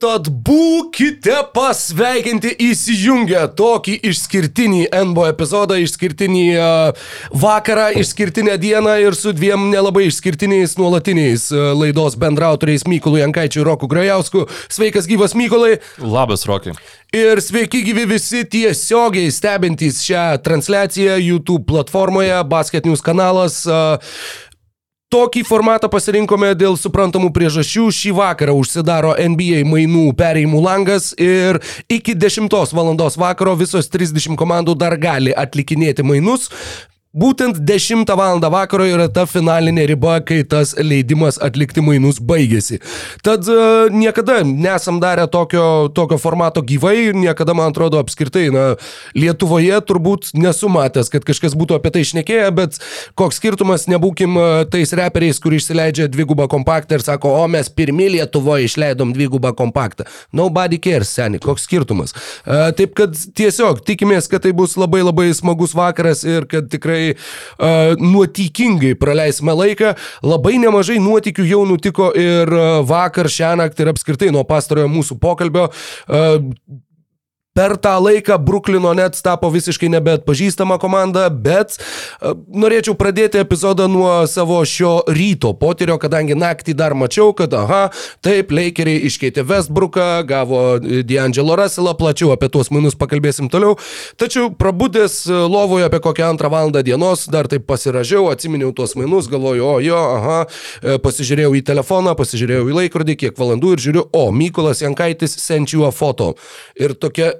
Tad būkite pasveikinti įsijungę tokį išskirtinį NBO epizodą, išskirtinį uh, vakarą, išskirtinę dieną ir su dviem nelabai išskirtiniais nuolatiniais uh, laidos bendrautoriais Mykolu Jankaičiu ir Roku Grajausku. Sveikas gyvas Mykolai. Labas, Rokai. Ir sveiki gyvi visi tiesiogiai stebintys šią transliaciją YouTube platformoje, Basket News kanalas. Uh, Tokį formatą pasirinkome dėl suprantamų priežasčių. Šį vakarą užsidaro NBA mainų perėjimų langas ir iki 10 val. vakaro visos 30 komandų dar gali atlikinėti mainus. Būtent 10 val. vakaro yra ta finalinė riba, kai tas leidimas atlikti mainus baigėsi. Tad uh, niekada nesam darę tokio, tokio formato gyvai, niekada, man atrodo, apskritai, na, Lietuvoje turbūt nesu matęs, kad kažkas būtų apie tai išnekėję, bet koks skirtumas, nebūkim uh, tais reperiais, kur išsileidžia dvigubą kompaktą ir sako, o mes pirmi Lietuvoje išleidom dvigubą kompaktą. Nobody cares, seniai, koks skirtumas. Uh, taip kad tiesiog tikimės, kad tai bus labai labai smagus vakaras ir kad tikrai tikrai uh, nuotykingai praleisime laiką. Labai nemažai nuotykių jau nutiko ir vakar, šią naktį ir apskritai nuo pastarojo mūsų pokalbio. Uh, Per tą laiką Bruklino net tapo visiškai nebeatpažįstama komanda, bet uh, norėčiau pradėti epizodą nuo savo šio ryto potyrio, kadangi naktį dar mačiau, kad, aha, taip, Lakeriai iškeitė Westbrooką, gavo D'Angelo Russellą, plačiau apie tuos minus pakalbėsim toliau. Tačiau prabudęs e, lovoje apie kokią antrą valandą dienos, dar taip pasiražiau, atsiminiau tuos minus, galvoju, o jo, aha, e, pasižiūrėjau į telefoną, pasižiūrėjau į laikrodį, kiek valandų ir žiūriu, o, Mykolas Jankaitis a foto. Ir tokia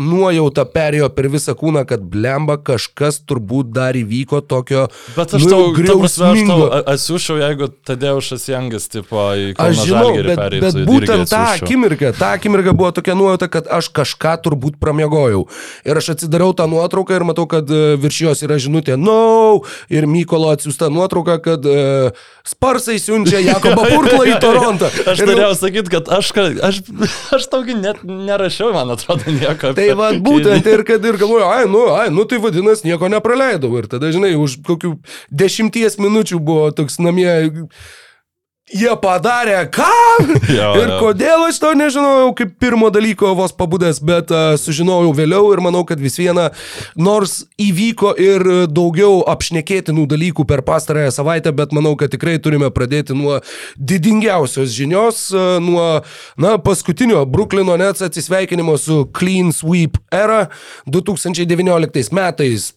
nuojauta perėjo per visą kūną, kad blemba kažkas turbūt dar įvyko tokio. Bet aš nu, tau, griausmingo. Atsiųšiau, jeigu Tadeušas Jangas, tipo, į Kauno Aš žinau, bet, bet būtent tą akimirką, tą akimirką buvo tokia nuojauta, kad aš kažką turbūt pramiegojau. Ir aš atsidariau tą nuotrauką ir matau, kad e, virš jos yra žinutė no ir Mykolo atsiųsta nuotrauka, kad uh, Sparsai siunčia Jakobą Purklą į Torontą. aš norėjau sakyti, kad aš, aš, aš taugi net nerašiau, man atrodo, nieko. Tai va, būtent ir kad ir galvoju, ai, nu, ai, nu tai vadinasi, nieko nepraleidau. Ir tada, žinai, už kokių dešimties minučių buvo toks namie Jie padarė ką? Jo, ir jo. kodėl aš to nežinojau kaip pirmo dalyko vos pabudęs, bet uh, sužinojau vėliau ir manau, kad vis viena, nors įvyko ir daugiau apšnekėtinų dalykų per pastarąją savaitę, bet manau, kad tikrai turime pradėti nuo didingiausios žinios, uh, nuo, na, paskutinio Bruklino Nets atsisveikinimo su Clean Sweep era 2019 metais.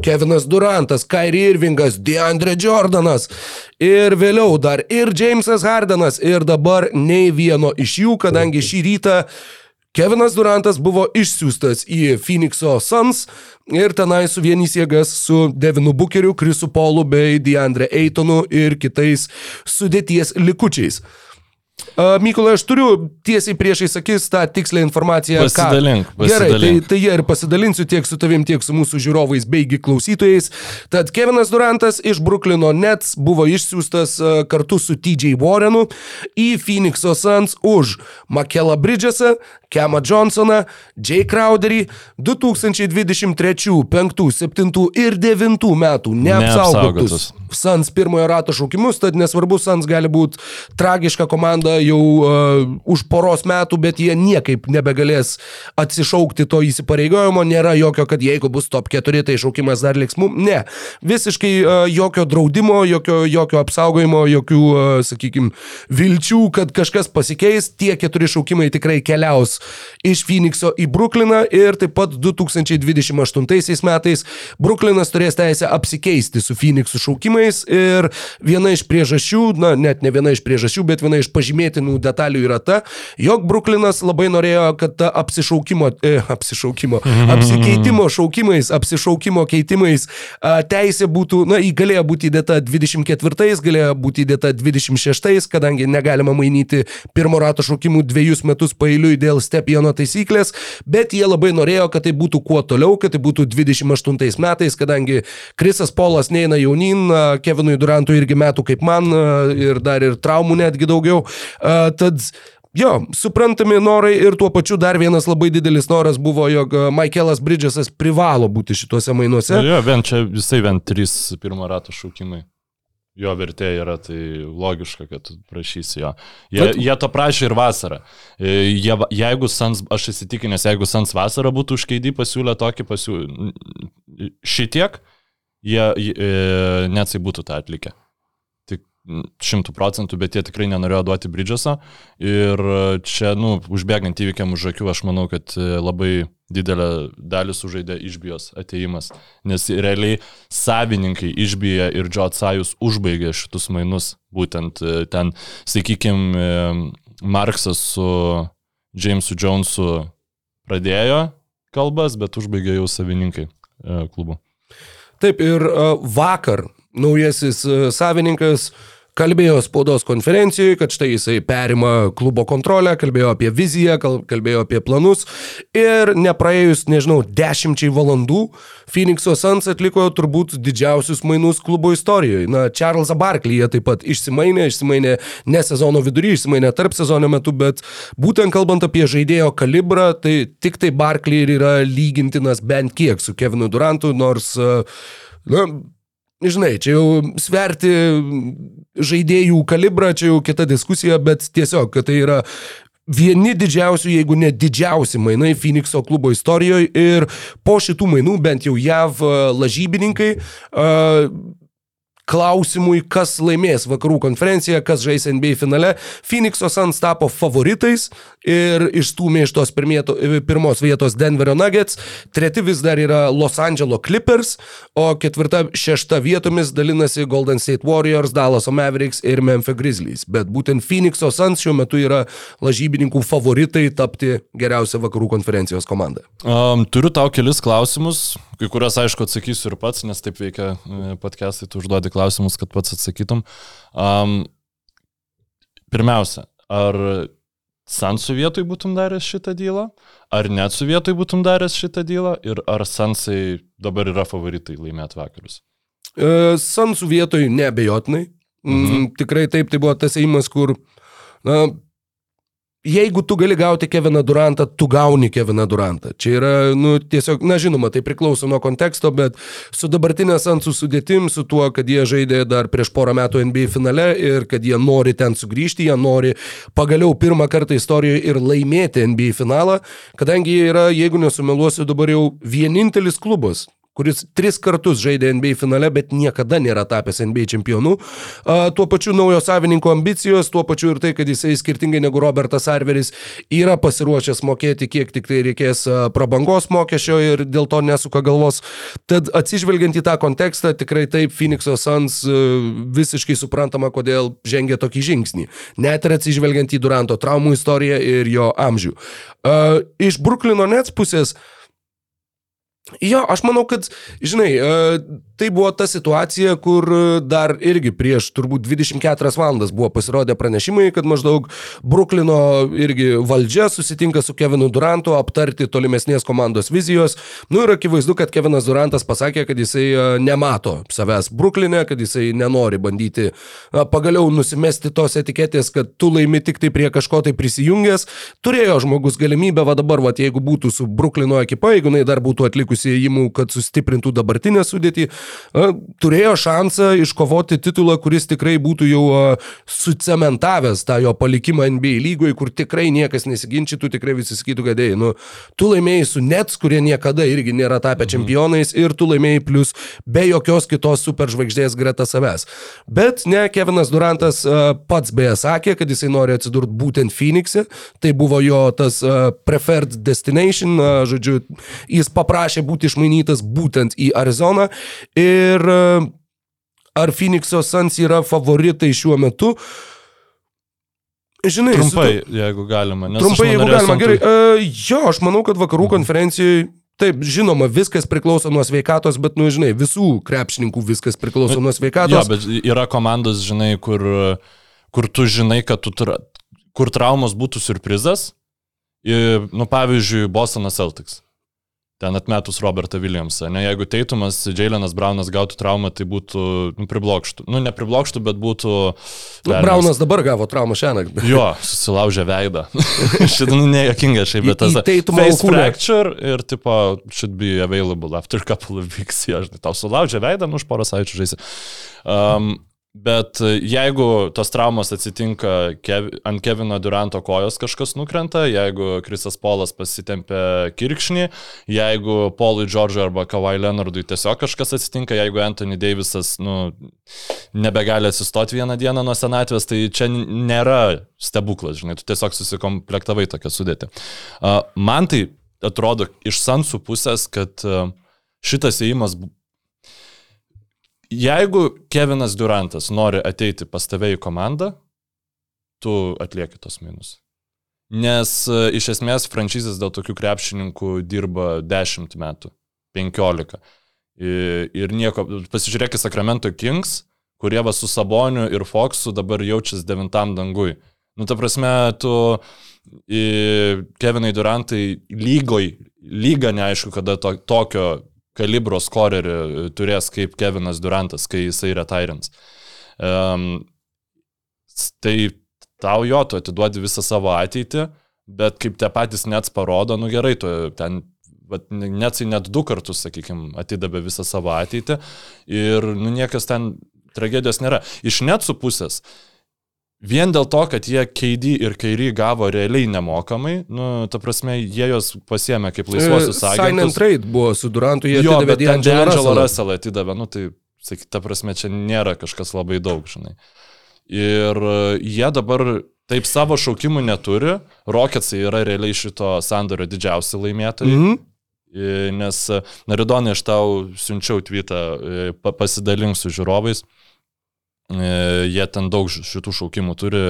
Kevinas Durantas, Kairi Irvingas, Deandre Jordanas ir vėliau dar ir Jamesas Hardenas ir dabar nei vieno iš jų, kadangi šį rytą Kevinas Durantas buvo išsiųstas į Phoenix'o Suns ir tenai suvienys jėgas su Devinu Bookeriu, Krisu Polu bei Deandre Eitonu ir kitais sudėties likučiais. Mykolai, aš turiu tiesiai priešai sakys tą tikslę informaciją. Pasidalink, ką... pasidalink. Gerai, tai, tai jie ir pasidalinsiu tiek su tavim, tiek su mūsų žiūrovais beigi klausytojais. Tad Kevinas Durantas iš Bruklino Nets buvo išsiųstas kartu su TJ Warrenu į Phoenix'o Suns už Makelą Bridgesą, Kemą Johnsoną, Jay Crowderį 2023, 5, 7 ir 9 metų neapsaugotus. neapsaugotus. Suns pirmojo rato šaukimus, tad nesvarbu, Suns gali būti tragiška komanda jau uh, už poros metų, bet jie niekaip nebegalės atsišaukti to įsipareigojimo, nėra jokio, kad jeigu bus top 4, tai šaukimas dar liks mums. Ne, visiškai uh, jokio draudimo, jokio, jokio apsaugojimo, jokių, uh, sakykime, vilčių, kad kažkas pasikeis, tie keturi šaukimai tikrai keliaus iš Phoenixo į Brukliną ir taip pat 2028 metais Bruklinas turės teisę apsikeisti su Phoenixu šaukimais ir viena iš priežasčių, na net ne viena iš priežasčių, bet viena iš pažymėtinų detalių yra ta, jog Bruklinas labai norėjo, kad ta apsišaukimo, e, apsišaukimo, apsikeitimo šaukimais, apsišaukimo keitimais a, teisė būtų, na, įgalėjo būti įdėta 24, galėjo būti įdėta 26, kadangi negalima mainyti pirmo rato šaukimų dviejus metus pailiui dėl Stepjano taisyklės, bet jie labai norėjo, kad tai būtų kuo toliau, kad tai būtų 28 metais, kadangi Krisas Polas neina jaunin, Kevinui Durantui irgi metų kaip man ir dar ir traumų netgi daugiau. Tad jo, suprantami norai ir tuo pačiu dar vienas labai didelis noras buvo, jog Michaelas Bridgesas privalo būti šituose mainuose. Jo, vien čia visai vien trys pirmo rato šaukimai. Jo vertė yra, tai logiška, kad prašysi jo. Jie, Bet- jie to prašė ir vasarą. E, Jie, jeigu Sans, aš įsitikinęs, jeigu Sans vasarą būtų užkeidį pasiūlę tokį pasiūlymą, šitiek, jie, jie net tai būtų tą atlikę. Šimtų procentų, bet jie tikrai nenorėjo duoti Bridžeso. Ir čia, nu, užbėgant įvykiam už akių, aš manau, kad e, labai didelę dalį sužaidė išbijos ateimas. Nes realiai savininkai išbiję ir Džo Atsajus užbaigė šitus mainus. Būtent e, ten, sakykime, Marksas su Jamesu Jonesu pradėjo kalbas, bet užbaigė jau savininkai e, klubų. Taip, ir uh, vakar naujasis uh, savininkas kalbėjo spaudos konferencijoje, kad štai jisai perima klubo kontrolę, kalbėjo apie viziją, kal- kalbėjo apie planus ir nepraėjus, nežinau, dešimčiai valandų Phoenix'o Suns atliko turbūt didžiausius mainus klubo istorijoje. Na, Charlesą Barkley jie taip pat išsimainė, išsimainė ne sezono vidury, išsimainė tarp sezono metu, bet būtent kalbant apie žaidėjo kalibrą, tai tik tai Barkley yra lygintinas bent kiek su Kevinu Durantu, nors, na, Žinai, čia jau sverti žaidėjų kalibrą, čia jau kita diskusija, bet tiesiog, kad tai yra vieni didžiausių, jeigu ne didžiausi mainai Phoenix'o klubo istorijoje ir po šitų mainų bent jau JAV e, lažybininkai uh, klausimui, kas laimės vakarų konferenciją, kas žais NBA finale. Phoenix'o Suns tapo favoritais ir išstūmė iš tos pirmieto, pirmos vietos Denverio Nuggets. Treti vis dar yra Los Angeles Clippers, o ketvirta, šešta vietomis dalinasi Golden State Warriors, Dallas Mavericks ir Memphis Grizzlies. Bet būtent Phoenix'o Suns šiuo metu yra lažybininkų favoritai tapti geriausia vakarų konferencijos komanda. Um, turiu tau kelis klausimus, kai kuriuos aišku atsakysiu ir pats, nes taip veikia e, podcastai, tu užduodi klausimus, kad pats atsakytum. Um, pirmiausia, ar Sansų vietoj būtum daręs šitą dylą, ar net su vietoj būtum daręs šitą dylą ir ar Sansai dabar yra favoritai laimėti vakarus? E, Sansų vietoj nebejotinai. Mhm. Mhm. Tikrai taip, tai buvo tas įimas, kur, na, jeigu tu gali gauti Keviną Durantą, tu gauni Keviną Durantą. Čia yra, nu, tiesiog, na, žinoma, tai priklauso nuo konteksto, bet su dabartinė Sansų sudėtim, su tuo, kad jie žaidė dar prieš porą metų NBA finale ir kad jie nori ten sugrįžti, jie nori pagaliau pirmą kartą istorijoje ir laimėti NBA finalą, kadangi jie yra, jeigu nesumeluosiu, dabar jau vienintelis klubas, kuris tris kartus žaidė NBA finale, bet niekada nėra tapęs NBA čempionu. Tuo pačiu naujo savininko ambicijos, tuo pačiu ir tai, kad jisai skirtingai negu Robertas Arveris yra pasiruošęs mokėti, kiek tik tai reikės prabangos mokesčio ir dėl to nesuka galvos. Tad atsižvelgiant į tą kontekstą, tikrai taip Phoenix'o Suns visiškai suprantama, kodėl žengia tokį žingsnį. Net ir atsižvelgiant į Duranto traumų istoriją ir jo amžių. Iš Bruklino Nets pusės Jo, aš manau, kad, žinai, e, tai buvo ta situacija, kur e, dar irgi prieš turbūt 24 valandas buvo pasirodę pranešimai, kad maždaug Bruklino irgi valdžia susitinka su Kevinu Durantu aptarti tolimesnės komandos vizijos. Nu ir akivaizdu, kad Kevinas Durantas pasakė, kad jisai e, nemato savęs Bruklinė, kad jisai nenori bandyti na, pagaliau nusimesti tos etiketės, kad tu laimi tik tai prie kažko tai prisijungęs. Turėjo žmogus galimybę, va dabar, va jeigu būtų su Bruklino ekipa, jeigu jinai dar būtų atlikusi įėjimų, kad sustiprintų dabartinę sudėtį, turėjo šansą iškovoti titulą, kuris tikrai būtų jau sucementavęs tą jo palikimą NBA lygoje, kur tikrai niekas nesiginčytų, tikrai visi sakytų, kad, ei, nu, tu laimėjai su Nets, kurie niekada irgi nėra tapę čempionais ir tu laimėjai plus be jokios kitos superžvaigždės greta savęs. Bet ne, Kevinas Durantas pats beje sakė, kad jisai nori atsidurti būtent Phoenix'e, tai buvo jo tas preferred destination, žodžiu, jis paprašė būti išmainytas būtent į Arizoną ir a, ar Phoenix'o Suns yra favoritai šiuo metu? Žinai, Trumpai, jeigu galima. Trumpai, jeigu galima. Gerai. Uh, jo, aš manau, kad vakarų konferencijoje, taip, žinoma, viskas priklauso nuo sveikatos, bet, nu, žinai, visų krepšininkų viskas priklauso nuo Jo, sveikatos. bet yra komandos, žinai, kur, kur tu žinai, kad tu tra, kur traumos būtų surprizas. Ir, nu, pavyzdžiui, Bostonas Celtics. Ten atmetus Robertą Williamsą. Ne, jeigu Teitumas, Jailenas Braunas gautų traumą, tai būtų nu, priblokštų. Nu, ne priblokštų, bet būtų... Nu. Braunas dabar gavo traumą šiandien. Jo, susilaužė veidą. Šitą nu, nejuokinga šiaip, bet tas alkūnę. fracture ir tipo should be available after couple of weeks. Jo, žinai, tau sulaužė veidą, nu už porą savaičių žaisi. Um, Bet e, jeigu tos traumos atsitinka kev, ant Kevino Duranto kojos kažkas nukrenta, jeigu Krisas Polas pasitempia kirkšnį, jeigu Paului Džordžui arba Kawai Leonardui tiesiog kažkas atsitinka, jeigu Anthony Davisas nu, nebegali atsistoti vieną dieną nuo senatvės, tai čia nėra stebuklas, žinai, tu tiesiog susikomplektavai tokią sudėtį. Man tai atrodo iš Sansų pusės, kad a, šitas įėjimas Jeigu Kevinas Durantas nori ateiti pas tave į komandą, tu atlieki tos minus. Nes e, iš esmės franšizės dėl tokių krepšininkų dirba 10 metų, 15. Ir, ir nieko, pasižiūrėk į Sacramento Kings, kurie va su Saboniu ir Foxu dabar jaučiasi devintam dangui. Nu, ta prasme, tu Kevinai Durantai lygoj, lyga neaišku, kada to, tokio kalibro skorerį turės kaip Kevinas Durantas, kai jisai retirins. Um, tai tau jo, tu atiduodi visą savo ateitį, bet kaip tie patys nets parodo, nu gerai, tu ten, vat, netsai net du kartus, sakykime, atidavė visą savo ateitį ir nu niekas ten tragedijos nėra. Iš netsų pusės, vien dėl to, kad jie KD ir Kairį gavo realiai nemokamai, nu, ta prasme, jie juos pasiemė kaip laisvosius E, Sign and agentus. trade buvo su Durantu, jie Jo, atidavė D'Angelo Russellą. Russell atidavė, nu tai, sakyk, ta prasme, čia nėra kažkas labai daug, žinai. Ir e, jie dabar taip savo šaukimų neturi, Rocketsai yra realiai šito sandorio didžiausi laimėtojai. Mhm. E, Nes, e, Naridonai, aš tau siunčiau tweetą, e, pa- pasidalink su žiūrovais. E, Jie ten daug šitų šaukimų turi,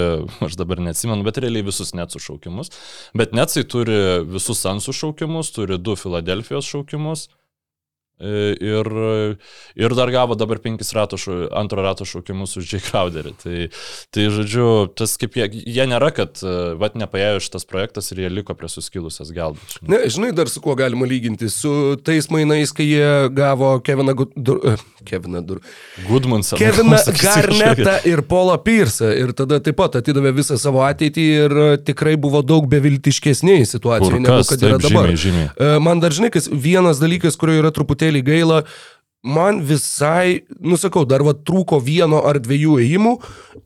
aš dabar neatsimenu, bet realiai visus net su šaukimus. Bet netsai turi visus Sansų šaukimus, turi du Filadelfijos šaukimus. E, Ir, ir dar gavo dabar penkis rato, šu- antro rato šaukimus už J. Crowderį. Tai, tai žodžiu, tas kaip jie, jie nėra, kad e, vat nepaėjo šitas projektas ir jie liko prie suskilusios žinai. Ne, žinai dar su kuo galima lyginti? Su tais mainais, kai jie gavo Keviną Gu- Dur... uh, Keviną Dur... Goodmansą. Keviną Garnetą ir Paulą Pyrsą. Ir tada taip pat atidavė visą savo ateitį ir e, tikrai buvo daug beviltiškesniai situacijai, negu kad yra taip, dabar. žymiai, žymiai. E, Man dar žinai, kas vienas dalykas, kurio yra truputėlį gaila, man visai, nusakau, dar va trūko vieno ar dviejų ėjimų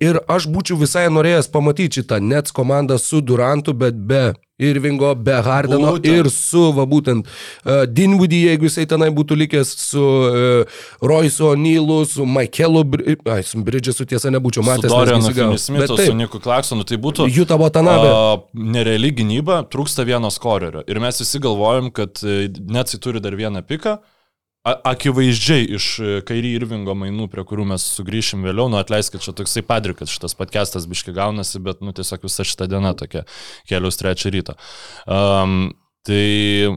ir aš būčiau visai norėjęs pamatyti šitą Nets komandą su Durantu, bet be Irvingo, be Hardeno Būtent. ir su, va būtent, uh, Dinwoody, jeigu jisai tenai būtų likęs, su uh, Royce O'Neillu, su Michaelu, Bri... ai, su Bridgesu tiesa nebūčiau Su matęs. nes Dorianu Bet su Niku Klaksonu, tai būtų Juta Watanabe. a, nereali gynyba, trūksta vieno skorerio. Ir mes visi galvojam, kad e, Netsai turi dar vieną piką. A- Akivaizdžiai iš e, Kairį Irvingo mainų, prie kurių mes sugrįšim vėliau, nu atleiskit, čia toksai padrikas šitas podcastas biški gaunasi, bet nu tiesiog visa šita diena tokia keliaus trečią ryto. Um, tai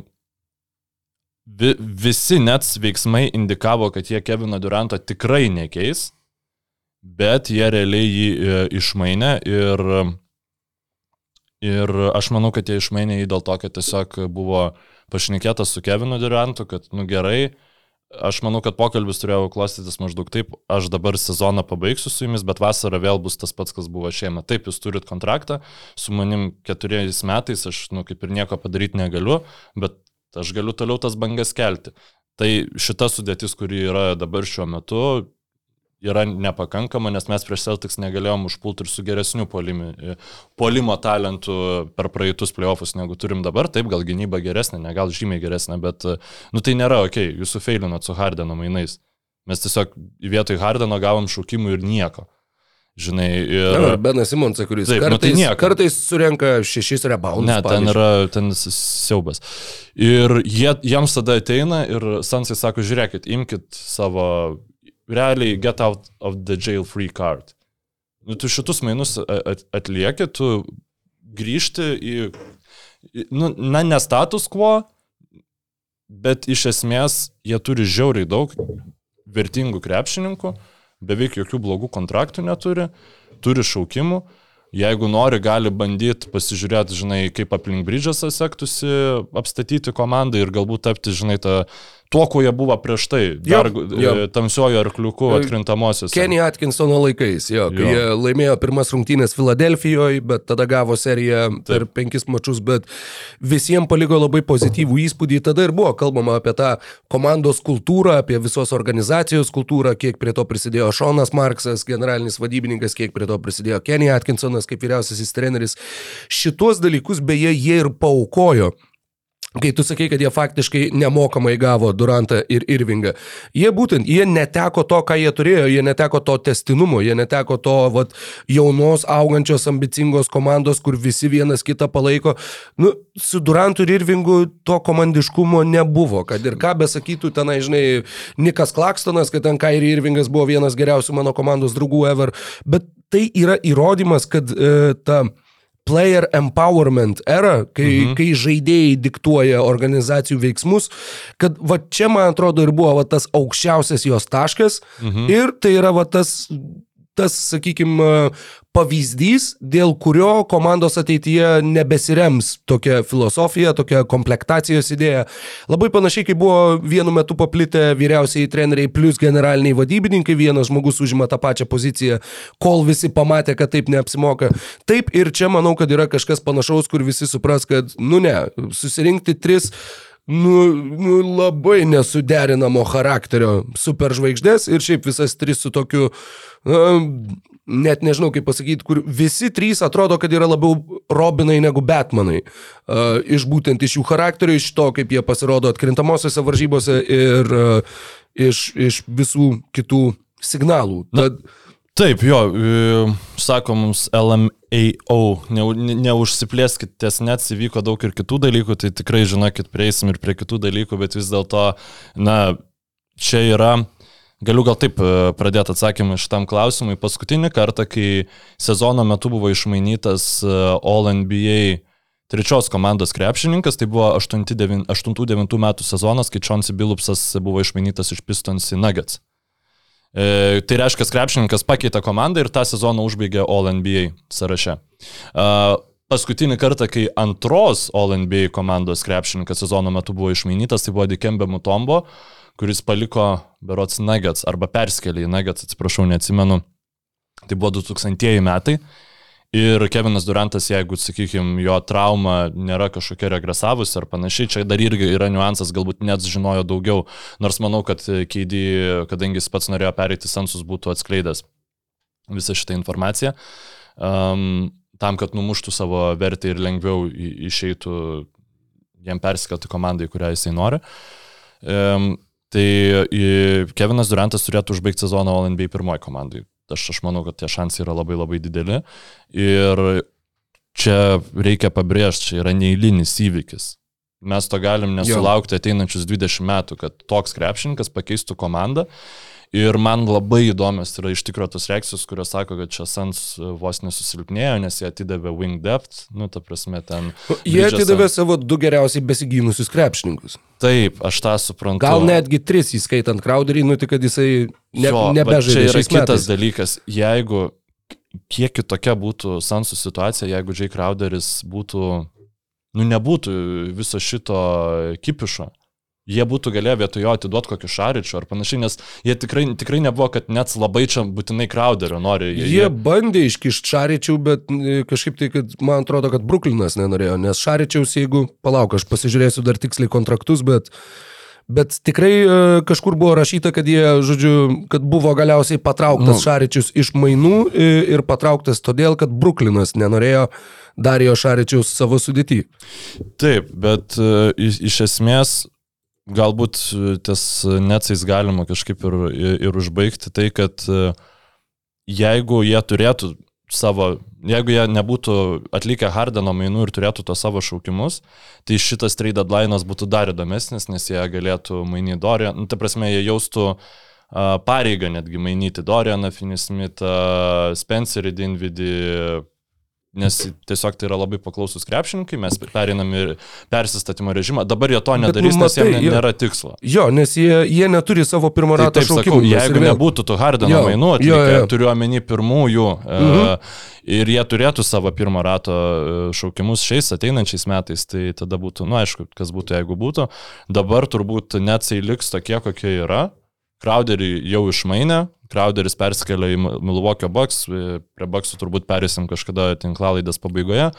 vi, visi nets veiksmai indikavo, kad jie Kevino Duranto tikrai nekeis, bet jie realiai jį e, išmainė ir, ir aš manau, kad jie išmainė jį dėl to, kad tiesiog buvo pašnekėta su Kevinu Durantu, kad nu gerai, aš manau, kad pokalbis turėjo klostytis maždaug taip, aš dabar sezoną pabaigsiu su jumis, bet vasarą vėl bus tas pats, kas buvo šiemet. Taip, jūs turit kontraktą, su manim keturiais metais aš, nu, kaip ir nieko padaryti negaliu, bet aš galiu toliau tas bangas kelti. Tai šita sudėtis, kuri yra dabar šiuo metu, yra nepakankama, nes mes prieš Celtics negalėjom užpulti ir su geresniu polimi, polimo talentu per praeitus playoffus negu turim dabar. Taip, gal gynyba geresnė, ne gal žymiai geresnė, bet, nu tai nėra ok, jūs sufeilinot su Hardeno mainais. Mes tiesiog vietoj Hardeno gavom šaukimų ir nieko. Žinai, ir... Na, Benas Simonsas, kuris Taip, nu tai kartais, kartais surenka šešis reboundus. Ne, ten pavyzdžiui. yra ten siaubas. Ir jie, jiems tada ateina ir Sansai sako, žiūrėkit, imkit savo, realiai get out of the jail free card. Nu, tu šitus mainus atlieki, tu grįžti į- nu, na, ne status quo, bet iš esmės jie turi žiauriai daug vertingų krepšininkų, beveik jokių blogų kontraktų neturi, turi šaukimų. Jeigu nori, gali bandyti pasižiūrėti, žinai, kaip aplink Bridžasą sektųsi apstatyti komandą ir galbūt tapti, žinai, tą tuo, kuo jie buvo prieš tai, dar Jo, e, jo. tamsiojo arkliuku atkrintamos. Kenny Atkinsono laikais, jo, Jo. jie laimėjo pirmas rungtynės Filadelfijoje, bet tada gavo seriją per penkis mačius, bet visiems paliko labai pozityvų įspūdį. Tada ir buvo kalbama apie tą komandos kultūrą, apie visos organizacijos kultūrą, kiek prie to prisidėjo Šonas Marksas, generalinis vadybininkas, kiek prie to prisidėjo Kenny Atkinsonas kaip vyriausiasis treneris. Šitos dalykus beje jie ir paukojo. Kai tu sakai, kad jie faktiškai nemokamai gavo Durantą ir Irvingą, jie būtent, jie neteko to, ką jie turėjo, jie neteko to testinumo, jie neteko to vat, jaunos, augančios, ambicingos komandos, kur visi vienas kitą palaiko. Nu, su Durantu ir Irvingu to komandiškumo nebuvo, kad ir ką besakytų tenai, žinai, Nikas Klakstonas, kad ten Kairi Irvingas buvo vienas geriausių mano komandos draugų ever, bet tai yra įrodymas, kad e, ta player empowerment era, kai, mhm. kai žaidėjai diktuoja organizacijų veiksmus, kad va čia, man atrodo, ir buvo va tas aukščiausias jos taškas mhm. ir tai yra va tas, tas sakykime, pavyzdys, dėl kurio komandos ateityje nebesirems tokia filosofija, tokia komplektacijos idėja. Labai panašiai, kaip buvo vienu metu paplitę vyriausiai treneriai plus generaliniai vadybininkai, vienas žmogus užima tą pačią poziciją, kol visi pamatė, kad taip neapsimoka. Taip ir čia manau, kad yra kažkas panašaus, kur visi supras, kad, nu ne, susirinkti tris nu, nu, labai nesuderinamo charakterio superžvaigždės ir šiaip visas tris su tokiu, na, net nežinau kaip pasakyti, kur visi trys atrodo, kad yra labiau Robinai negu Batmanai. Uh, iš būtent iš jų charakterio, iš to, kaip jie pasirodo atkrintamosiose varžybose ir uh, iš, iš visų kitų signalų. Tad, Taip, jo, e, sako mums LMAO, ne, ne, neužsiplėskit ties net, įvyko daug ir kitų dalykų, tai tikrai žinokit, prieisim ir prie kitų dalykų, bet vis dėlto, na, čia yra, galiu gal taip e, pradėti atsakymą šitam klausimui. Paskutinį kartą, kai sezono metu buvo išmainytas e, All NBA trečios komandos krepšininkas, tai buvo 8-9 metų sezonas, kai Chauncey Billupsas buvo išmainytas iš Pistons į Nuggets. E, tai reiškia, krepšininkas pakeitė komandą ir tą sezoną užbaigė All NBA sąraše. E, paskutinį kartą, kai antros All NBA komandos krepšininkas sezono metu buvo išmainytas, tai buvo Dikembe Mutombo, kuris paliko Berots Nuggets arba perskelė į Nuggets, atsiprašau, neatsimenu. Tai buvo 2000 metai. Ir Kevinas Durantas, jeigu, sakykime, jo trauma nėra kažkokia regresavusi ar panašiai, čia dar irgi yra niuansas, galbūt net žinojo daugiau, nors manau, kad Keidį, kadangi jis pats norėjo pereiti sensus, būtų atskleidęs visą šitą informaciją, um, tam, kad numuštų savo vertę ir lengviau išeitų jam persikelti komandai, kurią jisai nori. Um, tai Kevinas Durantas turėtų užbaigti sezoną OLNB pirmoji komandai. Aš, aš manau, kad tie šansai yra labai labai dideli. Ir čia reikia pabrėžti, čia yra neįlinis įvykis. Mes to galim nesulaukti ateinančius 20 metų, kad toks krepšininkas pakeistų komandą. Ir man labai įdomios yra iš tikrųjų tos reakcijos, kurios sako, kad čia Sans vos nesusilpnėjo, nes jie atidavė wing depth, nu, ta prasme, ten. jie Bridgesą- atidavė savo du geriausiai besigynusius krepšininkus. Taip, aš tą suprantu. Gal netgi tris, įskaitant Crowderį, nu tik kad jisai ne, nebežaidė. Čia yra kitas metais. dalykas. Jeigu kiek kitokia būtų Sansų situacija, jeigu Jay Crowderis būtų, nu nebūtų viso šito kipišo, jie būtų galėję vietoj jo atiduoti kokį šaričių ar panašiai, nes jie tikrai, tikrai nebuvo, kad net labai čia būtinai Crowderio nori. Jie bandė iškišti Šaričių, bet e, kažkaip tai, kad man atrodo, kad Bruklinas nenorėjo, nes Šaričiaus, jeigu, palauk, aš pasižiūrėsiu dar tiksliai kontraktus, bet, bet tikrai e, kažkur buvo rašyta, kad jie, žodžiu, kad buvo galiausiai patrauktas Nu. Šaričius iš mainų e, ir patrauktas todėl, kad Bruklinas nenorėjo Darijo Šaričiaus savo sudėtį. Taip, bet iš, iš esmės galbūt e, ties necais galima kažkaip ir, ir, užbaigti tai, kad e, jeigu jie turėtų savo, jeigu jie nebūtų atlikę Hardeno mainų ir turėtų to savo šaukimus, tai šitas trade deadline'as būtų dar įdomesnis, nes jie galėtų mainyti Dorian, nu, ta prasme, jie jaustų pareigą netgi mainyti Dorianą, Finismitą, Spencerį Dinvidį, Nes tiesiog tai yra labai paklausus krepšininkai, mes perinam ir persistatymo režimą. Dabar jie to nedarys, nu, nes jiems matai, jie- nėra tikslo. Jo, nes jie, jie neturi savo pirmo Tai rato šaukimų. jeigu vėl- nebūtų tų Hardeno mainų, turiu omeny pirmųjų mhm. ir jie turėtų savo pirmo rato e, šaukimus šiais ateinančiais metais, tai tada būtų, na nu, aišku, kas būtų, jeigu būtų. Dabar turbūt net jisai liks tokie, kokie yra. Crowderį jau išmainė, Crowderis perskelia į Milwaukee Bucks, e, prie Bucksų turbūt perėsim kažkada tinklalaidės pabaigoje.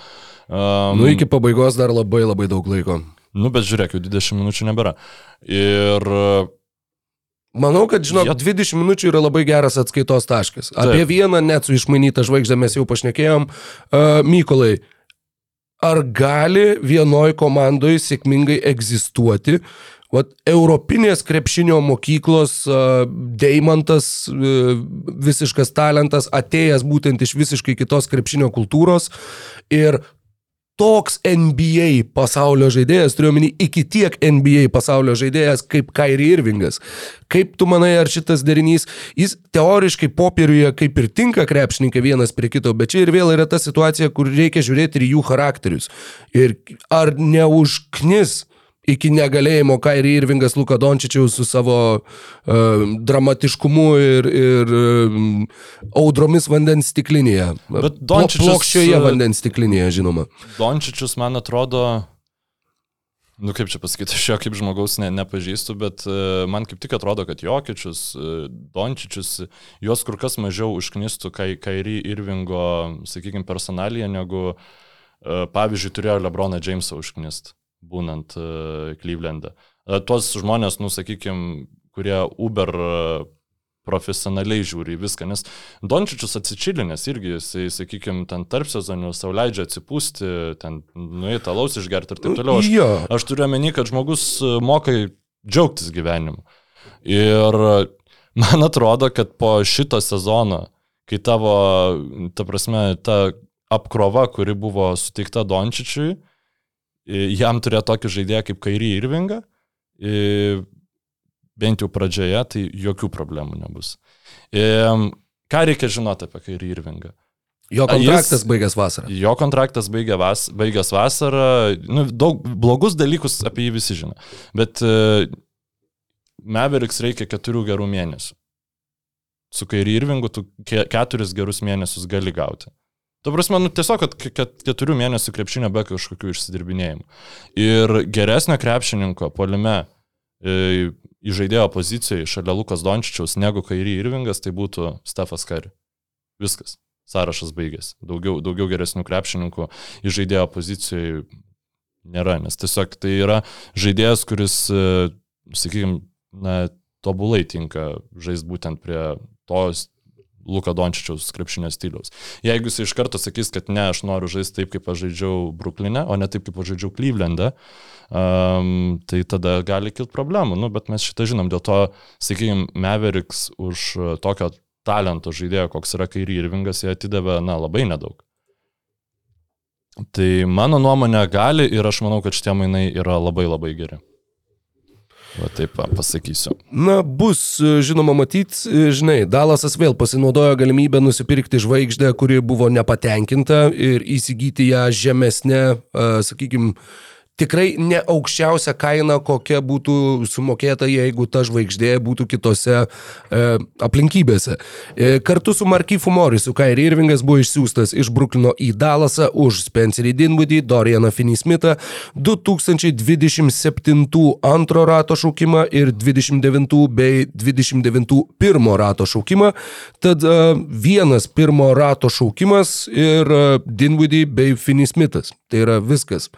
Um, Nu, iki pabaigos dar labai labai daug laiko. nu, bet žiūrėk, jau 20 minučių nebėra. Ir e, Manau, kad, žinok, Jie- 20 minučių yra labai geras atskaitos taškas. Taip. Apie vieną net su išmainytą žvaigždę mes jau pašnekėjom. Uh, Mykolai, ar gali vienoj komandoje sėkmingai egzistuoti Vat, Europinės krepšinio mokyklos Deimantas, uh, visiškas talentas, atėjęs būtent iš visiškai kitos krepšinio kultūros ir toks NBA pasaulio žaidėjas, turiuomenį iki tiek NBA pasaulio žaidėjas kaip Kairi Irvingas. Kaip tu manai, ar šitas derinys, jis teoriškai popieriuje kaip ir tinka krepšininkai vienas prie kito, bet čia ir vėl yra ta situacija, kur reikia žiūrėti ir jų charakterius. Ir ar neužknis iki negalėjimo Kairi Irvingas Luka Dončičiaus su savo uh, dramatiškumu ir, ir um, audromis vandens stiklinėje. Bet Dončičius, Plokščioje uh, vandens stiklinėje, žinoma. Dončičius, man atrodo, nu kaip čia pasakyti, aš jo kaip žmogaus ne, nepažįstu, bet man kaip tik atrodo, kad Jokičius, Dončičius, juos kur kas mažiau užknistų kai, Kairi Irvingo, sakykime, personaliją, negu, pavyzdžiui, turėjo Lebroną Jamesą užknist, būnant uh, Cleveland'e. Uh, tuos žmonės, nu, sakykime, kurie Uber uh, profesionaliai žiūri į viską, nes Dončičius atsičilinęs irgi, jisai, sakykime, ten tarp sezonių savo leidžia atsipūsti, ten nueiti alaus išgerti ir taip toliau. Aš, Jo. aš turiu omeny, kad žmogus e, moka džiaugtis gyvenimu. Ir e, man atrodo, kad po šito sezono, kai tavo, ta prasme, ta apkrova, kuri buvo suteikta Dončičiui, e, jam turėjo tokį žaidėją kaip Kairį Irvingą, e, bent jau pradžioje, tai jokių problemų nebus. E, ką reikia žinoti apie Kairį Irvingą? Jo kontraktas baigęs vasarą. Jo kontraktas baigė vas, baigęs vasarą, nu, daug blogus dalykus apie jį visi žino. Bet uh, Meveriks reikia keturių gerų mėnesių. Su Kairi Irvingu tu ke keturis gerus mėnesius gali gauti. Tu prasme, nu, tiesiog, kad ke- ke- keturių mėnesių krepšinio be kažkokių išsidirbinėjimų. Ir geresnio krepšininko polime e, į žaidėjo pozicijoje šalia Lukas Dončičiaus negu Kairi Irvingas, tai būtų Stefas Kari. Viskas sąrašas baigėsi. Daugiau, daugiau geresnių krepšininkų į žaidėjo pozicijoje nėra, nes tiesiog tai yra žaidėjas, kuris, e, sakykime, na, tobulai tinka žaisti būtent prie tos Luka Dončičiaus krepšinio stiliaus. Jeigu jis iš karto sakys, kad ne, aš noriu žaisti taip, kaip aš žaidžiau Bruklinė, o ne taip, kaip aš žaidžiau Cleveland'e, um, tai tada gali kilti problemų. Nu, bet mes šitą žinom, dėl to, sakykime, Meveriks už e, tokio talento žaidėjo, koks yra Kairi Irvingas, jie atidavė, na, labai nedaug. Tai mano nuomonė gali ir aš manau, kad šitie mainai yra labai labai geri. Va taip va, pasakysiu. Na, bus, e, žinoma, matyt, e, žinai, Dalasas vėl pasinaudojo galimybę nusipirkti žvaigždę, kuri buvo nepatenkinta ir įsigyti ją žemesnę, sakykime, tikrai ne aukščiausia kaina, kokia būtų sumokėta, jeigu ta žvaigždė būtų kitose e, aplinkybėse. E, kartu su Markyfu Morisu Kairi Irvingas buvo išsiųstas iš Bruklino į Dalasą už Spencerį Dinwoodį, Dorianą Finney-Smithą, 2027 antro rato šaukimą ir 29 bei 29 pirmo rato šaukimą. Tad e, vienas pirmo rato šaukimas ir e, Dinwoodį bei Finney-Smithas. Tai yra viskas,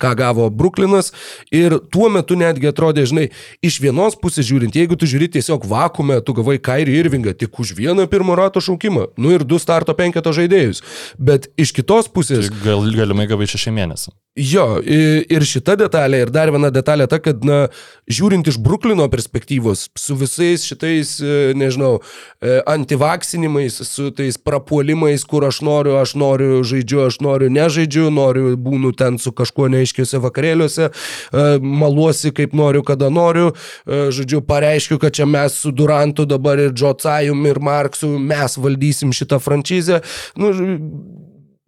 ką gavo Bruklinas. Ir tuo metu netgi atrodė, žinai, iš vienos pusės žiūrint, jeigu tu žiūri tiesiog vakume, tu gavai Kairį Irvingą tik už vieną pirmo rato šaukimą, nu ir du starto penketo žaidėjus. Bet iš kitos pusės... Tai gal, galimai gavai šeši mėnesiai. Jo, ir šita detalė, ir dar viena detalė ta, kad, na, žiūrint iš Bruklino perspektyvos, su visais šitais, e, nežinau, e, antivaksinimais, su tais prapuolimais, kur aš noriu, aš noriu, žaidžiu, aš noriu, nežaidžiu, noriu, būnu ten su kažkuo neaiškiuose vakarėliuose, e, maluosi kaip noriu, kada noriu, e, žodžiu, pareiškiu, kad čia mes su Durantu dabar ir Džocajum ir Marksu, mes valdysim šitą franšizę. Nu,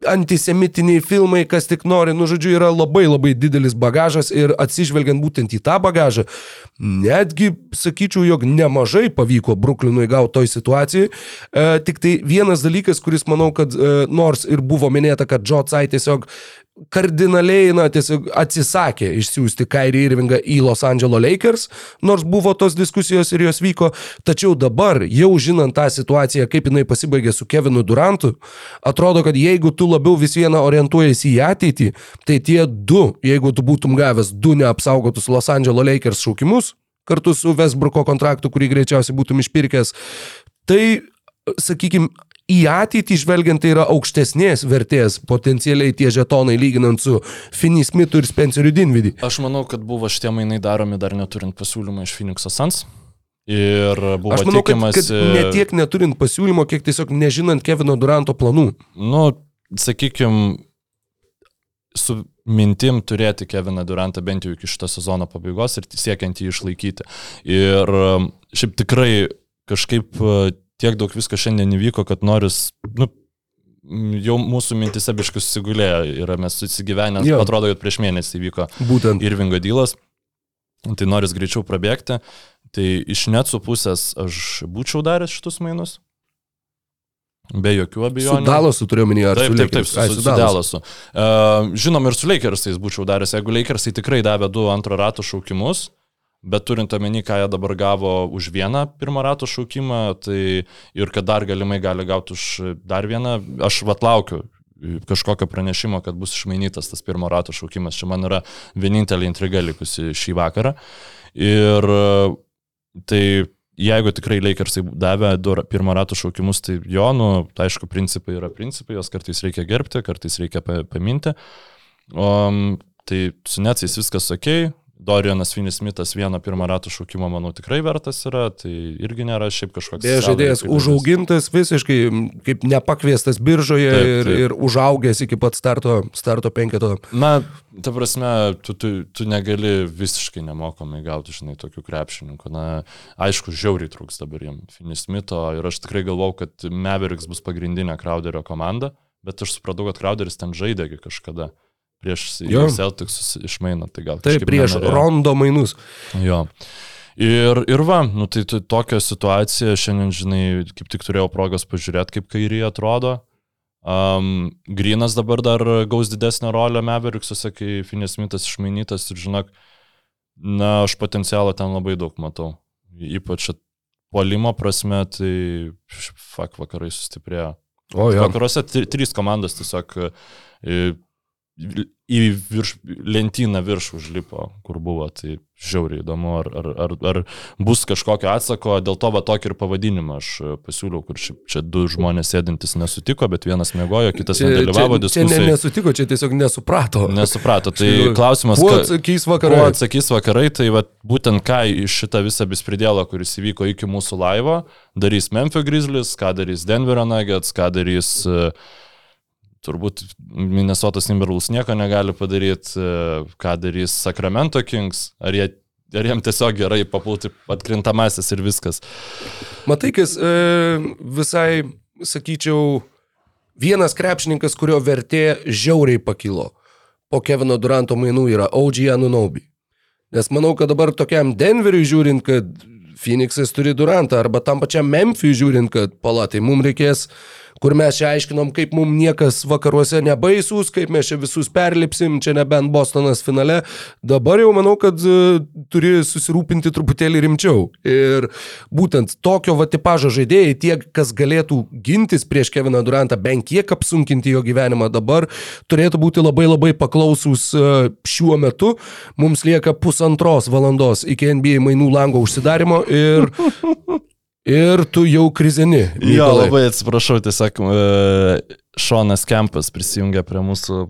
antisemitiniai filmai, kas tik nori, nu žodžiu, yra labai labai didelis bagažas ir atsižvelgiant būtent į tą bagažą, netgi sakyčiau, jog nemažai pavyko Bruklinui gauti toj situacijai. E, tik tai vienas dalykas, kuris manau, kad e, nors ir buvo minėta, kad Džo Tsai tiesiog kardinaliai, na, tiesiog atsisakė išsiųsti Kairį Irvingą į Los Angeles Lakers, nors buvo tos diskusijos ir jos vyko, tačiau dabar, jau žinant tą situaciją, kaip jinai pasibaigė su Kevinu Durantu, atrodo, kad jeigu tu labiau vis vieną orientuojasi į ateitį, tai tie du, jeigu tu būtum gavęs du neapsaugotus Los Angeles Lakers šaukimus, kartu su Westbrooko kontraktu, kurį greičiausiai būtum išpirkęs, tai, sakykime, į ateitį žvelgiant tai yra aukštesnės vertės potencialiai tie žetonai lyginant su Finney Smithu ir Spenceriu Dinvidį. Aš manau, kad buvo šitie mainai daromi dar neturint pasiūlymą iš Phoenix'o Suns. Ir buvo Aš manau, kad, tikimas... kad ne tiek neturint pasiūlymo, kiek tiesiog nežinant Kevino Duranto planų. Nu, sakykime, su mintim turėti Keviną Durantą bent jau iki šito sezono pabaigos ir siekiant jį išlaikyti. Ir um, šiaip tikrai kažkaip tiek daug visko šiandien įvyko, kad noris, nu, jau mūsų mintise biškus susigulėjo ir mes susigyvenę, atrodo, kad prieš mėnesį įvyko Būtent. Irvingo dylas, tai noris greičiau prabėgti. Tai iš Netsų pusės aš būčiau daręs šitus mainus. Be jokių Su abejonių. Dalasu turiu minėti, ar Taip, su taip, taip, Lakers? su, su, su. Dallasu. Uh, žinom, ir su Lakersais būčiau daręs, jeigu Lakersai tikrai davė du antro rato šaukimus, bet turint omeny, ką jie dabar gavo už vieną pirmo rato šaukimą, tai ir kad dar galimai gali gauti už dar vieną, aš vat laukiu kažkokio pranešimo, kad bus išmainytas tas pirmo rato šaukimas. Čia man yra vienintelė intriga likusi šį vakarą. Ir tai jeigu tikrai Lakersai davė du pirmo rato šaukimus, tai jo, nu, tai aišku, principai yra principai, jos kartais reikia gerbti, kartais reikia pa- paminti. Um, tai su Netsais viskas ok. Dorianas Finis Smithas vieno pirmo rato šaukimo, manau, tikrai vertas yra, tai irgi nėra šiaip kažkoks... Beje, žaidėjas užaugintas visiškai kaip nepakviestas biržoje Taip, ir, taip. ir užaugęs iki pat starto, starto penketo. Na, ta prasme, tu, tu, tu negali visiškai nemokamai gauti, žinai, tokių krepšininkų. Na, aišku, žiauriai trūks dabar jiem Finis Smito ir aš tikrai galvau, kad Mavericks bus pagrindinė Crowderio komanda, bet aš supratau, kad Crowderis ten žaidėgi kažkada prieš. Celtics išmainant, tai gal Taip, prieš nenorėjo. rondo mainus. Jo. Ir, ir va, nu tai tu, tokia situacija, šiandien, žinai, kaip tik turėjau progos pažiūrėti, kaip kairiai atrodo. Um, Grinas dabar dar gaus didesnę rolę Maverickuose, kai Finis Smithas išmainytas ir žinok, na, aš potencialą ten labai daug matau. Ypač puolimo prasme, tai fak vakarai sustiprėjo. O, jo. Vakaruose trys komandos tiesiog e, į virš, lentyną virš užlipo, kur buvo. Tai žiauriai įdomu, ar, ar, ar, ar bus kažkokio atsako. Dėl to va tokį ir pavadinimą aš e, pasiūliau, kur ši- čia du žmonės sėdintis nesutiko, bet vienas mėgojo, kitas nedalyvavo čia, čia ne, diskusijoje. nesutiko, čia tiesiog nesuprato. Nesuprato. Tai tikrųjų. klausimas, Kuo atsakys Kuo vakarai? atsakys vakarai, tai va, būtent ką iš šitą visą bispridėlą, kuris įvyko iki mūsų laivo, darys Memphis Grizzlies, ką darys Denverio Nuggets, ką darys uh, turbūt Minnesotas Timberwolves nieko negali padaryti, uh, ką darys Sacramento Kings, ar, jie, ar jiem tiesiog gerai papulti atkrintamasis ir viskas. Matai, kas e, visai, sakyčiau, vienas krepšininkas, kurio vertė žiauriai pakilo po Kevino Duranto mainų yra OG Anunobi. Nes manau, kad dabar tokiam Denveriui žiūrint, kad Phoenixas turi Durantą, arba tam pačiam Memphis žiūrint, kad palatai, mums reikės kur mes čia aiškinom, kaip mums niekas vakaruose nebaisus, kaip mes čia visus perlipsim, čia nebent Bostonas finale. Dabar jau manau, kad e, turi susirūpinti truputėlį rimčiau. Ir būtent tokio va tipažo žaidėjai, tie, kas galėtų gintis prieš Keviną Durantą, bent kiek apsunkinti jo gyvenimą dabar, turėtų būti labai labai paklausūs e, šiuo metu. Mums lieka pusantros valandos iki NBA mainų lango užsidarimo ir... Ir tu jau krizeni. Jo, Mykolai. labai atsiprašau, tiesiog e, Šonas Kempas prisijungė prie mūsų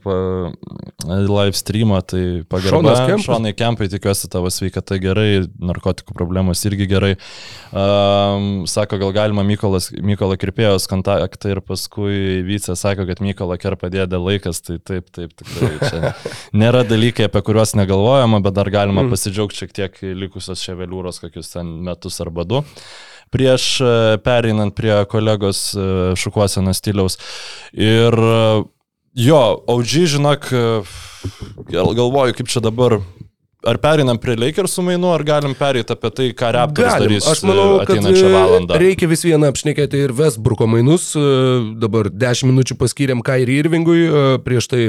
live streamo, tai pagarba. Šonai Kempai, tikiuosi tavo sveikata gerai, narkotikų problemos irgi gerai. Um, sako, gal galima Mykolas, Mykolo Kirpėjos kontaktą ir paskui Vycė sako, kad Mykolo Kerpa dėdė laikas, tai taip, taip, tikrai čia nėra dalykai, apie kuriuos negalvojama, bet dar galima pasidžiaugti šiek tiek likusios ševeliūros kokius ten metus arba du prieš e, pereinant prie kolegos e, šukuosenos stiliaus. Ir e, Jo, OG, žinok, gal, galvoju, kaip čia dabar. Ar perinam prie Lakersų mainų, ar galim perėti apie tai, ką Raptors Galim. darys manau, ateinančią valandą? reikia vis vieną apšnekėti ir Westbrooko mainus. Dabar 10 minučių paskyrėm Kairį Irvingui, prieš tai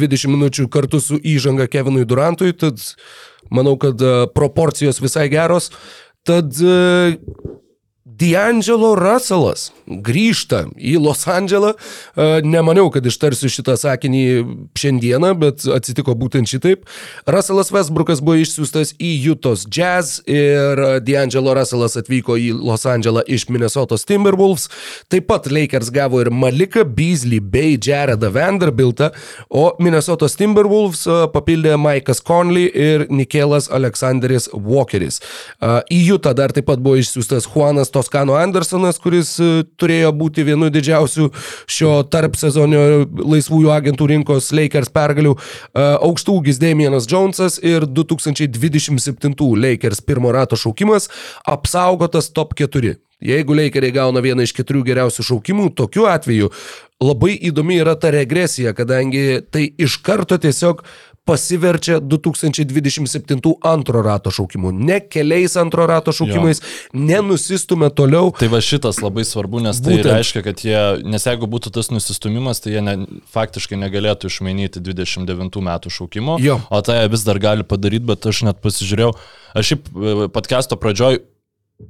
20 minučių kartu su įžanga Kevinui Durantui, tad manau, kad proporcijos visai geros. Tad D'Angelo Russellas grįžta į Los Andželą. E, Nemaniau, kad ištarsiu šitą sakinį šiandieną, bet atsitiko būtent šitaip. Russellas Westbrookas buvo išsiųstas į Jutos Jazz ir D'Angelo Russellas atvyko į Los Andželą iš Minnesotos Timberwolves. Taip pat Lakers gavo ir Malika Beasley bei Jaredą Vanderbiltą, o Minnesotos Timberwolves e, papildė Maikas Conley ir Nikelas Aleksanderis Walkeris. E, Į Jutą dar taip pat buvo išsiųstas Juanas Toskano Andersonas, kuris e, turėjo būti vienu didžiausių šio tarp sezonio laisvųjų agentų rinkos Lakers pergalių. E, Aukštūgis Damienas Jonesas ir 2027 Lakers pirmo rato šaukimas apsaugotas top 4. Jeigu Lakeriai gauna vieną iš keturių geriausių šaukimų, tokiu atveju labai įdomi yra ta regresija, kadangi tai iš karto tiesiog pasiverčia 2027 antro rato šaukimu. Ne keliais antro rato šaukimais, nenusistumė toliau. Tai va šitas labai svarbu, nes tai Būtent. Būtent. reiškia, kad jie, nes jeigu būtų tas nusistumimas, tai jie ne, faktiškai negalėtų išmainyti 29 metų šaukimo, Jo. o tai vis dar gali padaryti, bet aš net pasižiūrėjau, aš šiaip e, podcast'o pradžioj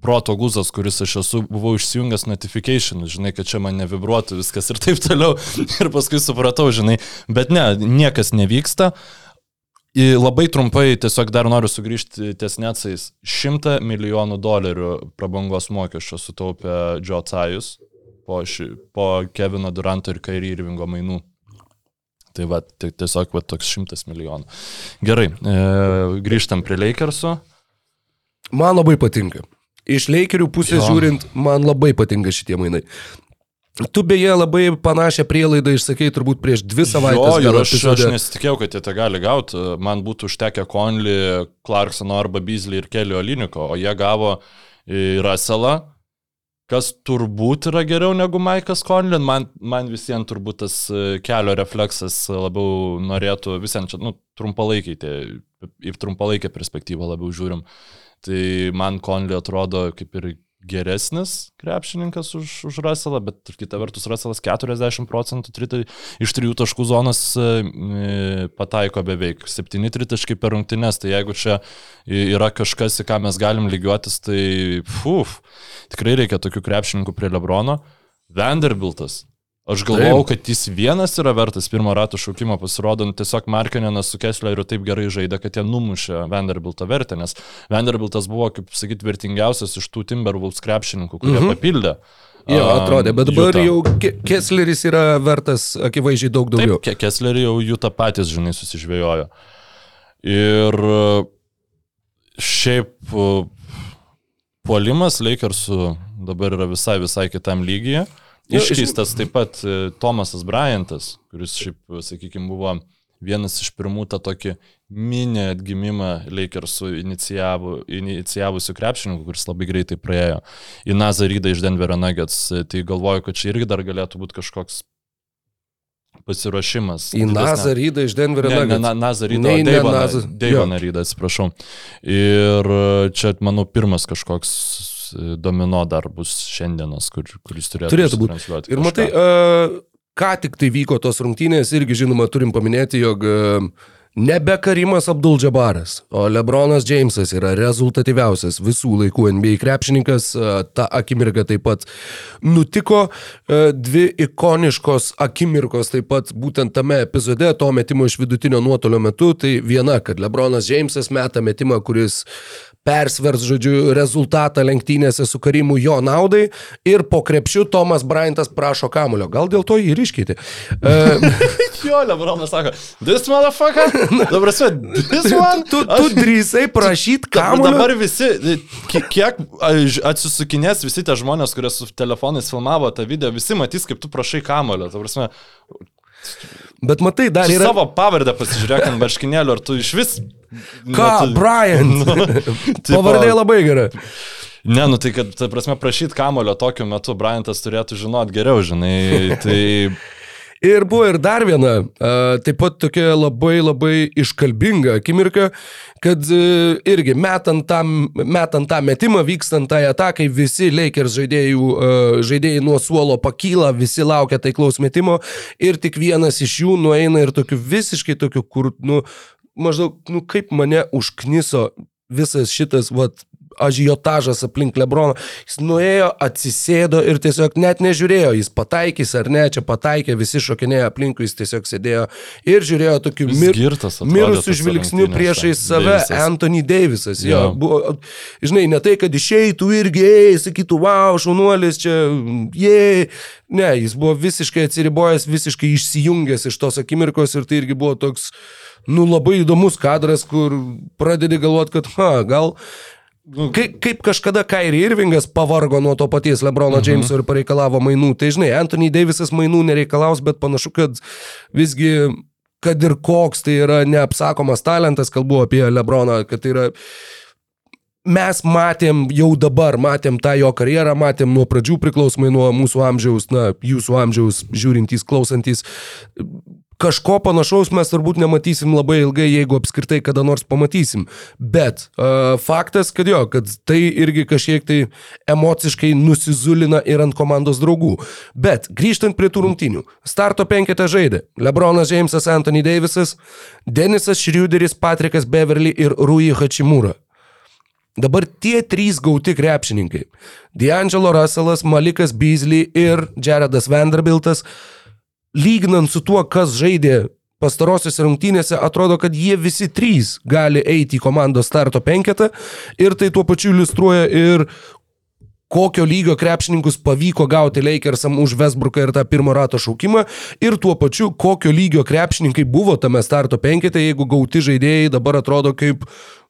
proto guzas, kuris aš esu, buvau išsijungęs notification, žinai, kad čia man nevibruotų viskas ir taip toliau. Ir paskui supratau, žinai, bet ne, niekas nevyksta. I Labai trumpai tiesiog dar noriu sugrįžti ties Netsais. 100 milijonų dolerių prabangos mokesčio sutaupė Joe Cajus po, ši, po Kevino Duranto ir Kairį Irvingo mainų. Tai va, tai tiesiog va, toks 100 milijonų. Gerai, e, grįžtam prie Lakersų. Man labai patinka. Iš Lakerių pusės Jo. žiūrint, man labai patinka šitie mainai. Tu beje labai panašią prielaidą išsakei turbūt prieš dvi savaitės. Jo, ir aš, aš nesitikėjau, kad jie tą gali gauti. Man būtų užtekę Conley, Clarksono arba Beasley ir Kelio Oliniko, o jie gavo į Russellą, kas turbūt yra geriau negu Maikas Conley. Man, man visiems turbūt tas e, kelio refleksas labiau norėtų, visiems čia, nu, trumpalaikiai, tie, į trumpalaikę perspektyvą labiau žiūrim. Tai man Conley atrodo kaip ir geresnis krepšininkas už, už Russellą, bet kita vertus Russellas 40 procentų tritai iš trijų taškų zonos e, pataiko beveik 7 tritaškai per rungtynes, tai jeigu čia yra kažkas, į ką mes galim lygiuotis, tai fuf, tikrai reikia tokių krepšininkų prie Lebrono. Vanderbiltas. Aš galvojau, kad jis vienas yra vertas pirmo rato šaukimo pasirodo, nu, tiesiog Markenenas su Kessleriu taip gerai žaidė, kad jie numušė Vanderbilto vertę, nes Vanderbiltas buvo, kaip sakyti, vertingiausias iš tų Timberwolves krepšininkų, kurie mhm. papildė. Jo, a, atrodė, bet dabar Utah. jau Ke- Kessleris yra vertas akivaizdžiai daug daugiau. Taip, Ke- Kesslerį jau jų tą patys, žinai, susižvėjojo. Ir e, šiaip e, puolimas Lakersų dabar yra visai, visai kitam lygyje. Iš- Iškeistas taip pat e, Tomasas Bryantas, kuris šiaip, sakykime, buvo vienas iš pirmų tą tokį mini atgimimą Lakersų inicijavų, inicijavusių krepšininkų, kuris labai greitai praėjo į Nazarydą iš Denverio Nuggets. E, Tai galvoju, kad čia irgi dar galėtų būti kažkoks pasiruošimas. Į Nazą Rydą iš Denverio Ne, ne, Nuggets. Nei, ne Deivoną, Nazą. Jo. Deivoną Rydą, atsiprašau. Ir e, čia, manau, pirmas kažkoks e, domino dar bus šiandienas, kur, kuris turėtų, Turėtų būt. išsitransliuoti Ir matai, uh, ką tik tai vyko tos rungtynės, irgi žinoma turim paminėti, jog uh, nebe Karimas Abdul-Džabaras, o Lebronas Jamesas yra rezultatyviausias visų laikų NBA krepšininkas. Uh, ta akimirka taip pat nutiko. Uh, dvi ikoniškos akimirkos taip pat būtent tame epizode, to metimo iš vidutinio nuotolio metu. Tai viena, kad Lebronas Jamesas meta metimą, kuris persvers, žodžiu, rezultatą lenktynėse su Karimu jo naudai ir po krepšiu Tomas Bryantas prašo kamulio. Gal dėl to jį ir iškeitė. Uh, Jo, Lebronas sako, this motherfucker, dabar esi, this one. tu, tu drįsai prašyti kamulio. Dabar visi, ki- kiek atsisukinės visi tie žmonės, kurie su telefonais filmavo tą video, visi matys, kaip tu prašai kamulio. Ta prasme, Bet matai, dar yra... savo pavardę pasižiūrėk ant barškinėlio, ar tu iš vis... Ką, Brian? tipo- Pavardė labai gera. Ne, nu tai kad, ta prasme, prašyti kamulio tokiu metu, Bryantas turėtų žinot geriau, žinai. Tai Ir buvo ir dar viena, taip pat tokia labai labai iškalbinga akimirka, kad a, irgi metant tą, metant tą metimą, vykstant tai atakai, visi Lakers žaidėjų, žaidėjai nuo suolo pakyla, visi laukia taiklaus metimo ir tik vienas iš jų nueina ir tokiu visiškai tokiu, kur, nu, maždaug, nu, kaip mane užkniso visas šitas, vat, ažiotažas aplink Lebroną. Jis nuėjo, atsisėdo ir tiesiog net nežiūrėjo, jis pataikys ar ne, čia pataikė, visi šokinėjo aplinkui, jis tiesiog sėdėjo ir žiūrėjo tokiu mir, mirusiu žvilgsniu rungtynėse. priešai save, Davisas. Anthony Davisas. Jo, Jo. buvo, žinai, ne tai, kad išeitų irgi, ei, sakytų, wow, šaunuolis čia, jei. Ne, jis buvo visiškai atsiribojęs, visiškai išsijungęs iš tos akimirkos ir tai irgi buvo toks, nu, labai įdomus kadras, kur pradedi galvoti, kad, ha, gal Kaip, kaip kažkada Kairi Irvingas pavargo nuo to paties Lebrono Jameso ir pareikalavo mainų. Tai žinai, Anthony Davisas mainų nereikalaus, bet panašu, kad visgi, kad ir koks tai yra neapsakomas talentas, kalbu apie Lebroną, kad tai yra mes matėm jau dabar, matėm tą jo karjerą, matėm nuo pradžių priklausomai nuo mūsų amžiaus, na, jūsų amžiaus, žiūrintys, klausantys. Kažko panašaus mes turbūt nematysim labai ilgai, jeigu apskritai kada nors pamatysim. Bet uh, faktas, kad jo, kad tai irgi kažkiek tai emociškai nusizulina ir ant komandos draugų. Bet grįžtant prie tų rungtynių. Starto penketą žaidė Lebronas Jamesas, Anthony Davisas, Denisas Šriuderis, Patrikas Beverly ir Rui Hachimura. Dabar tie trys gauti krepšininkai - D'Angelo Russellas, Malikas Beasley ir Jaredas Vanderbiltas - lyginant su tuo, kas žaidė pastarosiose rungtynėse, atrodo, kad jie visi trys gali eiti į komandos starto penketą ir tai tuo pačiu iliustruoja ir kokio lygio krepšininkus pavyko gauti Lakersam už Westbrooką ir tą pirmo rato šaukimą ir tuo pačiu kokio lygio krepšininkai buvo tame starto penkete, jeigu gauti žaidėjai dabar atrodo kaip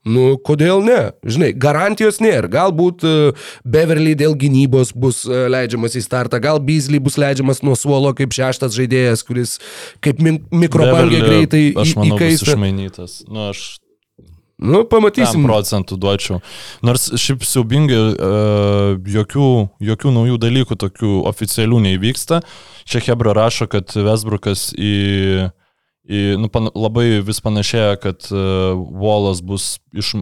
Nu, kodėl ne? Žinai, garantijos nėra. Galbūt uh, Beverly dėl gynybos bus uh, leidžiamas į startą, gal Beasley bus leidžiamas nuo suolo kaip šeštas žaidėjas, kuris kaip mikrobangė greitai įkaista. išmainytas. Nu, aš Nu, pamatysim. 10 procentų duočiau. Nors šiaip siaubingai uh, jokių, jokių naujų dalykų tokių oficialių neįvyksta. Čia Hebra rašo, kad Vesbrukas į, į nu, pan, labai vis panašėja, kad uh, Volas bus iš,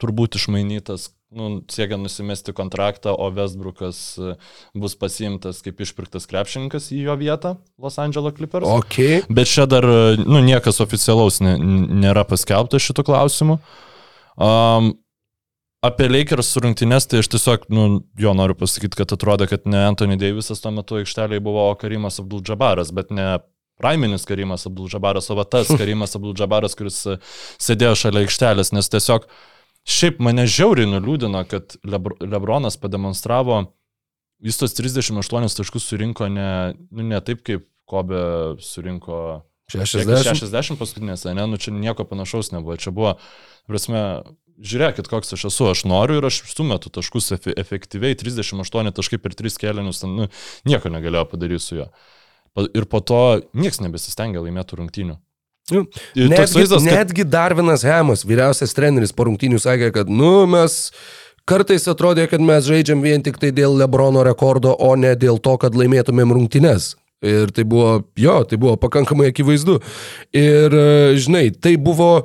turbūt išmainytas, nu, siekia nusimesti kontraktą, o Vesbrukas uh, bus pasiimtas kaip išpirktas krepšininkas į jo vietą Los Angeles Clippers. Ok. Bet čia dar, nu, niekas oficialaus ne, nėra paskelbta šitų klausimų. Um, apie Lakers rungtynės, tai aš tiesiog, nu, jo noriu pasakyti, kad atrodo, kad ne Anthony Davisas tuo metu aikštelėje buvo, o Karimas Abdul Džabaras, bet ne Raiminis Karimas Abdul Džabaras, o va tas Karimas Abdul Džabaras, kuris e, sėdėjo šalia aikštelės, nes tiesiog šiaip mane žiauriai nuliūdino, kad Lebr Lebronas pademonstravo, jis tos 38 taškus surinko ne, nu, ne taip, kaip Kobe surinko 60. 60 paskutinėse, ne, nu čia nieko panašaus nebuvo. Čia buvo, prasme, žiūrėkit, koks aš esu, aš noriu ir aš sumetu taškus efe, efektyviai, 38 taškai per 3 kėlinius, ten, nu, nieko negalėjau padaryti su juo. Ir po to niekas nebesistengia laimėti rungtynių. Nu, Netgi, vaizdas, kad netgi Darvinas Hemas, vyriausias treneris po rungtynių, sakė, kad, nu, mes kartais atrodė, kad mes žaidžiam vien tik tai dėl Lebrono rekordo, o ne dėl to, kad laimėtumėm rungtynes. Ir tai buvo, jo, tai buvo pakankamai akivaizdu. Ir, e, žinai, tai buvo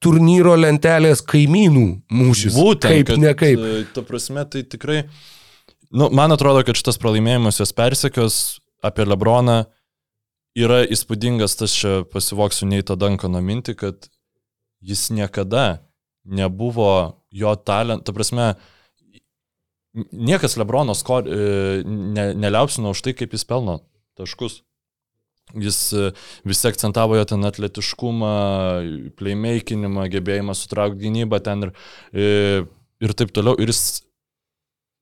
turnyro lentelės kaimynų mūšis. Būtent, Kaip, kad, ne kaip. e, Ta prasme, tai tikrai, nu, man atrodo, kad šitas pralaimėjimas jos persekios apie Lebroną yra įspūdingas, tas čia pasivoksiu Neito Dankano mintį, kad jis niekada nebuvo jo talent, ta prasme, niekas Lebrono skor, e, ne, neliaupsino už tai, kaip jis pelno taškus. Jis e, visi akcentavo jo ten atletiškumą, playmakinimą, gebėjimą sutraukti gynybą ten ir, e, ir taip toliau. Ir jis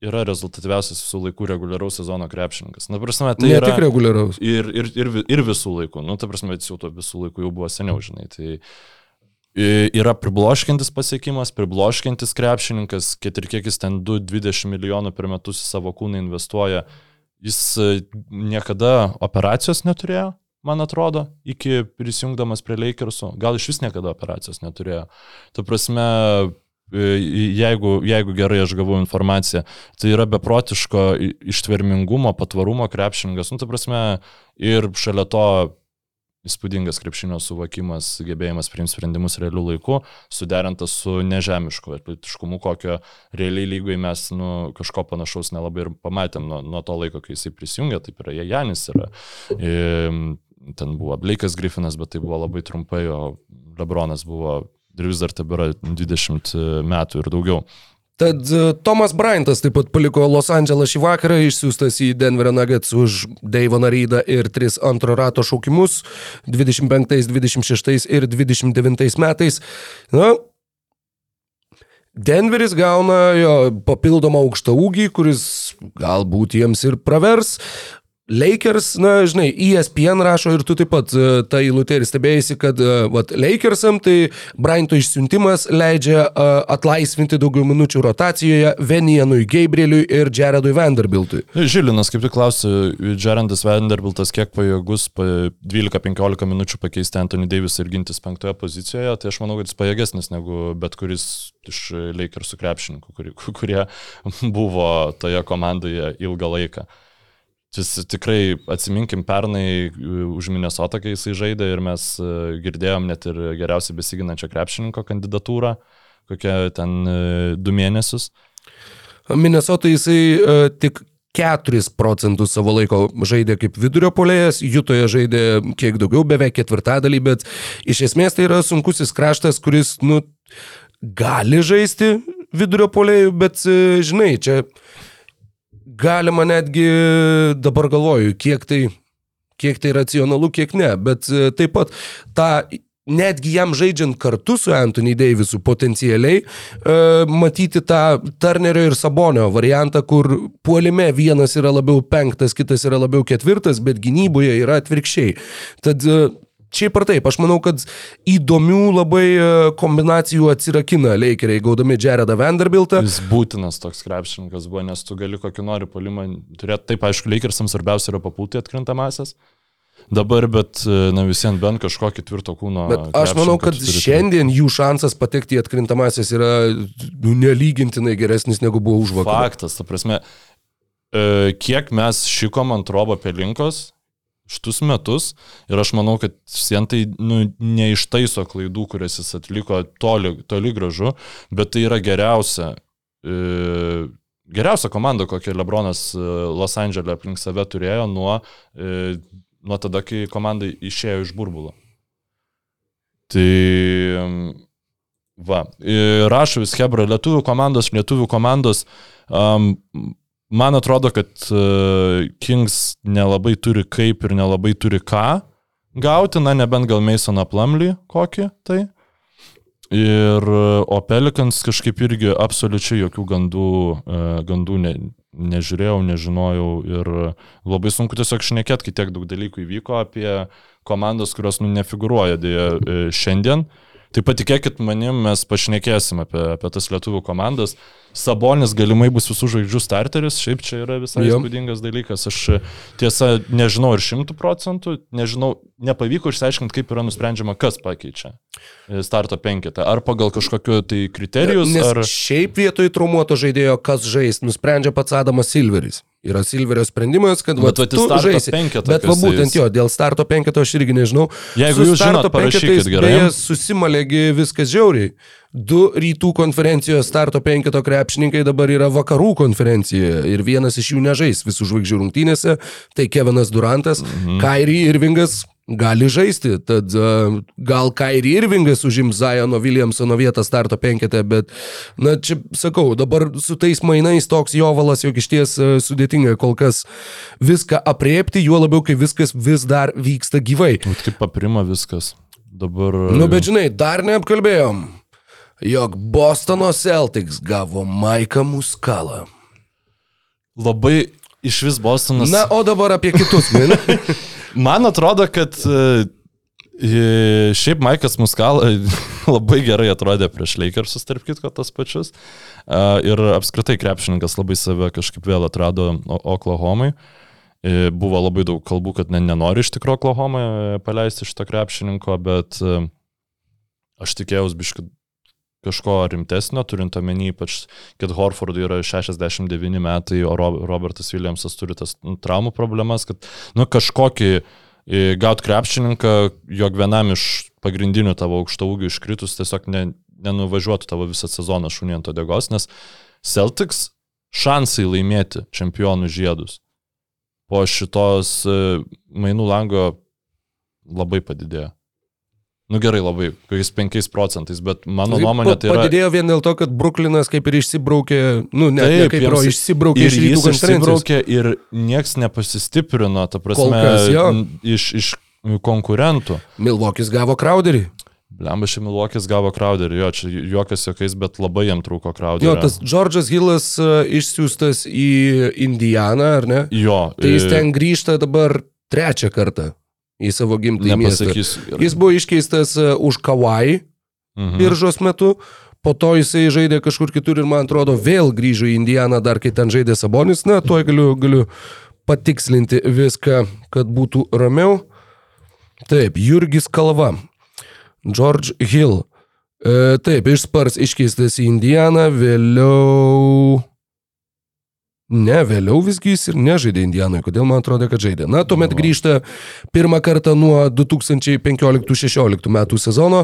yra rezultatyviausias visų laikų reguliaraus sezono krepšininkas. Na, prasme, tai ne yra... tik reguliaraus. Ir, ir, ir, ir visų laikų. Nu, ta prasme, jis jau to visų laikų jau buvo seniau, žinai. Tai yra pribloškintis pasiekimas, pribloškintis krepšininkas, kad ir kiek jis ten 2-20 milijonų per metus į savo kūną investuoja, jis e, niekada operacijos neturėjo, man atrodo, iki prisijungdamas prie Lakersų. Gal iš vis niekada operacijos neturėjo. Ta prasme, jeigu, jeigu gerai aš gavau informaciją, tai yra beprotiško ištvermingumo, patvarumo krepšininkas. Nu, ta prasme, ir šalia to įspūdingas krepšinio suvokimas, gebėjimas priimti sprendimus realių laikų, suderintas su nežemišku atletiškumu, kokio realiai lygoje mes nu, kažko panašaus nelabai ir pamatėm nuo, nuo to laiko, kai jisai prisijungė, taip yra Janis, yra. E, ten buvo Blake'as Griffinas, bet tai buvo labai trumpai, o Lebronas buvo ir vis dar tebėra 20 metų ir daugiau. Tad e, Tomas Bryantas taip pat paliko Los Andželą šį vakarą, išsiųstas į Denverio Nuggets už Deivoną Rydą ir tris antro rato šaukimus 25, 26 ir 29 metais. Na, Denveris gauna jo papildomą aukštą ūgį, kuris galbūt jiems ir pravers. Lakers, na, žinai, ESPN rašo ir tu taip pat e, tą eilutę ir stebėjai, kad e, vat, Lakersam tai Bryanto išsiuntimas leidžia e, atlaisvinti daugiau minučių rotacijoje Venienui Gabrieliui ir Jaredui Vanderbiltui. Žilinas kaip tik klausė, Džerandas Vanderbiltas kiek pajėgus pa 12-15 minučių pakeisti Anthony Davis ir gintis penktoje pozicijoje, tai aš manau, kad jis pajėgesnis negu bet kuris iš Lakersų krepšininkų, kurie, kurie buvo toje komandoje ilgą laiką. Tikrai atsiminkim pernai už Minnesotą, kai jisai žaidė ir mes e, girdėjom net ir geriausiai besiginančio krepšininko kandidatūrą, kokią ten e, du mėnesius. Minnesota jisai uh, tik 4 procentus savo laiko žaidė kaip vidurio polėjas, Jutoje žaidė kiek daugiau, beveik ketvirtadalį, bet iš esmės tai yra sunkusis kraštas, kuris, nu, gali žaisti vidurio polėjų, bet, e, žinai, čia galima netgi, dabar galvoju, kiek tai, kiek tai racionalu, kiek ne, bet e, taip pat tą netgi jam žaidžiant kartu su Anthony Davisu potencialiai, e, matyti tą Turnerio ir Sabonio variantą, kur puolime vienas yra labiau penktas, kitas yra labiau ketvirtas, bet gynyboje yra atvirkščiai. Tad e, Šiaip ar taip, aš manau, kad įdomių labai e, kombinacijų atsirakina Lakeriai, gaudami Jaredą Vanderbiltą. Jis būtinas toks krepšininkas buvo, nes tu gali kokį nori polimą turėti. Taip, aišku, Lakersams svarbiausia yra papulti atkrintamasis. Dabar, bet, na visiems bent kažkokį tvirto kūno. Bet aš manau, kad šiandien jų šansas patekti į atkrintamasis yra nu, nelygintinai geresnis negu buvo už vakarą. Faktas, ta prasme, e, kiek mes šikom ant robo pelinkos šitus metus ir aš manau, kad Sientai nu, neištaiso klaidų, kurias jis atliko toli, toli gražu, bet tai yra geriausia. E, geriausia komanda, kokią Lebronas e, Los Andželė aplink save turėjo nuo, e, nuo tada, kai komanda išėjo iš burbulo. Tai va, rašo vis Hebra, lietuvių komandos, lietuvių komandos. Um, man atrodo, kad uh, Kings nelabai turi kaip ir nelabai turi ką gauti, na nebent gal Masoną Plumley kokį tai. Ir, e, o Pelikans kažkaip irgi absoliučiai jokių gandų, uh, gandų ne, nežiūrėjau, nežinojau ir labai sunku tiesiog šnekėti, kai tiek daug dalykų įvyko apie komandas, kurios nu, nefiguruoja dėja e, šiandien. Tai patikėkit manim, mes pašnekėsim apie, apie tas lietuvių komandas. Sabonis galimai bus visų žvaigždžių starteris, šiaip čia yra visai įspūdingas dalykas. Aš tiesa nežinau ir šimtų procentų, nežinau, nepavyko išsiaiškinti, kaip yra nusprendžiama, kas pakeičia starto penketą. Ar pagal kažkokiu tai kriterijus, Nes ar... šiaip vietoj traumuoto žaidėjo, kas žais, nusprendžia pats Adamas Silveris. Yra Silverio sprendimas, kad Bet va, tu žaisi. Bet va būtent jo, dėl starto penketo aš irgi nežinau. Jeigu Su jūs starto žinot, parašykit gerai. Beje, susimalėgi viskas žiauriai. Du rytų konferencijos starto penketo krepšininkai dabar yra vakarų konferencijoje ir vienas iš jų nežais visų žvaigždžių rungtynėse, tai Kevinas Durantas, mhm. Kairi Irvingas gali žaisti, tad uh, gal Kairi Irvingas užims Zajono Williamsono vietą starto penkete, bet, na, čia sakau, dabar su tais mainais toks jovalas, jog iš ties uh, sudėtinga kol kas viską apriepti, juo labiau, kai viskas vis dar vyksta gyvai. Vat Kaip paprima viskas. Dabar... Nu, bet žinai, dar neapkalbėjom, jog Bostono Celtics gavo Maiką Muskalą. Labai iš vis Bostonas. Na, o dabar apie kitus. min. Man atrodo, kad e, e, šiaip Maikas Muskal labai gerai atrodė prieš Lakersus, tarp kitko, tas pačius. E, Ir apskritai krepšininkas labai save kažkaip vėl atrado Oklahomai. E, Buvo labai daug kalbų, kad ne, nenori iš tikrųjų Oklahomą paleisti šito krepšininko, bet e, aš tikėjausi biškai kažko rimtesnio, turint omeny ypač, kad Horfordui yra 69 metai, o Ro- Robertas Williamsas turi tas nu, traumų problemas, kad nu, kažkokį e, gaut krepšininką, jog vienam iš pagrindinių tavo aukšto ūgių iškritus tiesiog ne, nenuvažiuotų tavo visą sezoną šunį ant odegos, nes Celtics šansai laimėti čempionų žiedus po šitos e, mainų lango labai padidėjo. Nu gerai, labai, kokiais 5 procentais, bet mano Tai nuomonė tai yra... Padidėjo vien dėl to, kad Bruklinas kaip ir išsibraukė, nu, ne, ne Taip, kaip ir išsibraukė ir iš rytų jis konferencijos. ir nieks nepasistiprino, ta prasme, kas, jo. iš, iš konkurentų. Milvokis gavo Crowderį. Blemba Šimilokis gavo Crowderį, jo, čia juokas jokiais, bet labai jam trūko Crowderio. Jo, tas Džordžas Hillas uh, išsiųstas į Indianą, ar ne? Jo, Tai jis e, ten grįžta dabar trečią kartą į savo gimtąjį miestą. Jis buvo iškeistas uh, už Kawaii mhm. biržos metu, po to jisai žaidė kažkur kitur ir man atrodo vėl grįžo į Indianą dar kai ten žaidė Sabonis. Na, tuoj galiu, galiu patikslinti viską, kad būtų ramiau. Taip, Jurgis Kalva, George Hill. E, taip, iš Spars iškeistas į Indianą, vėliau... Ne, vėliau visgi jis ir nežaidė Indianoje, kodėl man atrodo, kad žaidė. Na, tuomet grįžta pirmą kartą nuo 2015-16 metų sezono.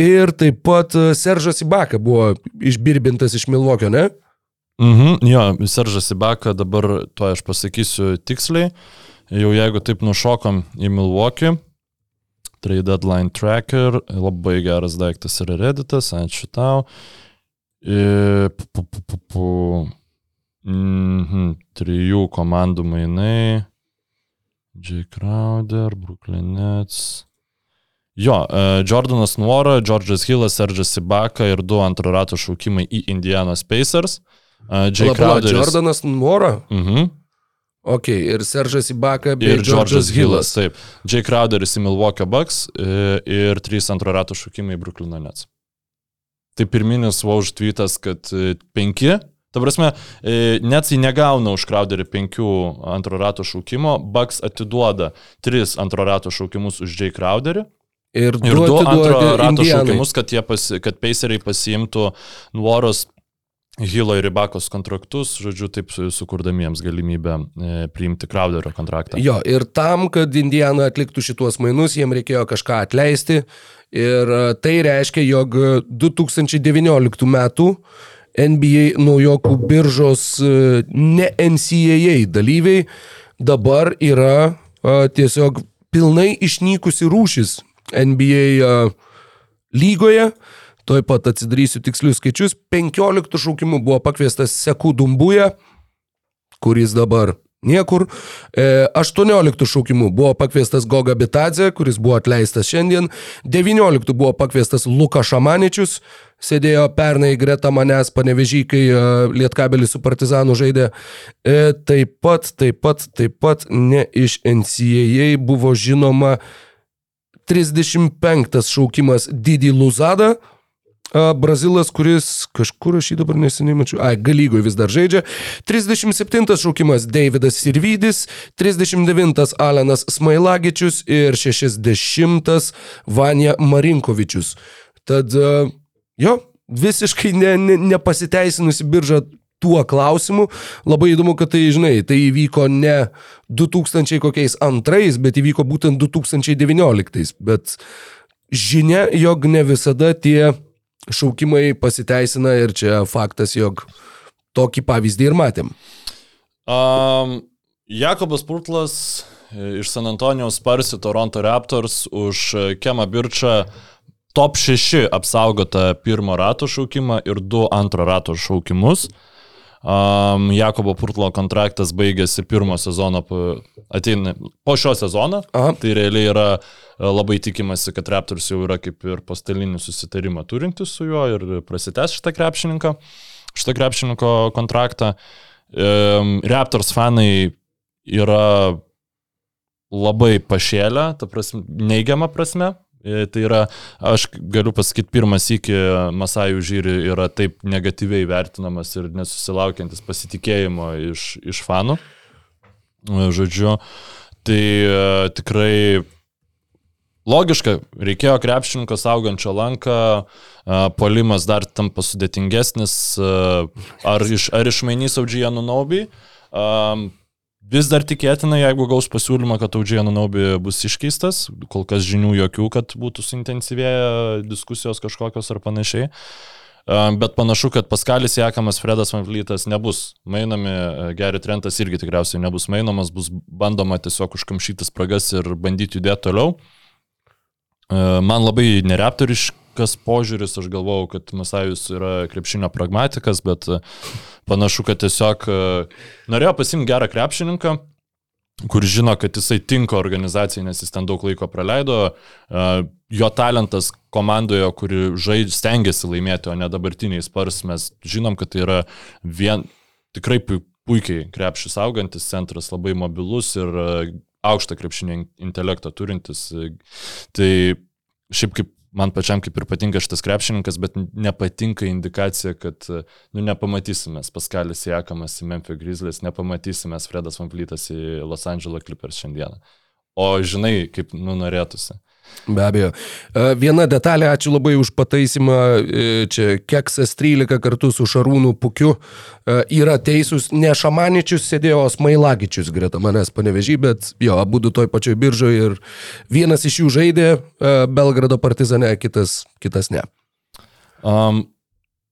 Ir taip pat e, Seržas Ibaka buvo išbirbintas iš Milvokio, ne? Mhm, jo, Seržas Ibaka, dabar to aš pasakysiu tiksliai. Jau jeigu taip nušokom į Milwaukee, Trade Deadline Tracker, labai geras daiktas yra Redditas, ačiū tau. Pu, pu, pu, pu, pu. Mhm, trijų komandų mainai. J. Crowder, Brooklyn Nets. Jo, e, Jordanas Nuora, George'as Hillas, Serge'as Ibaka ir du antro rato šaukimai į Indianos Pacers. E, J. Pala, Crowderis. Jordanas Mora. Mhm. Ok, ir Seržas Ibaka bei Ir George'as Hillas, taip. J. Crowderis į Milwaukee Bucks e, ir trys antro rato šaukimai į Brooklyn Nets. Tai pirminis Vauž tweetas, kad penki. Ta prasme, e, Netsai negauna už Crowderį penkių antro rato šaukimo, Bucks atiduoda tris antro rato šaukimus už J. Crowderį. Ir Ir du atiduodi antro rato Indianai. šaukimus, kad, pasi, kad Paceriai pasiimtų Nuoros Hilo ir Ribakos kontraktus, žodžiu, taip su- sukurdami jiems galimybę e, priimti Crowderio kontraktą. Jo, ir tam, kad Indiana atliktų šituos mainus, jiem reikėjo kažką atleisti. Ir e, tai reiškia, jog 2019 metų NBA naujokų biržos e, ne NCAA dalyviai dabar yra a, tiesiog pilnai išnykusi rūšis NBA a, lygoje. Tuoj pat atsidarysiu tikslius skaičius. 15 šaukimų buvo pakviestas Sekų Dumbuja, kuris dabar niekur. E, 18 šaukimų buvo pakviestas Goga Bitadze, kuris buvo atleistas šiandien. 19 buvo pakviestas Luka Šamaničius, sėdėjo pernai greta manęs panevežy, kai e, Lietkabelis su Partizanu žaidė. E, taip pat, taip pat, taip pat ne iš NCAA buvo žinoma 35 šaukimas Didi Luzada. Brazilas, kuris kažkur aš jį dabar neseniai mačiau, ai, galygoje vis dar žaidžia. 37 šaukimas Davidas Sirvidis, 39 Alenas Smailagičius ir 60 Vanja Marinkovičius. Tad, jo, visiškai ne, ne, nepasiteisinusi birža tuo klausimu. Labai įdomu, kad tai, žinai, tai įvyko ne 2000 kokiais antrais, bet įvyko būtent 2019. Bet žinia, jog ne visada tie šaukimai pasiteisina ir čia faktas, jog tokį pavyzdį ir matėm. Um, Jakobas Purtlas e, iš San Antonijaus Spars į Toronto Raptors už e, Kemą Birčą top 6 apsaugotą pirmo rato šaukimą ir du antro rato šaukimus. Um, Jakobo Purtlo kontraktas baigėsi pirmo sezono, ateina po šio sezono. Aha. Tai realiai yra e, labai tikimasi, kad Raptors jau yra kaip ir postelinį susitarimą turintis su juo ir prasitęs šitą krepšininką, šitą krepšininko kontraktą. Um, Raptors fanai yra labai pašėlę, ta prasme, neigiama prasme. E, Tai yra, aš galiu pasakyti, pirmas iki Masajų žyri yra taip negatyviai vertinamas ir nesusilaukiantis pasitikėjimo iš, iš fanų. E, Žodžiu, tai e, tikrai logiška, reikėjo krepšininko saugančio lanką, polimas dar tampa sudėtingesnis, ar, iš, ar išmainys Audžiją Nunobį. Vis dar tikėtina, jeigu gaus pasiūlymą, kad Audžiją Nunobį bus iškeistas, kol kas žinių jokių, kad būtų suintensyvėję diskusijos kažkokios ar panašiai. Bet panašu, kad Paskalis Jekamas, Fredas Van Vlytas nebus mainami, Gary Trentas irgi tikriausiai nebus mainomas, bus bandoma tiesiog užkamšyti spragas ir bandyti judėti toliau. Man labai nereptoriškas požiūris, aš galvojau, kad Masajus yra krepšinio pragmatikas, bet a, panašu, kad tiesiog a, norėjo pasimti gerą krepšininką, kur žino, kad jisai tinka organizacijai, nes jis ten daug laiko praleido. A, Jo talentas komandoje, kuri žaidž, stengiasi laimėti, o ne dabartiniai spars, mes žinom, kad tai yra vien, tikrai pui- puikiai krepšis augantis centras, labai mobilus ir aukštą krepšinio in- intelektą turintis. E, Tai šiaip kaip man pačiam kaip ir patinka šitas krepšininkas, bet nepatinka indikacija, kad nu, nepamatysime Paskalis Jekamas į Memphis Grizzlies, nepamatysime Fredas Van Vlytas į Los Angeles Clippers šiandieną. O žinai, kaip nu norėtųsi. Be abejo. E, Viena detalė, ačiū labai už pataisymą. e, Čia Keksas 13 kartu su Šarūnu Pukiu e, yra teisūs. Ne Šamaničius sėdėjo, o Smailagičius greta manęs panevežį, bet jo, abu du toj pačioj biržoje ir vienas iš jų žaidė Belgrado partizane, kitas, kitas ne. Um,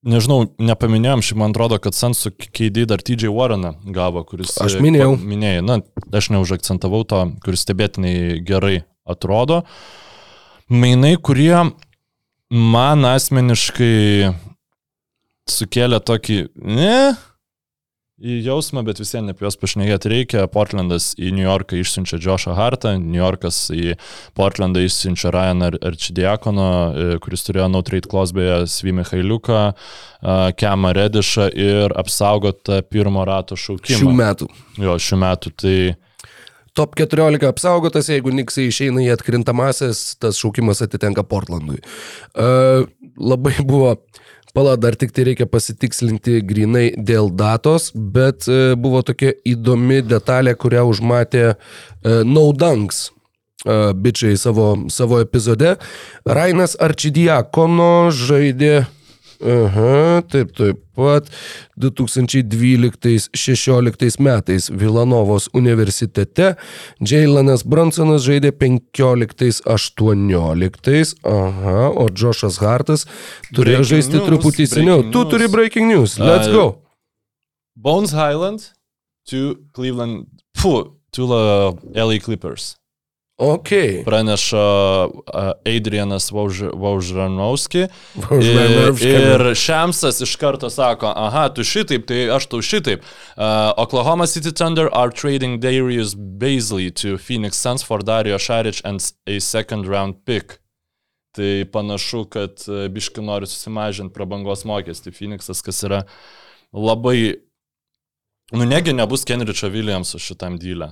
nežinau, nepaminėjom, šiaip man atrodo, kad Sansu KD dar TJ Warreną gavo, kuris... Aš minėjau. Minėjai, na, aš neužakcentavau to, kuris stebėtinai gerai atrodo. Mainai, kurie man asmeniškai sukėlė tokį, ne, į jausmą, bet vis vien apie juos pašnekėti reikia. Portlandas į New Yorką išsiunčia Joshą Hartą, New Yorkas į Portlandą išsiunčia Ryan Ar- Arčidiakono, e, kuris turėjo no trade clause beje Svimi Hailiuką, Kemą Redišą ir apsaugotą pirmo rato šaukimą. Šių metų. Jo, šių metų. Tai Top 14 apsaugotas, jeigu Niksai išeina į atkrintamasis, tas šaukimas atitenka Portlandui. Uh, labai buvo, pala, dar tik tai reikia pasitikslinti grinai dėl datos, bet uh, buvo tokia įdomi detalė, kurią užmatė uh, Naudanks. Uh, bičiai savo, savo epizode. Rainas Arčidiakono žaidė Aha, taip, taip pat 2012-16 metais Vilanovos universitete Jailanas Bransonas žaidė 15-18, aha, o Džošas Hartas turėjo Breaking žaisti news, truputį seniau. Tu turi breaking news, let's Uh, go. Bones Highland to Cleveland, fu, to uh, LA Clippers. Ok. praneša Adrianas Vauž- Vaužranovski. Ir, ir Šemsas iš karto sako, aha, tu šitaip, tai aš tau šitaip. Uh, Oklahoma City Thunder are trading Darius Baisley to Phoenix Suns for Dario Šaric and a second round pick. Tai panašu, kad e, biški nori susimažinti prabangos mokestį Phoenixas, kas yra labai... Nu, negi nebus Kenričio Williamso šitam dylę.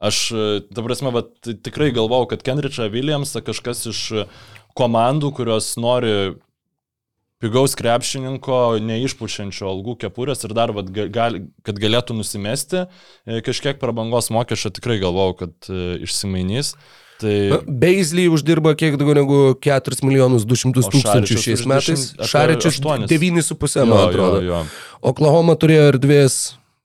Aš, e, ta prasme, vat, tikrai galvau, kad Kenričą Williamsą kažkas iš e, komandų, kurios nori pigaus krepšininko, neišpučiančio algų kepurės ir dar, vat, ga- gal, kad galėtų nusimesti e, kažkiek prabangos mokesčio, tikrai galvau, kad išsimainys. Tai Beisley uždirba kiek daugiau negu 4 milijonus 200 O tūkstančių šiais metais. 10 apie Šaričius 8. 9,5, man atrodo. jo. Oklahoma turėjo erdvės,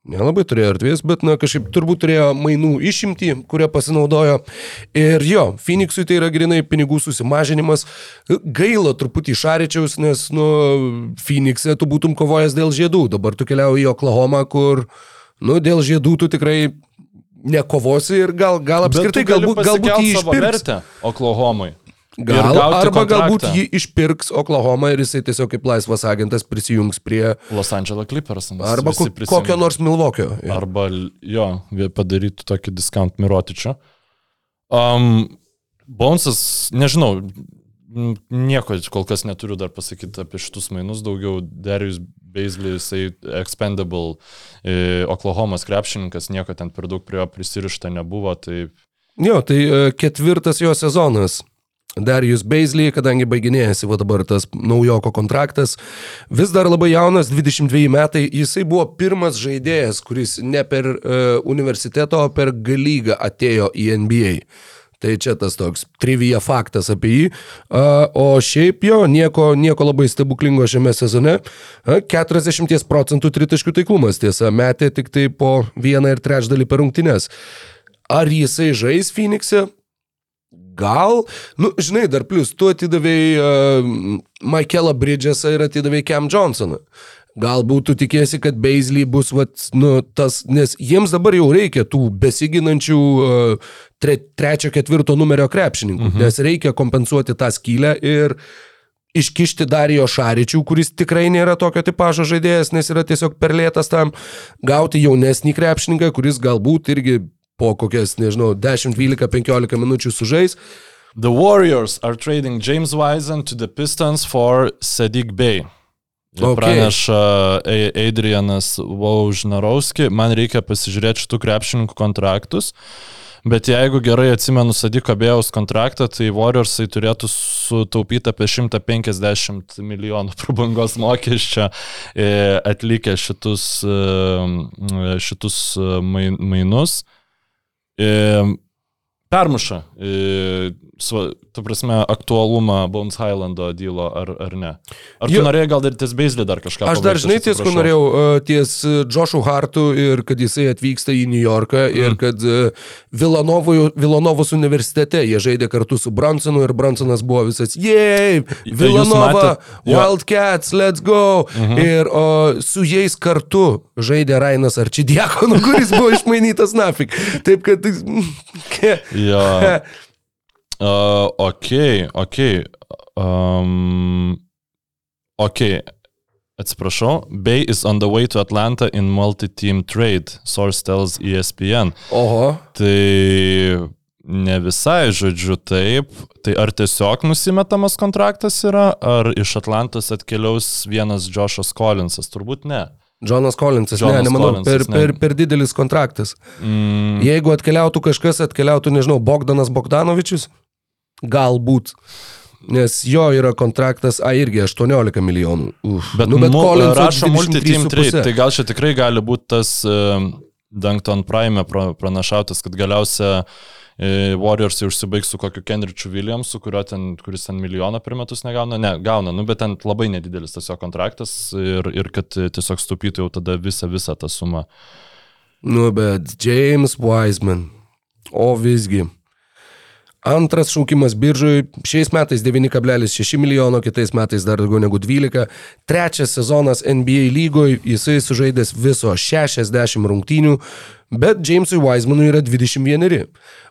nelabai turėjo erdvės, bet, na, kažkaip turbūt turėjo mainų išimti, kurią pasinaudojo. Ir jo, Phoenixui tai yra grinai pinigų susimažinimas. Gaila truputį Šaričiaus, nes, nu, Phoenix'e tu būtum kovojęs dėl žiedų. Dabar tu keliauji į Oklahoma, kur, nu, dėl žiedų tu tikrai nekovosi ir gal, gal apskritai galbūt, galbūt jį vertę Oklahomai. Gal, arba galbūt kontraktą. jį išpirks Oklahoma ir jisai tiesiog kaip laisvas agentas prisijungs prie Los Angeles Clippers. arba ko, kokio nors Milvokio. Arba, jo, padarytų tokį discount mirotičio. Um, Bonsas, nežinau, nieko kol kas neturiu dar pasakyti apie šitus mainus, daugiau Darius Beisley, jisai expendable e, Oklahomos krepšininkas, nieko ten per daug prie jo prisirišta nebuvo, tai Jo, tai e, ketvirtas jo sezonas. Darius Beisley, kadangi baiginėjasi va dabar tas naujoko kontraktas, vis dar labai jaunas, 22 metai, jisai buvo pirmas žaidėjas, kuris ne per uh, universiteto, o per galygą atėjo į NBA. Tai čia tas toks trivija faktas apie jį. A, O šiaip jo, nieko, nieko labai stebuklingo šiame sezone. A, 40 procentų tritaškių taiklumas, tiesa, metė tik tai po vieną ir trečdalį per rungtynes. Ar jisai žais Phoenix'e? Gal, nu, žinai, dar plus, tu atidavėjai uh, Michaelą Bridgesą ir atidavėjai Cam Johnsoną. Galbūt tu tikėsi, kad Beisley bus, vat, nu, tas, nes jiems dabar jau reikia tų besiginančių uh, tre, trečio, ketvirto numerio krepšininkų, mhm. nes reikia kompensuoti tą skylę ir iškišti Darijo Šaričių, kuris tikrai nėra tokio tipažo žaidėjas, nes yra tiesiog per lėtas tam, gauti jaunesnį krepšininką, kuris galbūt irgi po kokias, nežinau, 10, 12, 15 minučių sužais. The Warriors are trading James Wiseman to the Pistons for Sadiq. Ir Okay. Praneša A- Adrianas Vaužnarovski, man reikia pasižiūrėti šitų krepšininkų kontraktus, bet jeigu gerai atsimenu Sadiko Bėjaus kontraktą, tai Warriorsai turėtų sutaupyti apie 150 milijonų prabangos mokesčio e, atlikę šitus, e, šitus e, main- mainus. E, Permuša, e, tu prasme, aktualumą Bones Highlando dylo ar, ar ne? Ar tu Jo. norėjai gal dar ties Beislį dar kažką? Aš dar žinai ties, ko norėjau, uh, ties uh, Joshu Hartu ir kad jisai atvyksta į New Yorką ir Mm. kad uh, Vilanovo, Vilanovos universitete jie žaidė kartu su Brunsonu ir Brunsonas buvo visas, jei, Vilanova. Wildcats, let's go. Mhm. Ir o, su jais kartu žaidė Rainas Arčidiekonu, kuris buvo išmainytas nafik. Taip kad... Jo. Uh, ok, ok. Um, ok. Atsiprašau. Bay is on the way to Atlanta in multi-team trade, source tells ESPN. Oho. Tai ne visai, žodžiu, taip. Tai ar tiesiog nusimetamas kontraktas yra, ar iš Atlantos atkeliaus vienas Joshas Collinsas? Turbūt ne. Jonas Collinsas, Jonas ne, nemanau, Collinsas, per, ne. per, per didelis kontraktas. Mm, Jeigu atkeliautų kažkas, atkeliautų, nežinau, Bogdanas Bogdanovičius, galbūt. Nes jo yra kontraktas, a irgi 18 milijonų. Uf. Bet, nu, bet Collinsas rašo multi-team 23,5. trade, tai gal čia tikrai gali būti tas um, Dankton Prime pra- pranašautas, kad galiausia e, Warriors užsibaigs su kokiu Kendrichu Williamsu, ten, kuris ten milijoną per metus negauna. Ne, gauna, nu, bet ten labai nedidelis tas jo kontraktas ir, ir kad e, tiesiog stupytų jau tada visą, visą tą sumą. Nu, bet James Wiseman. O visgi. Antras šaukimas biržui, šiais metais 9,6 milijono, kitais metais dar daugiau negu 12. Trečias sezonas NBA lygoje, jisai sužaidęs viso 60 rungtynių, bet Jamesui Wisemanui yra 21.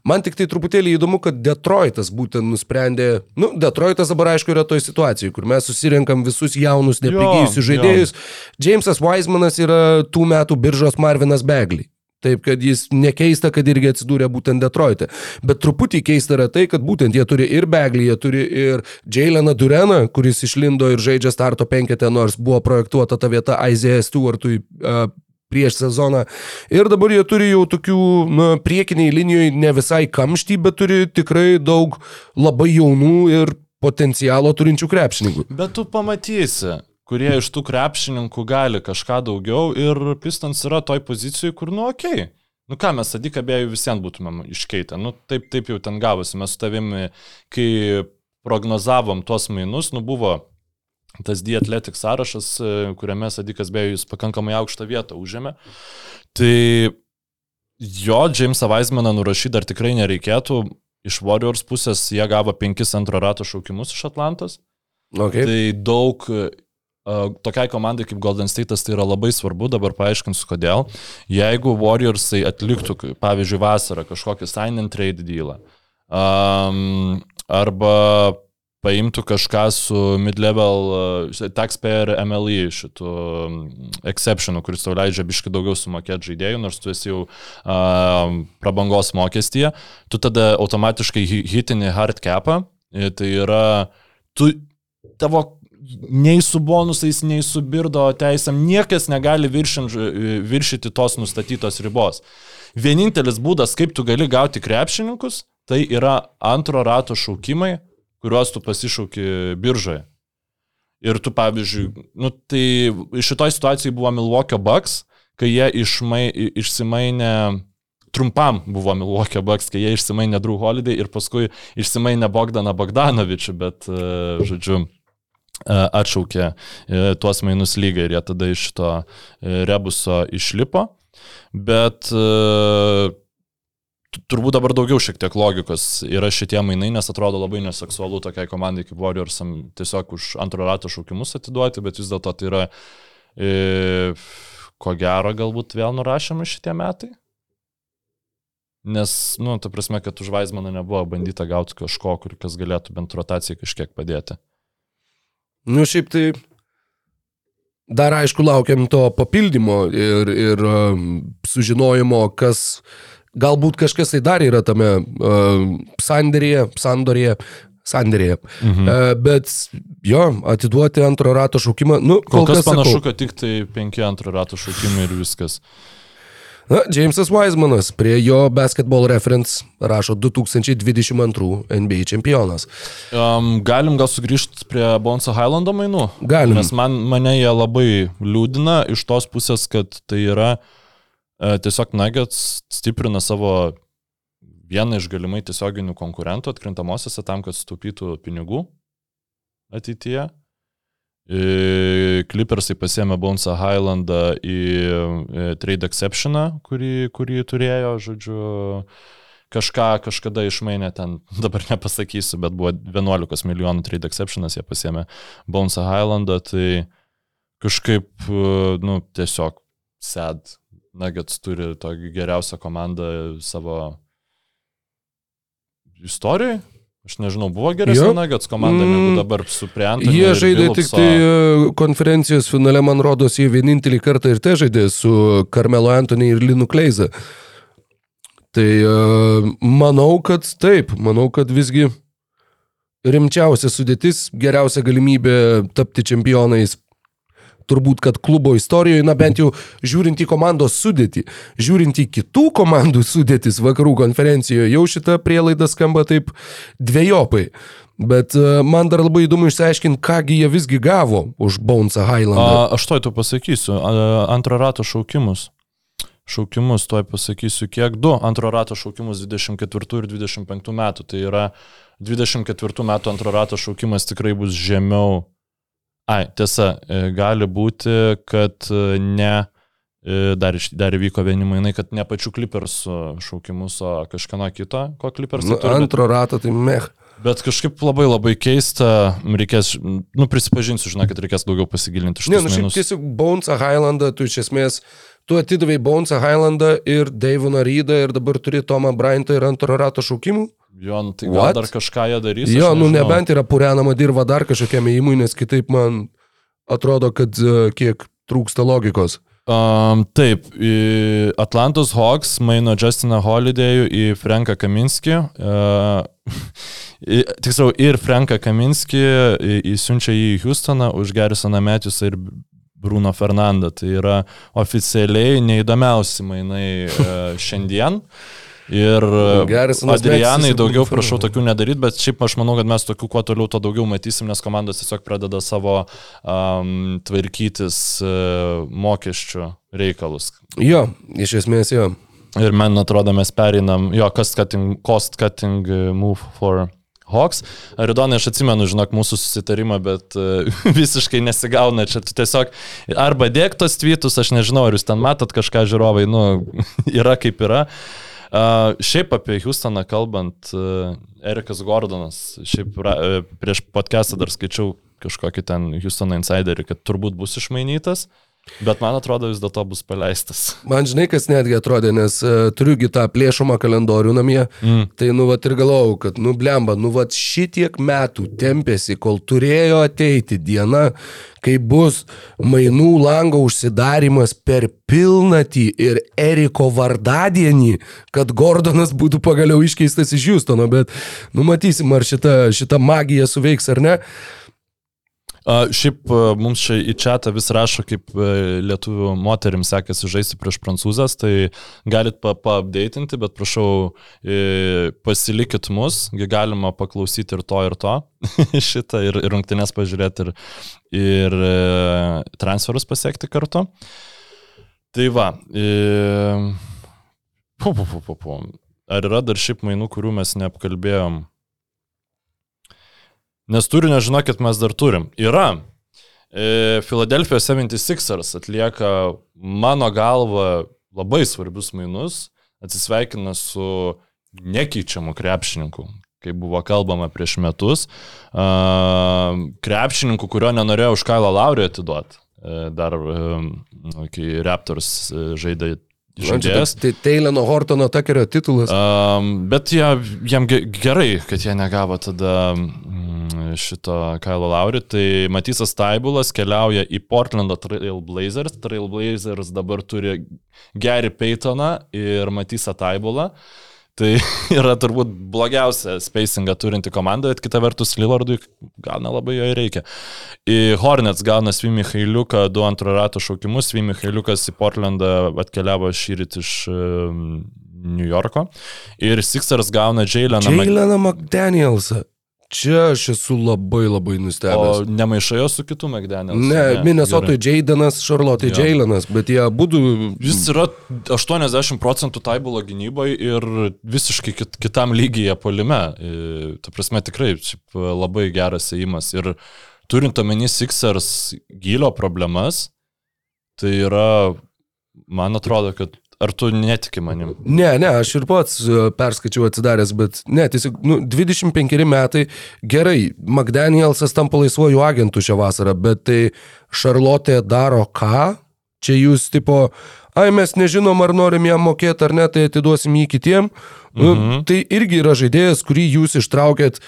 Man tik tai truputėlį įdomu, kad Detroitas būtent nusprendė, nu, Detroitas dabar aišku yra toj situacijai, kur mes susirenkam visus jaunus, neprigijusius jo. žaidėjus. Jamesas Weismanas yra tų metų biržos Marvinas Begley. Taip, kad jis nekeista, kad irgi atsidūrė būtent Detroite. Bet truputį keista yra tai, kad būtent jie turi ir Begley, jie turi ir Jaileną Dureną, kuris išlindo ir žaidžia starto penketę, nors buvo projektuota ta vieta Isaiah Stewartui uh, prieš sezoną. Ir dabar jie turi jau tokių na, priekiniai linijoje ne visai kamštį, bet turi tikrai daug labai jaunų ir potencialo turinčių krepšininkų. Bet tu pamatysi, kurie iš tų krepšininkų gali kažką daugiau ir Pistons yra toj pozicijoje, kur, nu, okei. Okay. Nu ką, mes Sadiką abiejų visiems būtumėm iškeitę. Nu, taip, taip jau ten gavosi. Mes su tavimi, kai prognozavom tuos mainus, nu buvo tas D-Athletics sąrašas, kuriame Sadikas beje jis pakankamai aukštą vietą užėmė. Tai jo, Jamesą Weismaną nurašyti dar tikrai nereikėtų. Iš Warriors pusės jie gavo penkis antro rato šaukimus iš Atlantos. Okay. Tai daug tokiai komandai kaip Golden State'as tai yra labai svarbu, dabar paaiškinsiu kodėl. Jeigu Warriorsai atliktų, pavyzdžiui, vasarą kažkokį sign and trade dealą, um, arba paimtų kažką su mid-level uh, taxpayer MLE šitų exceptionų, kuris tau leidžia biškai daugiau sumokėti žaidėjų, nors tu esi jau uh, prabangos mokestyje, tu tada automatiškai hi- hitini hard capą, tai yra tu tavo nei su bonusais, nei su birdo teisėm niekas negali viršint, viršyti tos nustatytos ribos. Vienintelis būdas, kaip tu gali gauti krepšininkus, tai yra antro rato šaukimai, kuriuos tu pasišauki biržoje. Ir tu, pavyzdžiui, nu, tai šitoj situacijai buvo Milwaukee Bucks, kai jie išmai, išsimainė trumpam buvo Milwaukee Bucks, kai jie išsimainė Drew Holiday ir paskui išsimainė Bogdaną Bogdanovičių, bet, e, žodžiu, atšaukė e, tuos mainus lygą ir jie tada iš to e, rebuso išlipo. Bet e, tu- turbūt dabar daugiau šiek tiek logikos yra šitie mainai, nes atrodo labai neseksualu tokiai komandai kaip Warriorsam tiesiog už antro rato šaukimus atiduoti, bet vis dėlto tai yra, e, ko gero, galbūt vėl nurašėmi šitie metai. Nes, nu, ta prasme, kad už Vaismaną nebuvo bandyta gauti kažko, kur kas galėtų bent rotacijai kažkiek padėti. Nu, šiaip tai dar aišku laukiam to papildymo ir, ir um, sužinojimo, kas galbūt kažkas tai dar yra tame um, sandėrėje, sandorėje. Sandėrėje. Mhm. Uh, bet jo, atiduoti antro rato šaukimą, nu, kol, kol kas kas panašu, sakau, kad tik tai penki antro rato šaukimai ir viskas. Na, Jamesas Weismanas prie jo basketball reference rašo 2022 NBA čempionas. Um, galim gal sugrįžti prie Bonso Highlando mainų? Galim. Nes man, mane jie labai liūdina iš tos pusės, kad tai yra e, tiesiog Nuggets stiprina savo vieną iš galimai tiesioginių konkurentų atkrintamosiose tam, kad sutaupytų pinigų ateityje. E, Clippersai pasėmė Bonesą Highlandą į e, trade exceptioną, kurį, kurį turėjo, žodžiu, kažką kažkada išmainė ten, dabar nepasakysiu, bet buvo 11 milijonų trade exceptionas, jie pasėmė Bonesą Highlandą, tai kažkaip, e, nu, tiesiog sad. Nuggets turi tokį geriausią komandą savo istorijoje. Aš nežinau, buvo geresnė. Nuggets komanda negu Mm. dabar su Priantu. Jie žaidė tik tai e, konferencijos finale, man rodos, jie vienintelį kartą ir te žaidė su Carmelo Antony ir Linu Kleiza. Tai e, manau, kad taip, manau, kad visgi rimčiausia sudėtis, geriausia galimybė tapti čempionais. Turbūt, kad klubo istorijoje, na bent jau žiūrint į komandos sudėtį, žiūrint į kitų komandų sudėtis vakarų konferencijoje, jau šita prielaida skamba taip dviejopai. Bet e, man dar labai įdomu išsiaiškinti, kągi jie visgi gavo už Bonesą Highlandą. Aš toj tu pasakysiu. Antro rato šaukimus. Šaukimus, toj pasakysiu, kiek du antro rato šaukimus 24 ir 25 metų. Tai yra 24 metų antro rato šaukimas tikrai bus žemiau. Ai, tiesa, e, gali būti, kad e, ne, e, dar, dar įvyko vieni mainai, kad ne pačių Clippersų šaukimus, o kažkieno kito, ko Clippers Nu, turi. Bet, antro rato, tai meh. bet kažkaip labai labai keista, reikės, nu prisipažinsiu, žinai, kad reikės daugiau pasigilinti iš Ne, tų nu šiaip tiesiog Bonesą Highlandą, tu iš esmės, tu atidavai Bonesą Highlandą ir Deivoną Rydą ir dabar turi Tomą Bryantą ir antro rato šaukimų. Jo, nu, tai gal What? dar kažką jie darys. Jo, nu nebent yra purenama dirba dar kažkokiam įimui, nes kitaip man atrodo, kad e, kiek trūksta logikos. Um, taip, Atlantos Hawks maino Justiną Holidėjų į Franką Kaminskį. Uh, tiksliau, ir Franką Kaminskį įsiunčia jį į Houstoną už Gerisoną Metisą ir Bruno Fernandą. Tai yra oficialiai neįdomiausi mainai uh, šiandien. Uh, Garrisonas Adrianai, Mattisas ir daugiau prašau tokių nedaryti, bet šiaip aš manau, kad mes tokių kuo toliau, to daugiau matysim, nes komandos tiesiog pradeda savo um, tvarkytis uh, mokesčių reikalus. Jo, iš esmės jo. Ir man atrodo, mes pereinam, jo, cutting, cost cutting uh, move for Hawks. Aridonai, aš atsimenu, žinok, mūsų susitarimą, bet uh, visiškai nesigauna. Čia tu tiesiog arba dėk tos tweetus, aš nežinau, ar jūs ten matot kažką žiūrovai, nu, yra kaip yra. Uh, šiaip apie Houstoną kalbant, uh, Erikas Gordonas, šiaip uh, prieš podcastą dar skaičiau kažkokį ten Houstono insiderį, kad turbūt bus išmainytas, bet man atrodo vis dėlto bus paleistas. Man žinai, kas netgi atrodė, nes uh, turiugi tą plėšomą kalendorių namie. Mm. Tai nu vat ir galvojau, kad nu blemba, nu vat šitiek metų tempėsi, kol turėjo ateiti diena, kai bus mainų lango užsidarimas per pilnatį ir Eriko vardadienį, kad Gordonas būtų pagaliau iškeistas iš Houstono, bet nu matysim, ar šita, šita magija suveiks ar ne. A, šiaip mums čia į čatą vis rašo, kaip lietuvių moterim sekasi žaisti prieš prancūzas, tai galit pa paupdatinti, bet prašau, pasilikit mus, galima paklausyti ir to, ir to, šitą, ir, ir rungtynės pažiūrėti, ir, ir e, transferus pasiekti kartu. Tai va, e, Pu, pu, pu, pu, pu. Ar yra dar šiaip mainų, kurių mes neapkalbėjom? Nes turinio, žinokit, mes dar turim. Yra. E, Philadelphia 76ers atlieka mano galva labai svarbius mainus, atsisveikina su nekeičiamu krepšininku, kaip buvo kalbama prieš metus. Krepšininku, kurio nenorėjo už Kailą Laurį atiduoti. E, Dar, e, kai Raptors e, žaidė žaidėjas. Tai Teileno Hortono Takerio titulas. Um, bet jie, ge- gerai, kad jie negavo tada šito Kailo Laurį. Tai Matysas Taibulas keliauja į Portlando Trail Blazers. Trail Blazers dabar turi Gary Paytoną ir Matysą Taibulą. Tai yra turbūt blogiausia spacingą turinti komanda, bet kita vertus Lillardui gal nelabai jo reikia. Į Hornets gauna Svimi Hailiuką, du antro rato šaukimus. Svimi Hailiukas į Portlandą atkeliavo šįryt iš um, New Yorko. Ir Sixers gauna. Jaileną McDanielsą. Čia aš esu labai labai O nustebęs. nemaišai jo su kitu McDaniels. Ne, Minnesotoje Jaidenas, Charlotte. Jailenas, bet jie būtų... Jis yra 80 procentų taibulo gynyboje ir visiškai kit, kitam lygyje polime. E, Ta prasme, tikrai labai geras įimas. Ir turint omeny Sixers gylio problemas, tai yra, man atrodo, kad ar tu netiki manim? Ne, ne, aš ir pats e, perskaičiau atsidaręs, bet ne, tiesiog, nu, 25 metai, gerai, McDanielsas tampa laisvojų agentų šią vasarą, bet tai Šarlotė daro ką? Čia jūs tipo, ai mes nežinom, ar norim jam mokėti ar ne, tai atiduosim jį kitiem. Nu, Mhm. Tai irgi yra žaidėjas, kurį jūs ištraukėt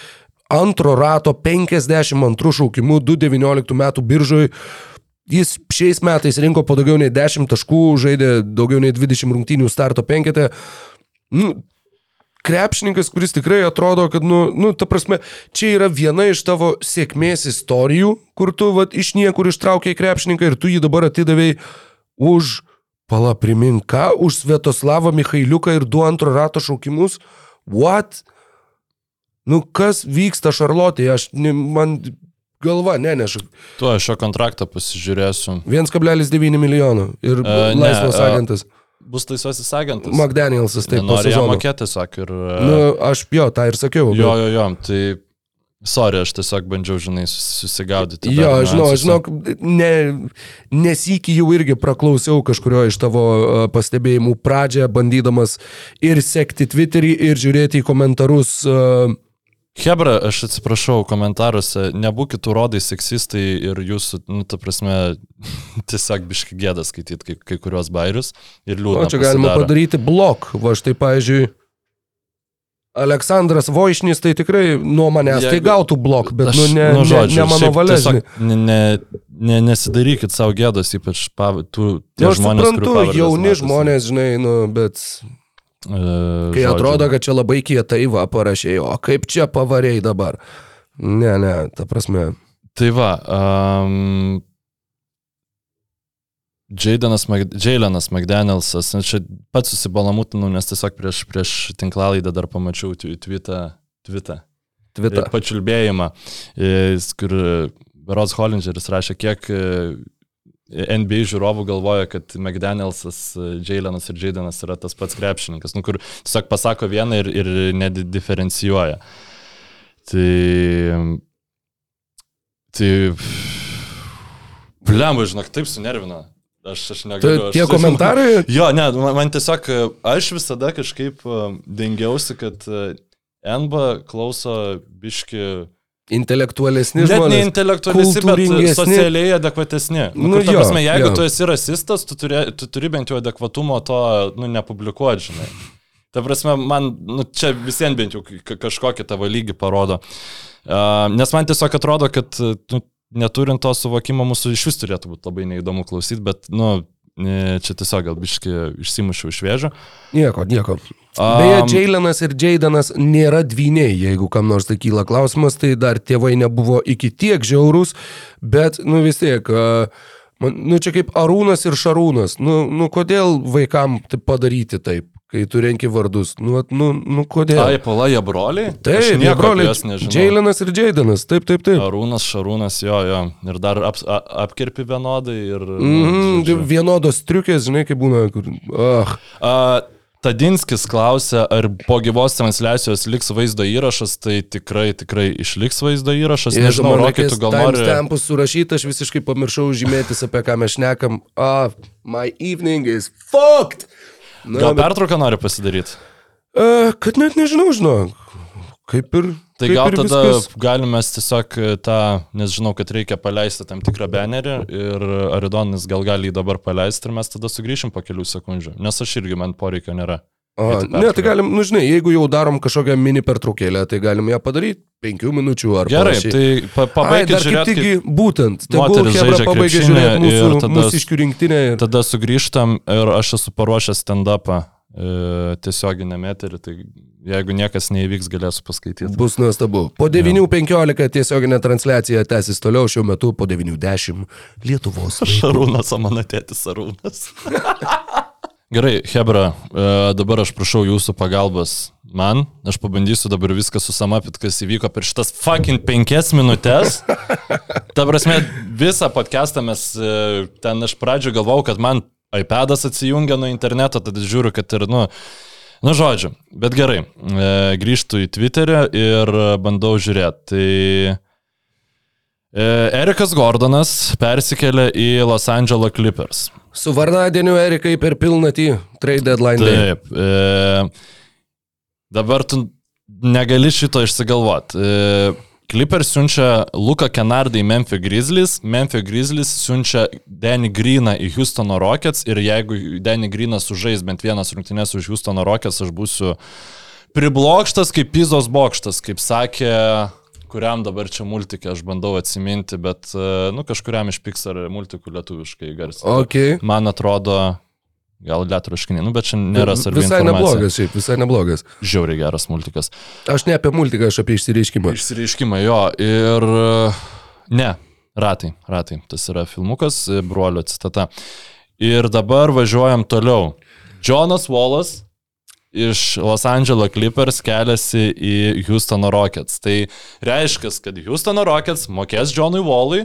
antro rato 52 šaukimu 2-19 metų biržoj. Jis šiais metais rinko po daugiau nei 10 taškų, žaidė daugiau nei 20 rungtynių starto penketę. Nu, krepšininkas, kuris tikrai atrodo, kad, nu, nu, ta prasme, čia yra viena iš tavo sėkmės istorijų, kur tu, va, iš niekur ištraukėjai krepšininką ir tu jį dabar atidavėjai už, pala, primink, ką, už Svetoslavą Mikhailiuką ir du antro rato šaukimus. What? Nu, kas vyksta Šarlotėje? Aš, man galva neneša. Tu aš šio kontraktą pasižiūrėsiu. 1,9 milijonų ir E, ne, laisvas e, agentas. Bus laisvasis agentas. McDanielsas taip pat. Jam mokėti tiesiog ir... e, Nu, aš jo, tą ir sakiau. Jo, bet- jo, jo, tai sorry, aš tiesiog bandžiau, žinai, sus- susigaudyti. Jo, aš žinau, aš žinau, ne, nesikį jau irgi praklausiau kažkurio iš tavo uh, pastebėjimų pradžią, bandydamas ir sekti Twitterį, ir žiūrėti į komentarus. Uh, Hebra, aš atsiprašau komentaruose, nebūkit urodai seksistai ir jūsų, nu, ta prasme, tiesiog biški gėda skaityti kai, kai kurios bairius ir o liūdna. čia galima pasidaro. padaryti blok. Va štai, pavyzdžiui, Aleksandras Voišnis tai tikrai nuo manęs tai Jeigu- gautų blok, bet Aš- nu, ne, nu, ne, žodžiu, ne mano šiaip valia. Ne, ne, ne, nesidarykit savo gėdos, ypač pav, tų, Nu, kurių suprantu, jauni matosi. žmonės, žinai, nu, bet kai žodžiu. atrodo, kad čia labai kietai va parašiai, o kaip čia pavariai dabar. Ne, ne, ta prasme. Tai va, um, Jailenas McDanielsas, čia pats susibalamutinau, nes tiesiog prieš, prieš tinklalaidą dar pamačiau tweetą Tvita. pačiulbėjimą, kur Rods Hollingeris rašė, kiek NBA žiūrovų galvoja, kad McDanielsas, Jailenas ir Jaidenas yra tas pats krepšininkas, nu, kur tiesiog pasako vieną ir, ir nediferencijuoja. Tai... Tai... Blemba, žinok, taip sunervina. Aš, aš Tai negaliu. tie aš, komentarai, Jo, ne, man, man tiesiog, aš visada kažkaip e, dengiausi, kad e, NBA klauso biški, intelektualesni net ne žmonės. intelektualesni, bet socialiai adekvatesni. Nu, Nu kur, jo, prasme, jeigu jo. tu esi rasistas, tu turi, tu turi bent jau adekvatumo to, nu, nepublikuoti, žinai. Ta prasme, man, nu, čia visiems bent jau ka- kažkokį tavo lygį parodo. Uh, nes man tiesiog atrodo, kad nu, neturint to suvokimo mūsų iš vis turėtų būti labai neįdomu klausyti, bet, nu, čia tiesiog gal biškai išsimušiau iš vėžio. Nieko, nieko. Beje, Jailenas ir Jaidanas nėra dvyniai, jeigu kam nors tai kyla klausimas, tai dar tėvai nebuvo iki tiek žiaurūs, bet, nu vis tiek, a, man, nu čia kaip Arūnas ir Šarūnas, nu, nu kodėl vaikam taip padaryti taip, kai tu renki vardus, nu, nu, nu kodėl? Ai, pala, jie broliai? Taip, Aš jie nieko broliai. Jailenas ir Jaidanas, taip, taip, taip. Arūnas, Šarūnas, jo, jo. Ir dar ap, apkirpi vienodai ir... Mhm, žodžiu. vienodos triukės, žinai, kaip būna, kur... Ah, A, Tadinskis klausia, ar po gyvos transliacijos liks vaizdo įrašas, tai tikrai, tikrai išliks vaizdo įrašas. Jeigu Nežinau, tu gal nori... timestampus surašyti, aš visiškai pamiršau žymėtis, apie ką mes šnekam. Ah, my evening is fucked. Na, Gal bet- pertrauką nori pasidaryti? E, kad net nežinau, žinok. Kaip ir. Tai kaip gal ir tada viskas. galime tiesiog e, tą, nes žinau, kad reikia paleisti tam tikrą banerį ir Aridonis gal gali jį dabar paleisti ir mes tada sugrįšim po kelių sekundžių, nes aš irgi man poreikio nėra. Eiti ne, tai galim, nu žinai, jeigu jau darom kažkokią mini pertraukėlę, tai galim ją padaryti penkių minučių ar Gerai, panašiai. tai pa, Ai, pabaigit dar kaip žiūrėti. būtent. Žaidžia pabaigia krepšinį žiūrėti mūsų, tada- mūsų išrinktinę. Ir... Tada sugrįžtam ir aš esu paruošęs stand-upą e, tiesioginę meterį, tai jeigu niekas neįvyks, galėsiu paskaityti. Bus nuostabu. Po 9.15 tiesioginė transliacija tęsis toliau, šiuo metu po 9.10 Lietuvos. Šarūnas, o mano tėtis Šarūnas. Gerai, Hebra, e, dabar aš prašau jūsų pagalbos man. Aš pabandysiu dabar viską susamapit, kas įvyko per šitas fucking penkias minutės. Ta prasme, visą podcastą mes e, ten aš pradžio galvau, kad man iPadas atsijungia nuo interneto, tada žiūriu, kad ir, nu, nu žodžiu, bet gerai, e, grįžtu į Twitterį ir bandau žiūrėti. Tai Erikas Gordonas persikėlė į Los Angeles Clippers. Su vardadieniu Erikai per pilnatį trade deadline. day. Taip. E, dabar tu negali šito išsigalvoti. E, Clippers siunčia Luką Kenardą į Memphis Grizzlies, Memphis Grizzlies siunčia Danny Greeną į Houstono Rockets ir jeigu Danny Greenas sužais bent vienas rungtynės už Houstono Rockets, aš būsiu priblokštas kaip Pizos bokštas, kaip sakė, kuriam dabar čia multikė, aš bandau atsiminti, bet, e, nu, kažkuriam iš Pixar multikų lietuviškai garsiai. Okay. Man atrodo, gal lietuviškai, nu, bet čia nėra svarbi Visai informacija. neblogas, šiaip, visai neblogas. Žiauriai geras multikas. Aš ne apie multiką, aš apie išsireiškimą. Išsireiškimai jo ir... Ne, ratai, ratai. Tas yra filmukas, e, brolio citata. Ir dabar važiuojam toliau. Jonas Wallas iš Los Angeles Clippers keliasi į Houstono Rockets. Tai reiškia, kad Houstono Rockets mokės Johnui Wallui,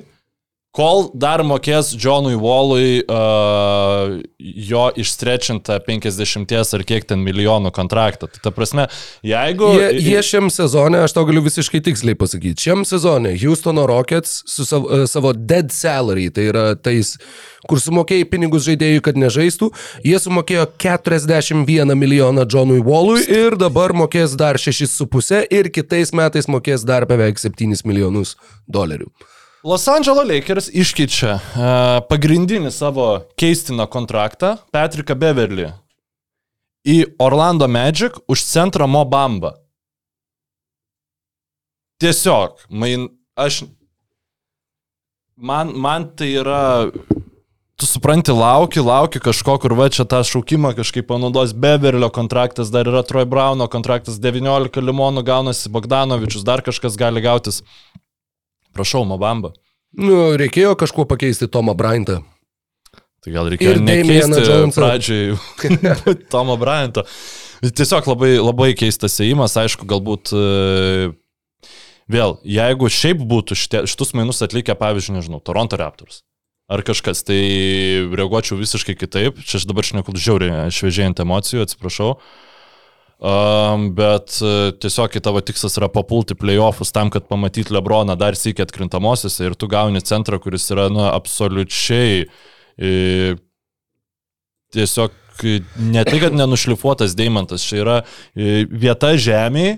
kol dar mokės Johnui Wallui uh, jo išstrečintą 50 ar kiek ten milijonų kontraktą. Tai ta prasme, jeigu... Jie, jie šiam sezone, aš tau galiu visiškai tiksliai pasakyti, šiam sezone Houstono Rockets su savo, e, savo dead salary, tai yra tais, kur sumokėjai pinigus žaidėjui, kad nežaistų, jie sumokėjo 41 milijoną Johnui Wallui ir dabar mokės dar 6,5 ir kitais metais mokės dar beveik 7 milijonus dolerių. Los Angeles Lakers iškeičia uh, pagrindinį savo keistiną kontraktą Patricką Beverly į Orlando Magic už centrą Mobamba. Tiesiog, man, aš, man, man tai yra, tu supranti, lauki, lauki kažko, kur va čia tą šaukimą kažkaip panaudos Beverlio kontraktas, dar yra Troy Brauno kontraktas, 19 limonų gaunasi Bogdanovičius, dar kažkas gali gautis. Prašau, Mobamba. Nu, reikėjo kažkuo pakeisti Tomą Bryantą. Tai gal reikėjo Ir nekeisti pradžiai Tomo Bryanto. Tiesiog labai, labai keistas įėjimas, aišku, galbūt e, vėl, jeigu šiaip būtų šitie, šitus mainus atlikę, pavyzdžiui, nežinau, Toronto Raptors ar kažkas, tai reaguočiau visiškai kitaip. Čia aš dabar šneku žiauriai šviežiai ant emocijų, atsiprašau. Um, bet uh, tiesiog tavo tikslas yra papulti playoffus tam, kad pamatyti Lebroną dar sėkiai atkrintamosiose ir tu gauni centrą, kuris yra, nu, absoliučiai e, tiesiog e, ne tai, kad nenušlifuotas deimantas, čia yra e, vieta žemėje,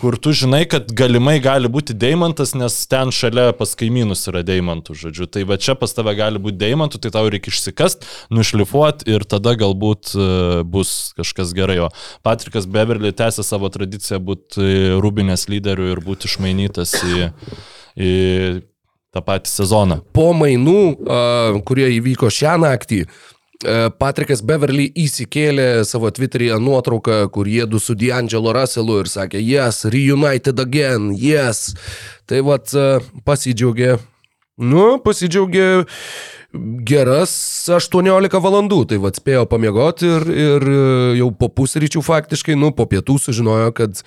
kur tu žinai, kad galimai gali būti deimantas, nes ten šalia pas kaimynus yra deimantų, žodžiu. Tai va čia pas tave gali būti deimantų, tai tau reikia išsikast, nušlifuoti ir tada galbūt e, bus kažkas gerai. O Patrikas Beverly tęsė savo tradiciją būti rūbinės lyderiu ir būti išmainytas į, į tą patį sezoną. Po mainų, kurie įvyko šią naktį, Patrikas Beverly įsikėlė savo Twitter'yje nuotrauką, kur jie du su D'Angelo Russellu ir sakė, yes, reunited again, yes. Tai vad a, pasidžiaugė, nu, pasidžiaugė geras 18 valandų, tai vad spėjo pamiegoti ir, ir e, jau po pusryčių faktiškai, nu, po pietų sužinojo, kad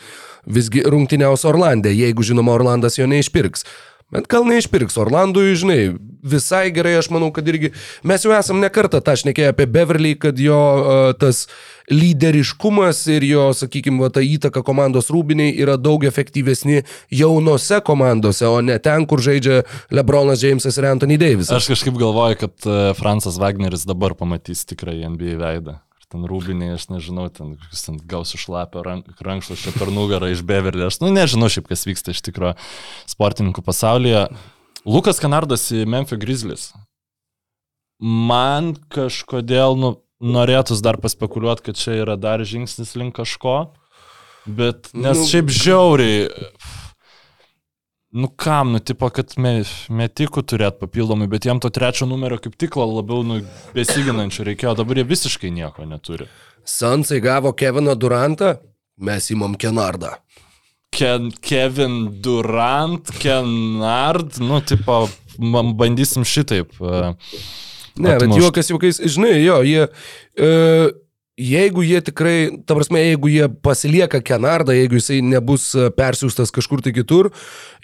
visgi rungtyniaus Orlandė, jeigu žinoma Orlandas jo neišpirks. Bet gal neišpirks. Orlandui, žinai, visai gerai, aš manau, kad irgi mes jau esam nekartą tą šnekėję apie Beverly, kad jo uh, tas lyderiškumas ir jo, sakykime, va, ta įtaka komandos rūbiniai yra daug efektyvesni jaunose komandose, o ne ten, kur žaidžia Lebronas Jamesas ir Anthony Davisas. Aš kažkaip galvoju, kad e, Francas Wagneris dabar pamatys tikrąjį NBA veidą. Ten rūbiniai, aš nežinau, ten, ten gausiu šlapio rank, rankšluošio per nugarą iš Beverly. Aš nu, nežinau šiaip, kas vyksta iš tikrųjų sportininkų pasaulyje. Lukas Kanardas į Memphis Grizzlies. Man kažkodėl, nu, norėtus dar paspekuliuoti, kad čia yra dar žingsnis link kažko, bet nes Nu- šiaip žiauriai, nu kam, nu, tipo, kad me, metikų turėt papildomai, bet jiem to trečio numerio kaip tik labiau, nu, besiginančių reikėjo, dabar jie visiškai nieko neturi. Sansai gavo Keviną Durantą, mes įmam Kenardą. Ken, Kevin Durant, Kenard, nu, tipo, man bandysim šitaip. e, Ne, bet atmušt. juokas juokais, žinai, jo, jie, e, jeigu jie tikrai, ta prasme, jeigu jie pasilieka Kenardą, jeigu jisai nebus e, persiųstas kažkur tai kitur,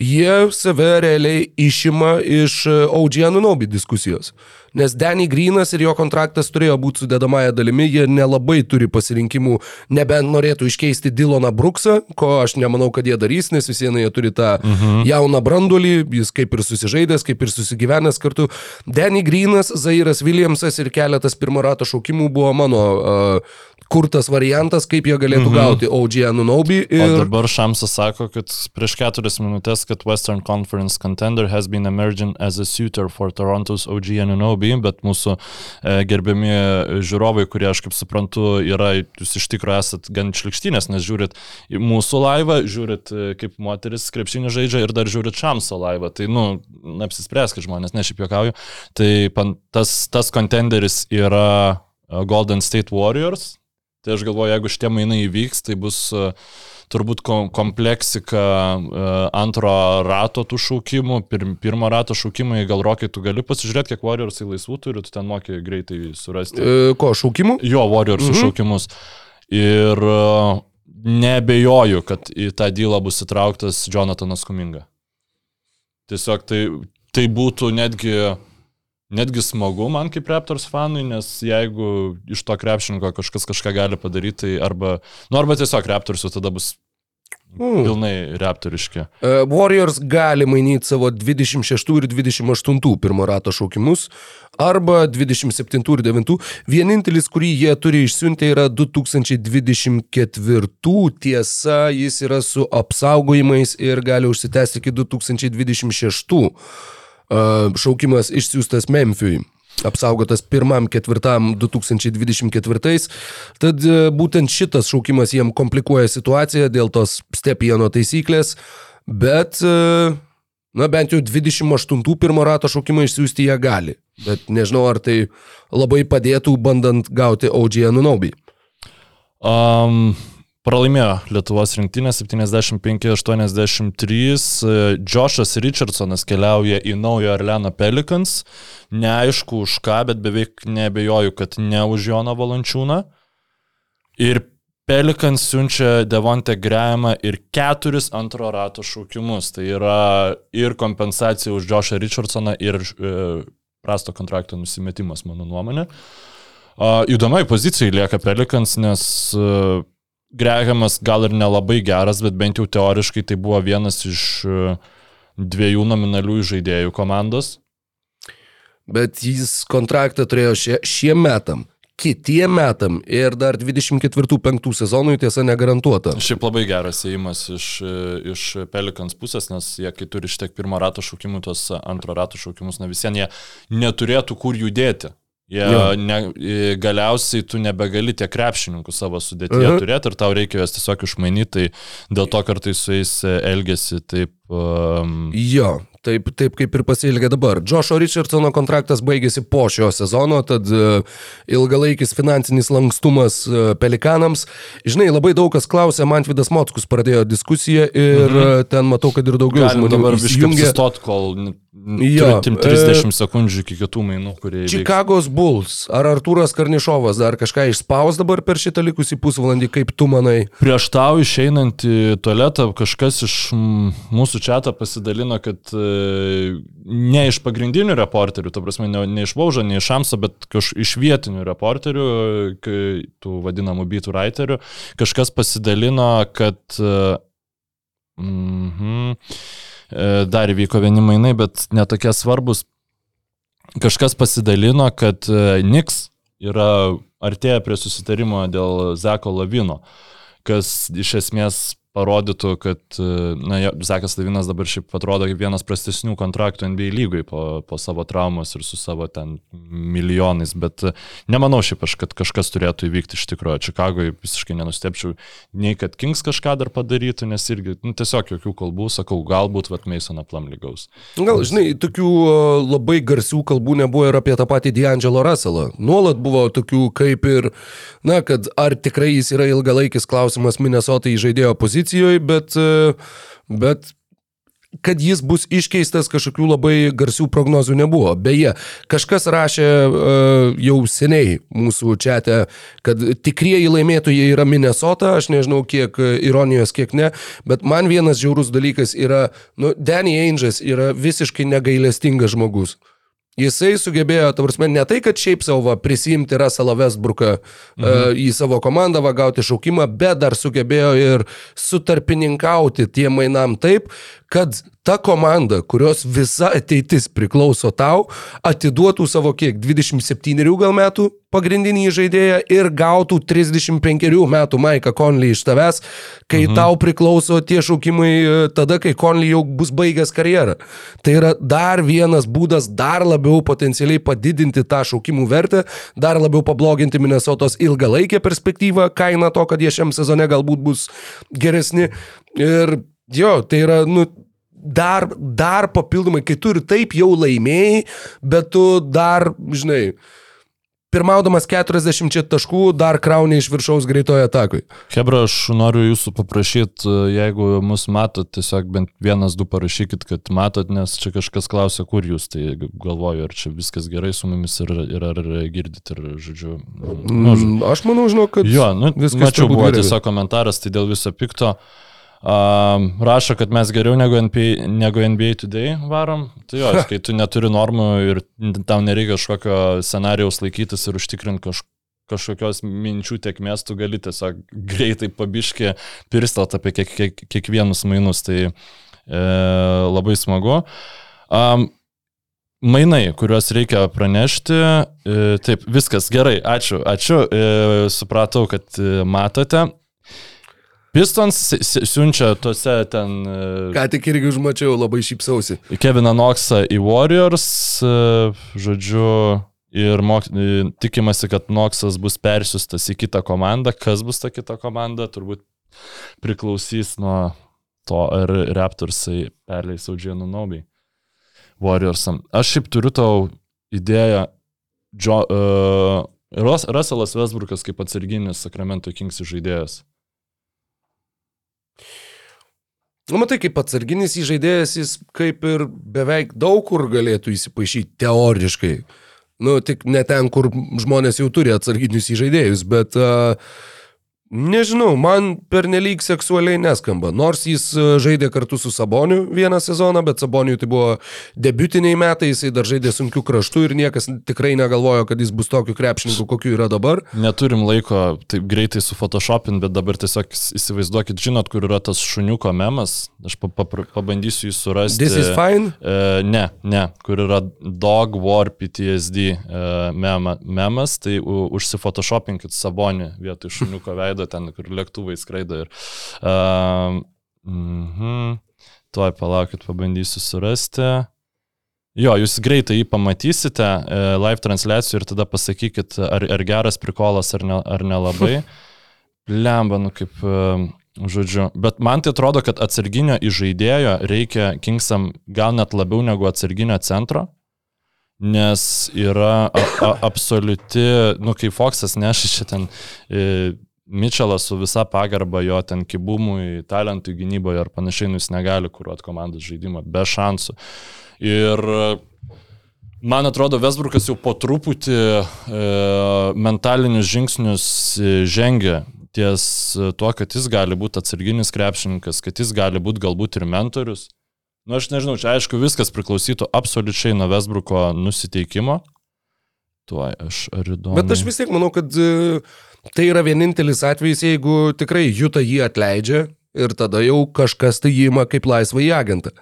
jie save realiai išima iš e, OG Anunobi diskusijos. Nes Danny Greenas ir jo kontraktas turėjo būti sudėdamąją dalimi, jie nelabai turi pasirinkimų, nebent norėtų iškeisti Dyloną Brooksą, ko aš nemanau, kad jie darys, nes vis viena jie turi tą mhm. jauną brandulį, jis kaip ir susižaidęs, kaip ir susigyvenęs kartu. Danny Greenas, Zairas Williamsas ir keletas pirmo rato šaukimų buvo mano uh, kurtas variantas, kaip jie galėtų mhm. gauti OG Anunobi. O Ir... dabar Šamsas sako, kad prieš keturias minutės, kad Western Conference contender has been emerging as a suitor for Toronto's OG Anunobi, bet mūsų e, gerbiami žiūrovai, kurie, aš kaip suprantu, yra, jūs iš tikrųjų esat gan šlikštinės, nes žiūrit mūsų laivą, žiūrit, e, kaip moteris krepšinį žaidžia ir dar žiūrit Šamso laivą. Tai, nu, apsispręskit žmonės, ne šiaip juokauju. Tai pan, tas, tas contenderis yra e, Golden State Warriors. Tai aš galvoju, jeigu šitie mainai įvyks, tai bus uh, turbūt kom kompleksika uh, antro rato tų šaukimų, pir pirmo rato šaukimai, gal rokai tu gali pasižiūrėti, kiek Warriorsai laisvų turi, tu ten moki greitai surasti. E, ko, šaukimų? Jo, Warriorsų mhm. šaukimus. Ir uh, nebejoju, kad į tą dylą bus įtrauktas Jonathanas Kuminga. Tiesiog tai, tai būtų netgi netgi smagu man kaip Raptors fanui, nes jeigu iš to krepšininko kažkas kažką gali padaryti, tai arba, nu arba tiesiog Raptorsų tada bus Mm. pilnai raptoriški. Uh, Warriors gali mainyti savo 26 ir 28 pirmo rato šaukimus arba 27 ir 9. Vienintelis, kurį jie turi išsiuntę, yra 2024. Tiesa, jis yra su apsaugojimais ir gali užsitęsti iki 2026. Šaukimas išsiųstas Memphiui apsaugotas pirmam ketvirtam 2024. Tad e, būtent šitas šaukimas jiem komplikuoja situaciją dėl tos stepieno taisyklės, bet, e, na bent jau 28 pirmo rato šaukimą išsiųsti jie gali. Bet nežinau, ar tai labai padėtų bandant gauti OG Anunobi. Um, pralaimėjo Lietuvos rinktinė 75-83. Džošas Richardsonas keliauja į Naujo Orleano Pelicans. Neaišku už ką, bet beveik nebejoju, kad ne už Joną Valančiūną. Ir Pelikans siunčia Devonte Grahamą ir keturis antro rato šaukimus. Tai yra ir kompensacija už Joshą Richardsoną ir e, prasto kontrakto nusimetimas, mano nuomonė. Uh, įdomiai pozicijai lieka Pelikans, nes uh, Grahamas gal ir nelabai geras, bet bent jau teoriškai tai buvo vienas iš uh, dviejų nominalių žaidėjų komandos. Bet jis kontraktą turėjo šie, šiem metam, kitiem metam ir dar 24-5 sezonui tiesa negarantuota. Šiaip labai geras įėjimas iš, iš Pelikans pusės, nes jie, kai turi šitiek pirmo rato šaukimų, tos antro rato šaukimus, na visien jie neturėtų kur judėti. Jie, ne, galiausiai tu nebegali tiek krepšininkų savo sudėtyje Mhm. turėti ir tau reikia juos tiesiog išmainyti, tai dėl to kartais su jais elgesi taip. Um, Jo, taip, taip kaip ir pasielgia dabar. Džošo Richardsono kontraktas baigėsi po šio sezono, tad uh, ilgalaikis finansinis lankstumas uh, pelikanams. Žinai, labai daug kas klausė, Mantvidas Mockus pradėjo diskusiją ir mhm. uh, ten matau, kad ir daugiau Galim žmonių dabar biškai įsijungė. apsistot, kol n- n- Jo, turim 30 sekundžių iki kitų mainų, kurie... Čikagos Bulls. Ar Artūras Karnišovas dar kažką išspaus dabar per šitą likusį pusvalandį, kaip tu manai? Prieš tau išeinant į tualetą kažkas iš mm, mūsų čia pasidalino, kad e, ne iš pagrindinių reporterių, ta prasme, ne, ne iš Vaužo, ne iš Amso, bet kaž, iš vietinių reporterių, kai, tų vadinamų beatų writerių, kažkas pasidalino, kad e, mhm, e, dar įvyko vieni mainai, bet netokie svarbus. Kažkas pasidalino, kad e, Niks yra artėja prie susitarimo dėl Zeko Lavino, kas iš esmės parodytų, kad, e, na, Zakas Lavinas dabar šiaip atrodo kaip vienas prastesnių kontraktų NBA lygui po, po savo traumos ir su savo ten milijonais, bet e, nemanau šiaip aš, kad kažkas turėtų įvykti iš tikrųjų. Čikagoje visiškai nenustepčiau, nei kad Kings kažką dar padarytų, nes irgi, nu, tiesiog jokių kalbų, sakau, galbūt Vat Masoną Plumley gaus. Gal, žinai, tokių e, labai garsių kalbų nebuvo ir apie tą patį D'Angelo Russellą. Nuolat buvo tokių kaip ir, na, kad ar tikrai jis yra ilgalaikis klausimas Minnesotai žaidėjo pozicijoje pozicijoje, bet, e, bet kad jis bus iškeistas kažkokių labai garsių prognozių nebuvo. Beje, kažkas rašė uh, jau seniai mūsų čia, kad tikrieji laimėtojai yra Minnesota, aš nežinau kiek ironijos, kiek ne, bet man vienas žiaurus dalykas yra, nu, Danny Ainges yra visiškai negailestingas žmogus. Jisai sugebėjo, ta prasme, ne tai, kad šiaip savo prisimti Russellą Westbrooką mhm. uh, į savo komandą, va gauti šaukimą, bet dar sugebėjo ir sutarpininkauti tiem mainam taip, kad ta komanda, kurios visa ateitis priklauso tau, atiduotų savo kiek 27 gal metų pagrindinį žaidėją ir gautų 35 metų Maiką Conley iš tavęs, kai mhm. tau priklauso tie šaukimai e, tada, kai Conley jau bus baigęs karjerą. Tai yra dar vienas būdas dar labiau potencialiai padidinti tą šaukimų vertę, dar labiau pabloginti Minnesotos ilgalaikę perspektyvą, kainą to, kad jie šiam sezone galbūt bus geresni. Ir jo, tai yra, nu, dar, dar papildomai, kai tu ir taip jau laimėjai, bet tu dar, žinai, pirmaudamas 40 taškų dar krauni iš viršaus greitoje atakui. Hebra, aš noriu jūsų paprašyti, jeigu mus matot, tiesiog bent vienas, du parašykit, kad matot, nes čia kažkas klausia, kur jūs, tai galvoju, ar čia viskas gerai su mumis ir, ir ar girdit ir, žodžiu. Nu, žodžiu. Aš manau, žinau, kad... Jo, nu, viskas mačiau, buvo gerai. tiesiog komentaras, tai dėl viso pikto. Uh, Um, rašo, kad mes geriau negu NBA, negu NBA Today varom. Tai jo, kai tu neturi normų ir tau nereikia kažkokio scenarijaus laikytis ir užtikrinti kažkokio kažkokios minčių tiekmės, tu gali tiesiog greitai pabiškį pirstelt apie kiek, kiek, kiekvienus mainus, tai e, labai smagu. Um, mainai, kuriuos reikia pranešti, e, taip, viskas gerai, ačiū, ačiū, e, supratau, kad e, matote. Pistons siunčia tuose ten. E, Ką tik irgi užmačiau, labai šypsausi. Keviną Knoxą į Warriors, e, žodžiu, ir mok, e, tikimasi, kad Knoxas bus persiustas į kitą komandą. Kas bus ta kita komanda, turbūt priklausys nuo to, ar Raptorsai perleis Audžianų Nobai Warriorsam. Aš šiaip turiu tau idėją, jo, uh, Russellas Westbrookas kaip atsarginis Sacramento Kings žaidėjas. Nu, matai, kaip atsarginis įžaidėjas, jis kaip ir beveik daug kur galėtų įsipaišyti teoriškai. Nu, tik ne ten, kur žmonės jau turi atsarginius įžaidėjus, bet uh, Nežinau, man pernelyg seksualiai neskamba. Nors jis e, žaidė kartu su Saboniu vieną sezoną, bet Saboniui tai buvo debutiniai metai, jisai dar žaidė sunkių kraštų ir niekas tikrai negalvojo, kad jis bus tokiu krepšininku, kokiu yra dabar. Neturim laiko taip greitai su Photoshopin, bet dabar tiesiog įsivaizduokit, žinot, kur yra tas šuniuko memas. Aš pa pa pabandysiu jį surasti. This is fine? E, ne, ne, kur yra Dog War PTSD e, mema, memas, tai užsifotoshopinkit Sabonį vietoj šuniuko veido skraido ten, kur lėktuvai skraido ir... Uh, mm -hmm. Tuoj palaukit, pabandysiu surasti. Jo, jūs greitai jį pamatysite e, live transliacijų ir tada pasakykit, ar, ar geras prikolas, ar, ne, ar nelabai. Lemba, nu kaip, e, žodžiu. Bet man tai atrodo, kad atsarginio įžaidėjo reikia Kingsam gal net labiau negu atsarginio centro nes yra a, a, absoliuti, nu kai Foxas neša čia ten e, Mičelas su visa pagarba jo ten kibumui, talentui gynyboje ar panašiai, nu jis negali kuruoti komandos žaidimą be šansų. Ir man atrodo, Vesbrukas jau po truputį e, mentalinius žingsnius e, žengia ties tuo, kad jis gali būti atsarginis krepšininkas, kad jis gali būti galbūt ir mentorius Nu, aš nežinau, čia aišku viskas priklausytų absoliučiai nuo Vesbruko nusiteikimo. Tuoj aš ar įdomu. Bet aš vis tiek manau, kad e, tai yra vienintelis atvejis, jeigu tikrai Juta jį atleidžia ir tada jau kažkas tai jį ima kaip laisvą į agentą.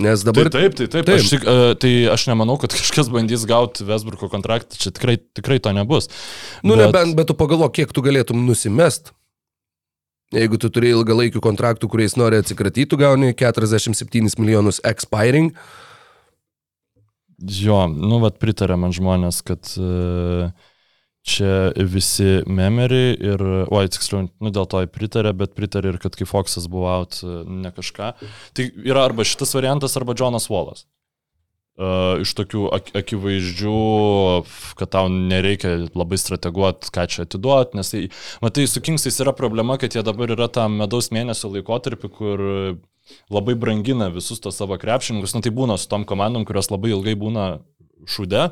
Nes Tai dabar... taip, tai taip. Taip. Aš, tik, e, tai aš nemanau, kad kažkas bandys gauti Vesbruko kontraktą, čia tikrai, tikrai to nebus. Nu, Bet- nebent, bet tu pagalvok, kiek tu galėtum nusimest. Jeigu tu turi ilgalaikių kontraktų, kuriais nori atsikratyti, tu gauni 47 milijonus expiring. Jo, nu, vat pritarė man žmonės, kad e, čia visi memeriai ir, oi, tiksliau, nu, dėl to jie pritarė, bet pritarė ir kad kai Foxas buvo out, e, ne kažką. Tai yra arba šitas variantas, arba Jonas Wallas. Uh, iš tokių ak akivaizdžių, kad tau nereikia labai strateguoti, ką čia atiduoti, nes tai, matai, su Kingsais yra problema, kad jie dabar yra tam medaus mėnesio laikotarpį, kur labai brangina visus tos savo krepšininkus, nu tai būna su tom komandom, kurios labai ilgai būna šūde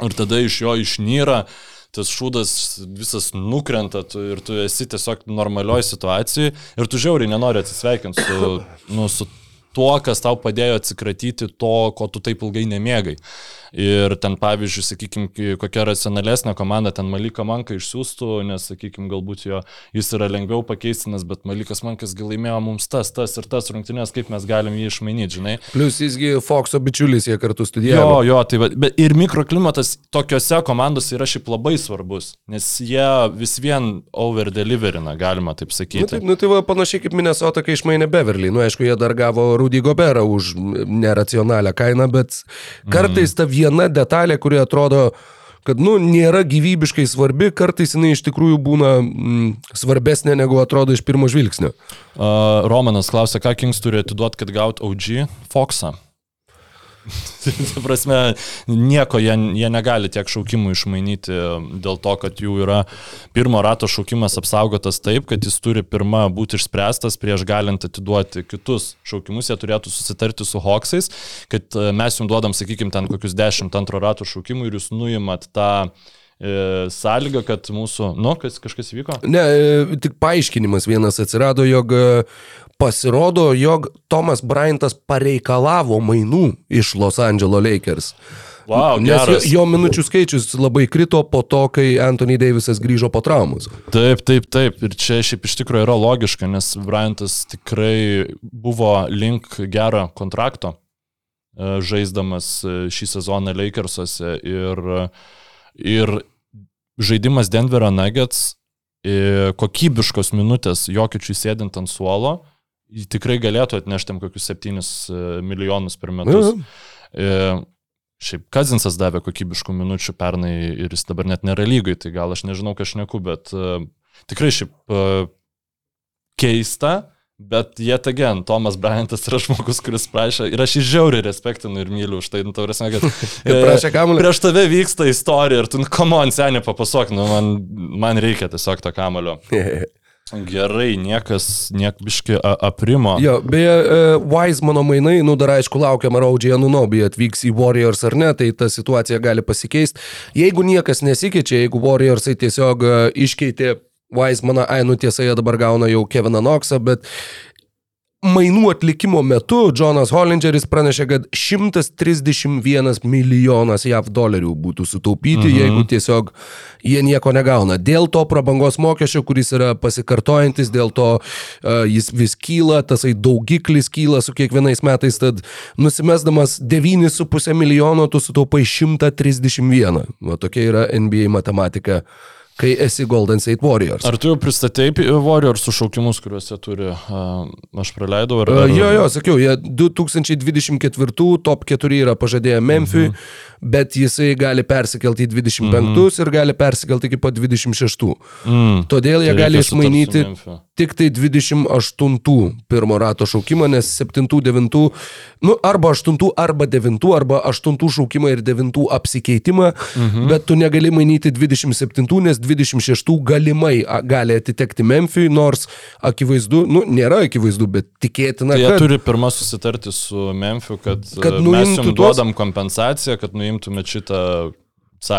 ir tada iš jo išnyra, tas šūdas visas nukrenta tu, ir tu esi tiesiog normalioj situacijai ir tu žiauriai nenori atsisveikinti su, nu, su tuo, kas tau padėjo atsikratyti to, ko tu taip ilgai nemėgai. Ir ten, pavyzdžiui, sakykime, kokia racionalesnė komanda ten Malika Manka išsiųstų, nes, sakykime, galbūt jo jis yra lengviau pakeistinas, bet Malikas Mankas gal laimėjo mums tas, tas ir tas rungtynės, kaip mes galim jį išmainyti, žinai. Plus jisgi Foxo bičiulis, jie kartu Jo, studijavo. jo, tai va, bet ir mikroklimatas tokiuose komandose yra šiaip labai svarbus, nes jie vis vien over deliverina, galima taip Nu, sakyti. tai, nu, tai va, panašiai kaip Minnesota, kai išmainė Beverly. Nu, aišku, jie dar gavo Rudy Goberą už neracionalią kainą, bet kartais ta viena detalė, kuri atrodo, kad, nu, nėra gyvybiškai svarbi, kartais jinai iš tikrųjų būna mm, svarbesnė negu atrodo iš pirmo žvilgsnio. Uh, Romanas klausia, ką Kings turi atiduoti, kad gaut OG Foxą. Ta prasme, nieko jie, jie negali tiek šaukimų išmainyti dėl to, kad jų yra pirmo rato šaukimas apsaugotas taip, kad jis turi pirmą būti išspręstas prieš galint atiduoti kitus šaukimus. Jie turėtų susitarti su Hoksais, kad e, mes jums duodam, sakykime, ten kokius dešimt antro rato šaukimų ir jūs nuimat tą e, sąlygą, kad mūsų, nu, kas, kažkas vyko? Ne, e, tik paaiškinimas vienas atsirado, jog pasirodo, jog Tomas Bryantas pareikalavo mainų iš Los Angeles Lakers. Wow, Nes jo, geras. jo minučių skaičius labai krito po to, kai Anthony Davisas grįžo po traumos. Taip, taip, taip. Ir čia šiaip iš tikrųjų yra logiška, nes Bryantas tikrai buvo link gero kontrakto, e, žaisdamas e, šį sezoną Lakersuose. Ir, ir žaidimas Denverio Nuggets, e, kokybiškos minutės Jokičiui sėdint ant suolo, tikrai galėtų atnešti kokius 7 milijonus per metus. E, Šiaip Kazinsas davė kokybiškų minučių pernai ir jis dabar net nėra lygai, tai gal aš nežinau, ką aš neku, bet uh, tikrai šiaip keista, bet jie again, Tomas Bryantas yra žmogus, kuris prašė ir aš jį žiauriai respektinu ir myliu už tai, nu, tau prasme, kad prašė kamuolį. prieš tave vyksta istorija ir tu, komon, seniai papasok, nu, man, man reikia tiesiog to kamulio. Gerai, niekas, niekbiški aprimo. Jo, beje, uh, Wisemano mainai, nu dar aišku, laukiam, ar Audžiai Anunobi atvyks į Warriors ar ne, tai ta situacija gali pasikeisti. Jeigu niekas nesikeičia, jeigu Warriorsai tiesiog uh, iškeitė Wisemaną, ai, nu tiesa, jie dabar gauna jau Keviną Knoxą, bet mainų atlikimo metu Jonas Hollingeris pranešė, kad 131 milijonas JAV dolerių būtų sutaupyti, mhm. jeigu tiesiog jie nieko negauna. Dėl to prabangos mokesčio, kuris yra pasikartojantis, dėl to uh, jis vis kyla, tasai daugiklis kyla su kiekvienais metais, tad nusimesdamas 9,5 milijono, tu sutaupai 131. Va tokia yra NBA matematika kai esi Golden State Warriors. Ar tu jau pristatėjai Warriors sušaukimus, kuriuos jie turi? Aš praleidau, ar... Ar... jo, jo, sakiau, jie 2024 top 4 yra pažadėję Memphis, mhm. bet jisai gali persikelti į 25 mhm. ir gali persikelti iki pat 26. Mm. Todėl jie Tai gali išmainyti tik tai 28 pirmo rato šaukimą, nes 7-9, nu arba 8 arba 9, arba 8 šaukimą ir 9 apsikeitimą, mhm. bet tu negali mainyti 27, nes 26 galimai gali atitekti Memphijui, nors akivaizdu, nu nėra akivaizdu, bet tikėtina, Tai jie kad... turi pirmą susitarti su Memphiju, kad, Kad kad mes jums duodam kompensaciją, kad nuimtumėt šitą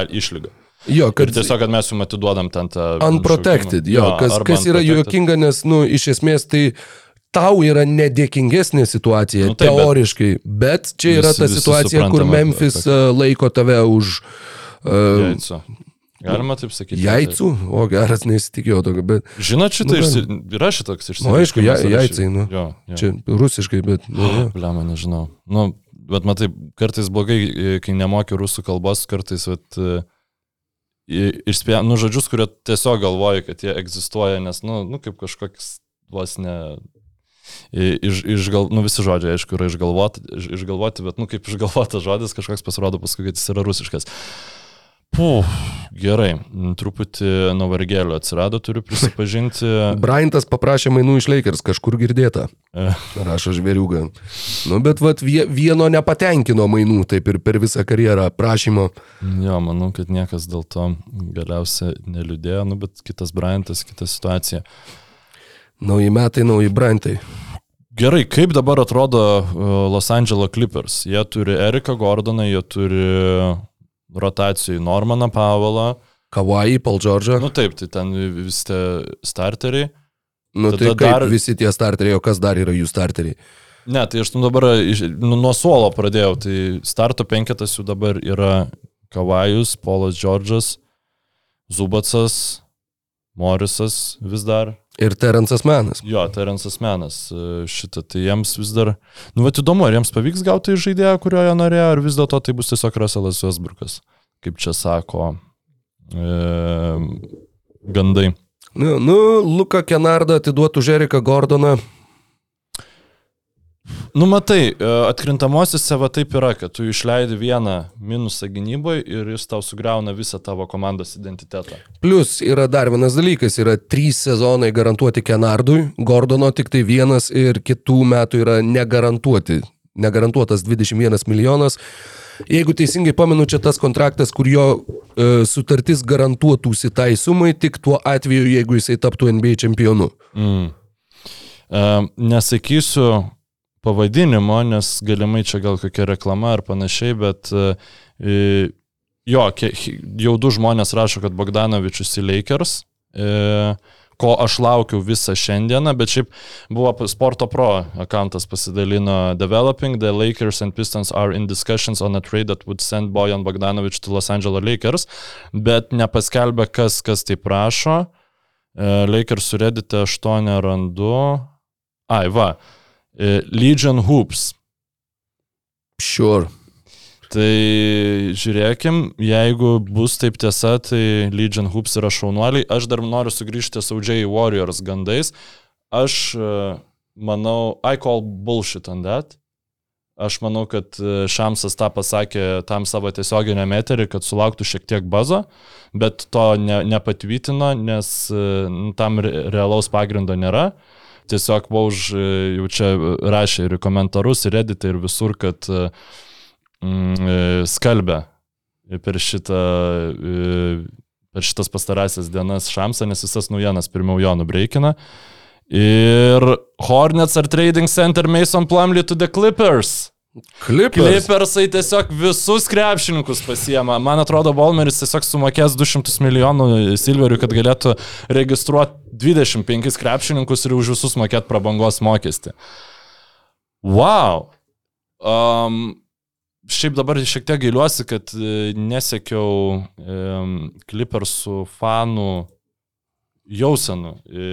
išlygą. Jo, Kad ir tiesiog, kad mes jums atiduodam ten tą... unprotected, šaukimą. jo, kas, kas yra juokinga, nes, nu, iš esmės tai tau yra nedėkingesnė situacija, Nu nu, taip, bet- teoriškai, bet čia yra Visi- ta situacija, kur Memphis kad- uh, laiko tave už uh, Jaicu. Galima taip sakyti. jaicų, o geras nesitikėjau tokio, bet Žinot, šitą Nu, išsi... yra šitoks Nu, aišku, ja- jaicai, nu. Jo, jo. čia rusiškai, bet... Nu, jo. Blema, nežinau. Nu, bet matai, kartais blogai, e, kai nemoki rusų kalbos, kartais, vat, išspė, nu, žodžius, kurie tiesiog galvoji, kad jie egzistuoja, nes, nu, nu kaip kažkoks vos ne... Iš, išgal, nu, visi žodžiai, aišku, yra išgalvoti, iš, išgalvoti, bet, nu, kaip išgalvotas žodis, kažkoks pasirodo paskui, kad jis yra rusiškas. Puh, gerai, m, truputį nuo vargelio atsirado, turiu prisipažinti. Bryantas paprašė mainų iš Lakers, kažkur girdėta. E. Rašo žvėriuga. Nu, bet vat, vie- vieno nepatenkino mainų, taip ir per visą karjerą prašymo. Jo, manau, kad niekas dėl to galiausiai neliūdėjo, nu, bet kitas Bryantas, kita situacija. Nauji metai, nauji Bryantai. Gerai, kaip dabar atrodo uh, Los Angeles Clippers? Jie turi Eriką Gordoną, jie turi rotacijai Normaną Pavalą. Kawai, Paul George'ą. Nu taip, tai ten visi tie starteriai. Nu, tada tai kaip dar- visi tie starteriai, o kas dar yra jų starteriai? Ne, tai aš nu dabar nu, nuo suolo pradėjau, tai starto penketas jų dabar yra Kavajus, Polas Džordžas, Zubacas, Morisas vis dar. Ir Terence'as Menas. Jo, Terensas Menas e, šitą, tai jiems vis dar, nu, bet įdomu, ar jiems pavyks gauti žaidėją, kurio jie norėjo, ar vis dėlto tai bus tiesiog Russellas Westbrook'as, kaip čia sako e, gandai. Nu, nu Luka Kenardą atiduotų Žeriką Gordoną. Nu, matai, e, atkrintamosiose va taip yra, kad tu išleidi vieną minusą gynyboje ir jis tau sugriauna visą tavo komandos identitetą. Plus yra dar vienas dalykas, yra trys sezonai garantuoti Kenardui, Gordono tik tai vienas ir kitų metų yra negarantuoti. Negarantuotas 21 milijonas. Jeigu teisingai pamenu, čia tas kontraktas, kur jo e, sutartis garantuotųsi tai sumai tik tuo atveju, jeigu jisai taptų NBA čempionu. Mm. E, nesakysiu pavadinimo, nes galimai čia gal kokia reklama ar panašiai, bet e, e, jo, jau du žmonės rašo, kad Bogdanovičius į Lakers, e, ko aš laukiu visą šiandieną, bet šiaip buvo Sporto Pro akantas pasidalino Developing, the Lakers and Pistons are in discussions on a trade that would send Bojan Bogdanovič to Los Angeles Lakers, bet nepaskelbė, kas, kas tai prašo. E, Lakers suredite 8 randu. Ai, va. E, Legion Hoops. Sure. Tai žiūrėkim, jeigu bus taip tiesa, tai Legion Hoops yra šaunuoliai. Aš dar noriu sugrįžti su J. Warriors gandais. Aš e, manau, I call bullshit on that. Aš manau, kad e, Šamsas tą pasakė tam savo tiesioginiam eterį, kad sulauktų šiek tiek bazo, bet to ne, nepatvirtino, nes e, tam re- realaus pagrindo nėra. Tiesiog Vauž e, jau čia rašė ir komentarus, ir editą, ir visur, kad e, mm, e, skalbia per šitą per šitas pastarąsias dienas Šamsą, nes visas naujienas pirmiau jo nubreikina. Ir Hornets ar Trading Center Mason Plumlee to the Clippers. Klipas. Clippersai tiesiog visus krepšininkus pasiema. Man atrodo, Volmeris tiesiog sumokės 200 milijonų silverių, kad galėtų registruoti 25 krepšininkus ir už visus mokėti prabangos mokestį. Wow. Um, šiaip dabar šiek tiek gailiuosi, kad e, nesekiau um, Clippersų fanų jausenų e,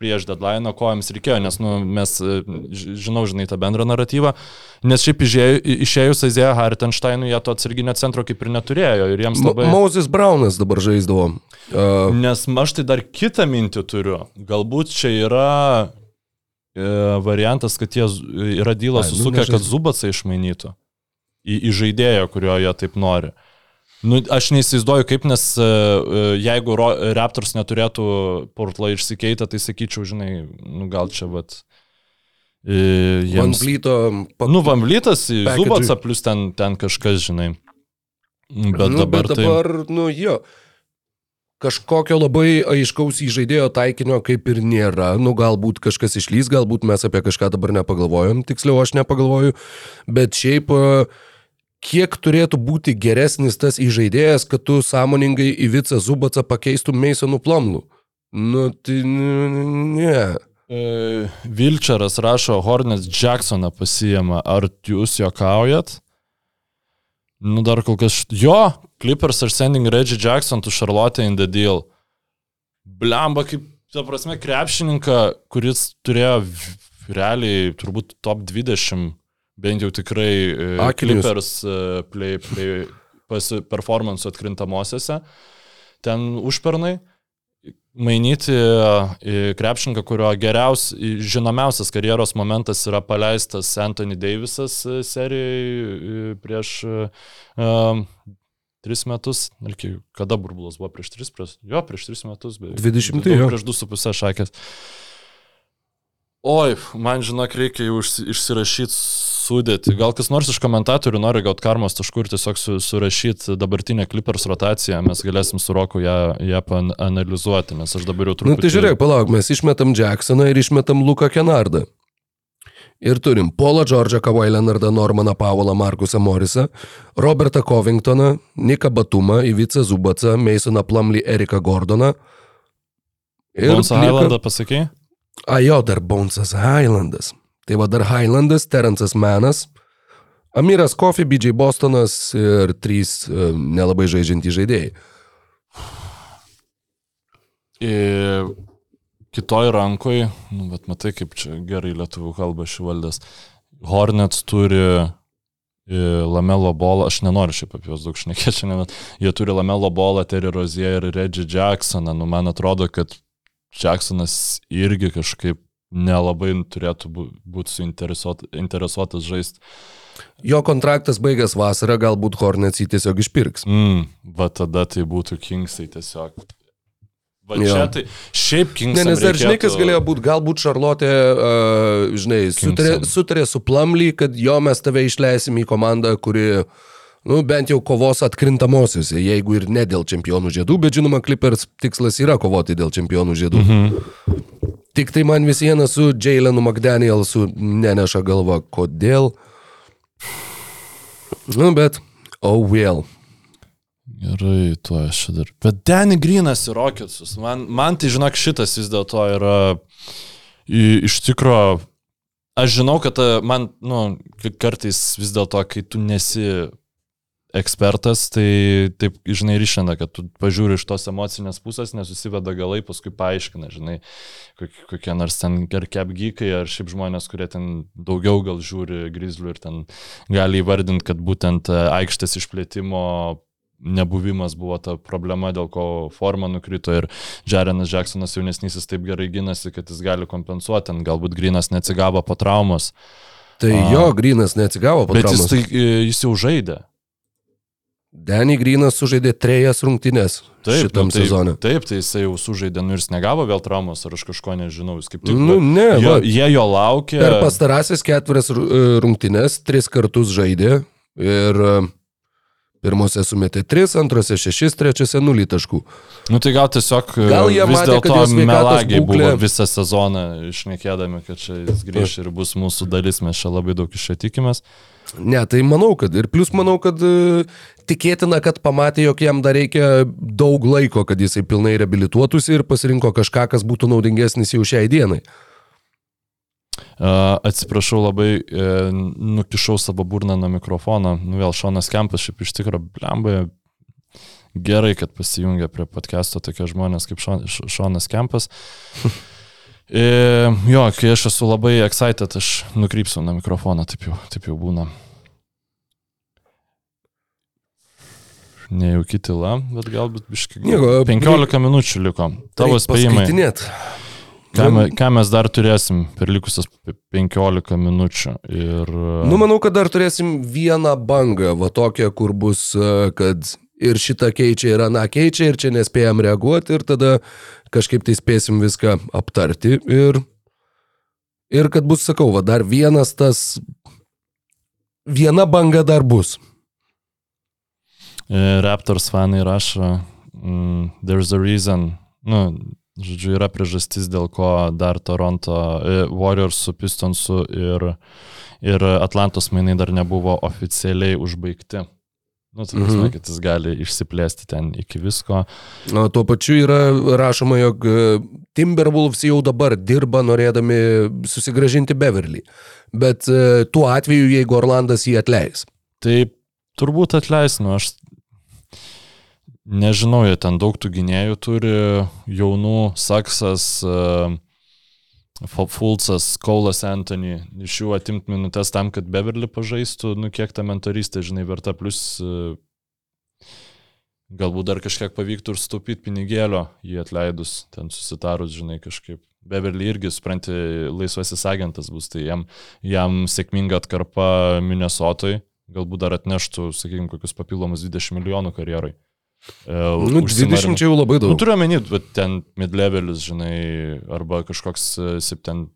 prieš deadline, ko jiems reikėjo, nes nu, mes, e, žinau, žinai, tą bendrą naratyvą, nes šiaip išėjus, Aizėja Hartensteinui, jie to atsarginio centro kaip ir neturėjo ir jiems labai... Moses Brownas dabar žaisdavo. Uh, Nes aš tai dar kitą mintį turiu. Galbūt čia yra variantas, kad jie yra dylas Ai, nu, susukę, kad Zubacą išmainytų į, į žaidėją, kurio jie taip nori. Nu, aš neįsivaizduoju kaip, nes e, e, jeigu Raptors neturėtų Portlo išsikeitę, tai sakyčiau, žinai, nu, gal čia vat... e, Jiems... Vlyto. pa- Nu, Package-ui. Zubacą plus ten, ten kažkas, žinai. Bet nu, dabar, bet tai... dabar nu jo. Kažkokio labai aiškaus įžaidėjo taikinio kaip ir nėra. Nu, galbūt kažkas išlys, galbūt mes apie kažką dabar nepagalvojom, tiksliau aš nepagalvoju. Bet šiaip, e, kiek turėtų būti geresnis tas įžaidėjas, kad tu sąmoningai į Vicą Zubacą pakeistum Masonų plomlų? Nu, tai ne. E, Vilčeras rašo, Hornets Jacksoną pasijama. Ar jūs juokaujat? Nu, dar kol kas. Jo, Clippers are sending Reggie Jackson to Charlotte in the deal. Blemba, kaip, ta prasme, krepšininką, kuris turėjo realiai turbūt top 20, bent jau tikrai e, Akinius. Clippers e, play, play, performance atkrintamosiose. Ten užpernai mainyti į krepšininką, kurio geriausias, žinomiausias karjeros momentas yra paleistas Anthony Davisas e, serijai e, prieš um, tris metus, kada burbulas buvo prieš tris, prieš, jo, prieš tris metus, beveik. 20, Daug jo. Prieš du su pusę šakės. Oi, man žinok, reikia jau išsi- išsirašyti sudėti. Gal kas nors iš komentatorių nori gauti karmos taškų ir tiesiog su, surašyti dabartinę Clippers rotaciją, mes galėsim su Roku ją, ją analizuoti, nes aš dabar jau Nu truputį... tai žiūrėk, palauk, mes išmetam Jacksoną ir išmetam Luką Kenardą. Ir turim Paulą Džordžą, Kawhi Leonardą, Normaną Paulą, Markusą Morisą, Robertą Covingtoną, Niką Batumą, Ivicą Zubacą, Masoną Plumley, Eriką Gordoną. Ir Bonsa lieka- Highlandą pasakai? A jo, dar Bonesas Highlandas. Tai va dar Highlandas, Terence'as Menas, Amiras Kofi, BJ Bostonas ir trys e, nelabai žaidžiantys žaidėjai. Ir kitoj rankoj, nu, bet matai, kaip čia gerai lietuvių kalba šivaldės. Hornets turi e, Lamelo bolą, aš nenoriu šiaip apie juos daug šnekėti šiandien, jie turi Lamelo bolą, Terry Rozier ir Reggie Jacksoną. Nu, man atrodo, kad Jacksonas irgi kažkaip nelabai turėtų būti suinteresuotas žaisti. Jo kontraktas baigęs vasarą, galbūt Hornets jį tiesiog išpirks. Mm, va tada tai būtų Kingsai tiesiog. Va Jo. čia tai šiaip Kingsai. Ne, nes dar žinai, kas galėjo būti, galbūt Šarlotė, uh, žinai, sutarė, sutarė su Plumly, kad jo mes tave išleisim į komandą, kuri, nu, bent jau kovos atkrintamosiose, jeigu ir ne dėl čempionų žiedų, bet žinoma, Clippers tikslas yra kovoti dėl čempionų žiedų. Mhm. Tik tai man vis viena su Jailenu McDanielsu neneša galva, kodėl. Nu, bet, oh well. Gerai, tuo aš dar. Bet Danny Greenas ir Rocketsus. Man, man tai, žinok, šitas vis dėlto yra i- iš tikro. Aš žinau, kad a, man, nu, kartais vis dėlto, kai tu nesi ekspertas, tai taip, žinai, ir išėda, kad tu pažiūri iš tos emocinės pusės, nesusiveda galai, paskui paaiškina, žinai, kokie, kokie nors ten ar kepgykai, ar šiaip žmonės, kurie ten daugiau gal žiūri grizlių ir ten gali įvardinti, kad būtent e, aikštės išplėtimo nebuvimas buvo ta problema, dėl ko forma nukrito ir Jarenas Jacksonas jaunesnysis taip gerai gynasi, kad jis gali kompensuoti, ten galbūt Grinas neatsigavo po traumos, Tai A. jo, Grinas neatsigavo po bet jis, traumos. tai, e, jis jau žaidė. Danny Grinas sužaidė trejas rungtynes šitam nu, taip, sezonui. Taip, tai jisai jau sužaidė, nu ir jis negavo vėl traumos, ar aš kažko nežinau, jis kaip tik... Nu, ne, jo, va. jie jo laukė. Per pastarąsias ketverias ru- rungtynes tris kartus žaidė ir e, pirmose sumetė 3, antrose 6, trečiose 0 taškų. Nu tai gal tiesiog Gal jie vis dėlto melagiai būklė- buvo visą sezoną išnekėdami, kad čia jis grįš ir bus mūsų dalis, mes čia labai daug iš čia tikimės. Ne, tai manau, kad ir plus manau, kad e, tikėtina, kad pamatė, jog jam dar reikia daug laiko, kad jisai pilnai reabilituotųsi ir pasirinko kažką, kas būtų naudingesnis jau šiai dienai. Uh, atsiprašau labai, e, nukišau savo burną nuo mikrofono. Nu vėl Šonas Kempas šiaip iš tikrųjų blemba. Gerai, kad pasijungia prie podcast'o tokie žmonės kaip Šonas Kempas. E, jo, kai aš esu labai excited, aš nukrypsiu nuo mikrofono, taip jau, taip jau būna. Nejauki tyla, bet galbūt biškai. Nieko, 15 minučių liko. Tavo spėjimai. paskaitinėt. Ką, me, ką mes dar turėsim per likusias p- 15 minučių? Ir, Nu, manau, kad dar turėsim vieną bangą, va tokią, kur bus, e, kad ir šitą keičia, ir aną keičia, ir čia nespėjom reaguoti, ir tada kažkaip tai spėsim viską aptarti. Ir, ir kad bus, sakau, va dar vienas tas, viena banga dar bus. e, Raptors fanai rašo, mm, there's a reason, nu, žodžiu, yra priežastis, dėl ko dar Toronto e, Warriors su Pistonsu ir, ir Atlantos mainai dar nebuvo oficialiai užbaigti. Nu, tai prasme, Mhm. kad jis gali išsiplėsti ten iki visko. O tuo pačiu yra rašoma, jog e, Timberwolves jau dabar dirba norėdami susigražinti Beverly. Bet e, tuo atveju, jeigu Orlandas jį atleis. Tai turbūt atleis, nu aš nežinau, jie ten daug tų gynėjų turi, jaunų, Saksas, uh, Fulcas, Kaulas Anthony, iš jų atimti minutės tam, kad Beverly pažaistų, nu kiek ta mentoristė, žinai, verta, plus uh, galbūt dar kažkiek pavyktų ir stupyti pinigėlio jį atleidus, ten susitarus, žinai, kažkaip. Beverly irgi, supranti, laisvasis agentas bus, tai jam, jam sėkminga atkarpa Minnesotoj, galbūt dar atneštų, sakykime, kokius papildomus 20 milijonų karjerai. E, Nu, užsimarino- 20 čia jau labai Nu, daug. turiu omeny, bet ten midlevelis, žinai, arba kažkoks e, sep- ten,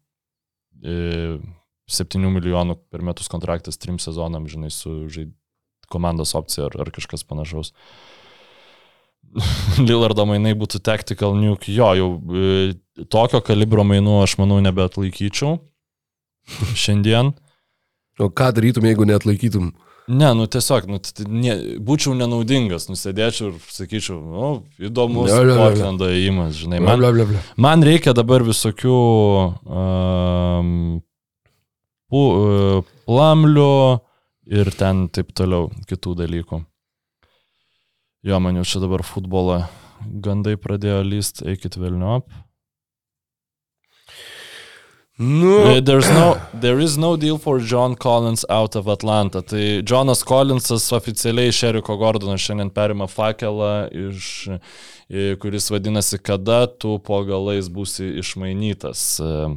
e, 7 milijonų per metus kontraktas trim sezonam, žinai, su žaid... komandos opcija ar, ar kažkas panašaus. Lillardo mainai būtų tactical nuke, jo, jau e, tokio kalibro mainų aš manau nebeatlaikyčiau šiandien. O ką darytum, jeigu neatlaikytum? Ne, nu tiesiog, nu, t- ne, būčiau nenaudingas, nusėdėčiau ir sakyčiau, nu, įdomus. Portlando įimas, žinai, man, bla, bla, bla. man reikia dabar visokių um, pu, uh, plamlių ir ten taip toliau kitų dalykų. Jo, man jau čia dabar futbolą gandai pradėjo lyst, eikit velniop. Nu, There's no, there is no deal for John Collins out of Atlanta. Tai Jonas Collinsas oficialiai Šeriko Gordono šiandien perima fakelą, iš, e, kuris vadinasi, kada tu po galais būsi išmainytas. e,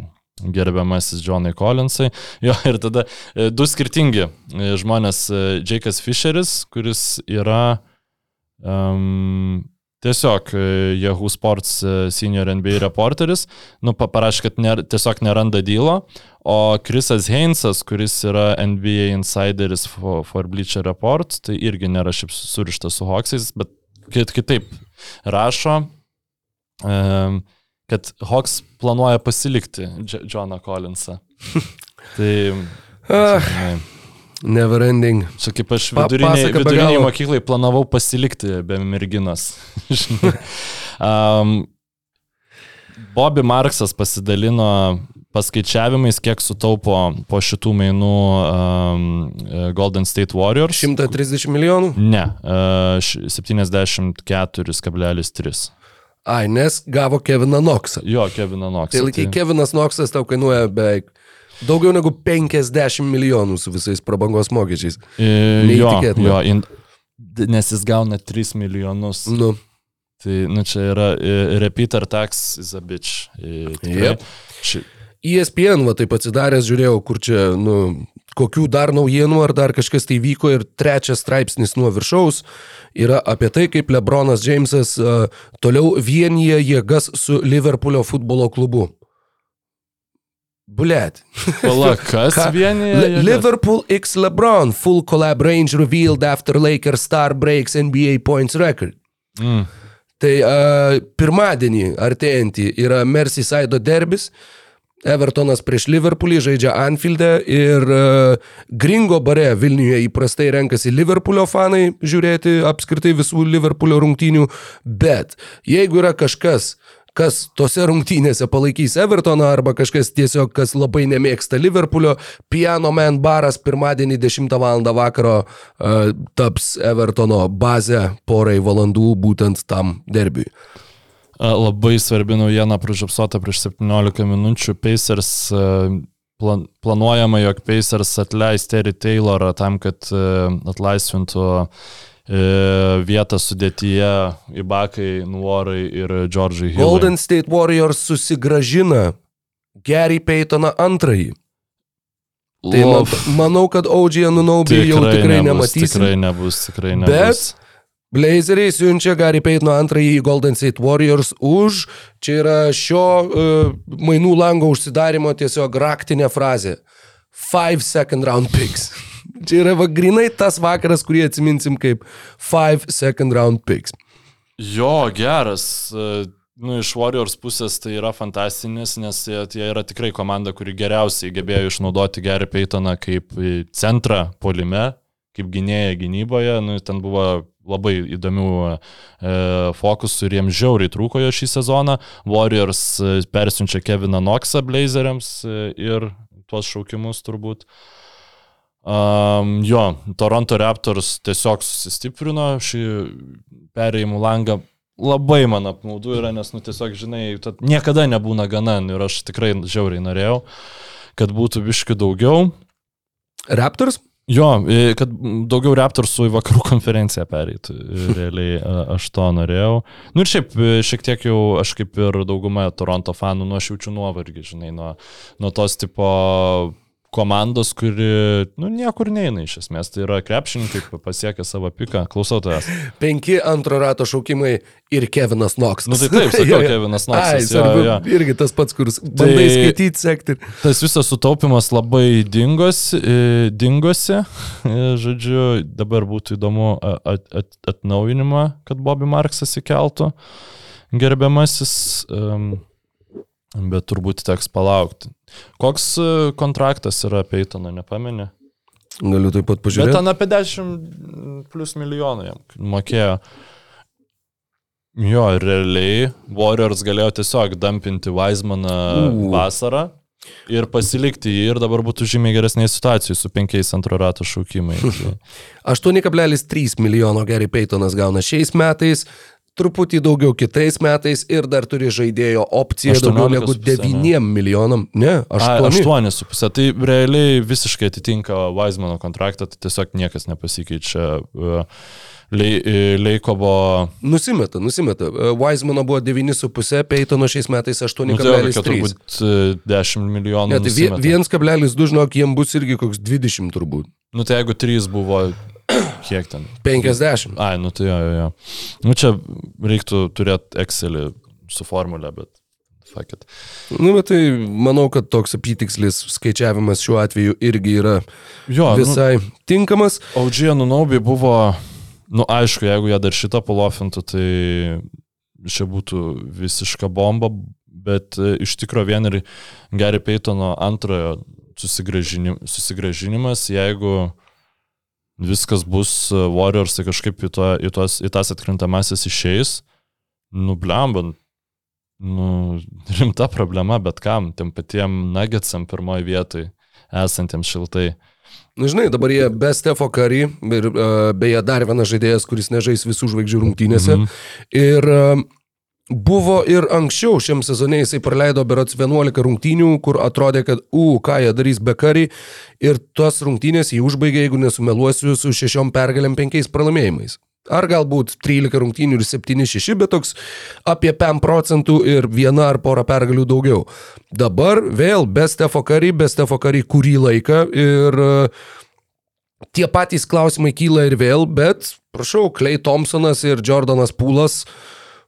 Gerbiamasis Johnai Collinsai. Jo, ir tada e, du skirtingi žmonės. Jake'as Fisheris, kuris yra um, tiesiog e, Yahoo Sports e, senior NBA reporteris, nu, pa- parašė, kad ner, tiesiog neranda dylo, o Krisas Heinsas, kuris yra NBA insideris for, for Bleacher Report, tai irgi nėra šiaip surištas su Hawksais, bet kit, kitaip rašo, um, kad Hawks planuoja pasilikti Dž- Johną Collinsą. tai, Ah. Never ending. Čia kaip aš Pa- viduriniai, viduriniai mokyklai planavau pasilikti be merginos. Um, Bobby Marksas pasidalino paskaičiavimais, kiek sutaupo po šitų mainų um, Golden State Warriors. 130 milijonų? Ne, uh, š- 74,3. Ai, nes gavo Keviną Knoxą. Jo, Kevino Knox. Tai laikai, Kevinas Knoxas tau kainuoja beveik daugiau negu 50 milijonų su visais prabangos mokesčiais. Jo, Neįtikėtina. jo, in, nes jis gauna 3 milijonus. Nu, Tai, nu, čia yra e, repeater tax is a bitch. E. Jep. Ši, ESPN, va taip atsidaręs, žiūrėjau, kur čia, nu, kokių dar naujienų ar dar kažkas tai vyko ir trečias straipsnis nuo viršaus yra apie tai, kaip Lebronas Džeimsas uh, toliau vienyje jėgas su Liverpoolio futbolo klubu. Bulėt. pala, kas Ką? vienyje? Liverpool X LeBron full collab range revealed after Lakers star breaks NBA points record. Mm. Tai uh, pirmadienį artėjantį yra Merseyside derbis. Evertonas prieš Liverpoolį žaidžia Anfield'e ir uh, Gringo bare Vilniuje įprastai renkasi Liverpoolio fanai žiūrėti apskritai visų Liverpoolio rungtynių, bet jeigu yra kažkas, kas tose rungtynėse palaikys Evertoną arba kažkas tiesiog, kas labai nemėgsta Liverpoolio, Piano Man baras pirmadienį 10 val. vakaro uh, taps Evertono bazę porai valandų būtent tam derbiui. A, Labai svarbi naujiena pražiopsota prieš 17 minučių. Pacers e, plan, planuojama, jog Pacers atleis Terry Taylorą tam, kad e, atlaisvintų e, vietą sudėtyje Ibakai, Nuorai ir Džordžai Hillui. Golden State Warriors susigražina Gary Paytoną antrąjį. Tai man, manau, kad OG Anunobi jau tikrai nebus, nematysim. Tikrai nebus, tikrai Bet- nebus. Blazeriai siunčia Gary Paytoną antrąjį į Golden State Warriors už, čia yra šio uh, mainų lango užsidarimo tiesiog raktinė frazė. Five second round picks. Čia yra va, grinai tas vakaras, kurį atsiminsim kaip five second round picks. Jo, geras. E, Nu, iš Warriors pusės tai yra fantastinis, nes jie, jie yra tikrai komanda, kuri geriausiai gebėjo išnaudoti Gary Paytoną kaip centrą polime, kaip gynėja gynyboje, nu, ten buvo labai įdomių e, fokusų ir jiems žiauriai trūko jo šį sezoną. Warriors e, persiunčia Keviną Knoxą Blazeriams e, ir tuos šaukimus turbūt. Um, jo, Toronto Raptors tiesiog susistiprino šį perėjimų langą. Labai man apmaudu yra, nes, nu, tiesiog, žinai, niekada nebūna gana ir aš tikrai žiauriai norėjau, kad būtų biški daugiau. Raptors? Jo, kad daugiau Raptorsų į vakarų konferenciją pereitų. Realiai aš to norėjau. Nu ir šiaip, e, šiek tiek jau aš kaip ir dauguma Toronto fanų, nu aš jaučiu nuovargį, žinai, nuo, nuo tos tipo komandos, kuri, nu, niekur neina iš esmės. Tai yra krepšininkai pasiekę savo piką. Klausau tavęs. Penki antro rato šaukimai ir Kevinas Knox. Nu tai taip, sakiau, Kevinas Knoxas. Ai, jo, jo. irgi tas pats, kuris bandai Tai- skaityti, sekti. Tas visas sutaupimas labai dingosi, e, dingosi. E, Žodžiu, dabar būtų įdomu at, at, atnaujinimą, kad Bobby Marksas įkeltų gerbiamasis, em, bet turbūt teks palaukti. Koks e, kontraktas yra Peitono, nepamenė? Galiu taip pat Bet pažiūrėti. ten apie 10 plus milijonų jam mokėjo. Jo, realiai Warriors galėjo tiesiog dampinti Weizmaną U. vasarą ir pasilikti jį ir dabar būtų žymiai geresnėje situacijoje su penkiais antro rato šaukimais. 8,3 milijono Gary Paytonas gauna šiais metais, truputį daugiau kitais metais ir dar turi žaidėjo opciją daugiau 18 negu su puse, 9 milijonam. Ne, Ai, 8. Aštuonis su pusė. Tai realiai visiškai atitinka Weizmano kontraktą, tai tiesiog niekas nepasikeičia. E, Lei- e, Leikovo Nusimeta, nusimeta. Wisemano buvo 9,5, Paytono šiais metais Nu, tai kokia 8,3. turbūt e, 10 milijonų. Ne, tai vie- nusimeta. 1,2 žinok, jiem bus irgi koks 20 turbūt. Nu tai jeigu 3 buvo, kiek ten? 50. Ai, nu tai jo, jo, jo. Nu čia reiktų turėti Excelį su formulė, bet fuck it. Nu, bet tai manau, kad toks apytikslis skaičiavimas šiuo atveju irgi yra Jo, nu, visai tinkamas. Audžija Nunaubi buvo, nu aišku, jeigu jie dar šitą palofintų, tai čia būtų visiška bomba, bet e, iš tikro vien ir Gary Paytono antrojo susigražinim, susigražinimas, jeigu viskas bus e, Warriors kažkaip į, to, į, tos, į tas atkrintamasis išeis, nublembant. Nu, rimta problema, bet kam, tiem patiem Nuggetsam pirmoji vietoj esantiems šiltai. Na, žinai, dabar jie be Stefo Curry ir uh, beje dar vienas žaidėjas, kuris nežais visų žvaigždžių rungtynėse. Mhm. Ir uh, buvo ir anksčiau šiam sezonė jisai praleido berots 11 rungtynių, kur atrodė, kad, u, ką jie darys be Curry. Ir tos rungtynės jį užbaigė, jeigu nesumeluosiu, su šešiom pergalėm penkiais pralaimėjimais. Ar galbūt 13 rungtynių ir 7-6, bet toks apie 5 procentų ir viena ar pora pergalių daugiau. Dabar vėl be Stefo Curry, be Stefo Curry kurį laiką ir uh, tie patys klausimai kyla ir vėl, bet, prašau, Clay Thompsonas ir Jordanas Pūlas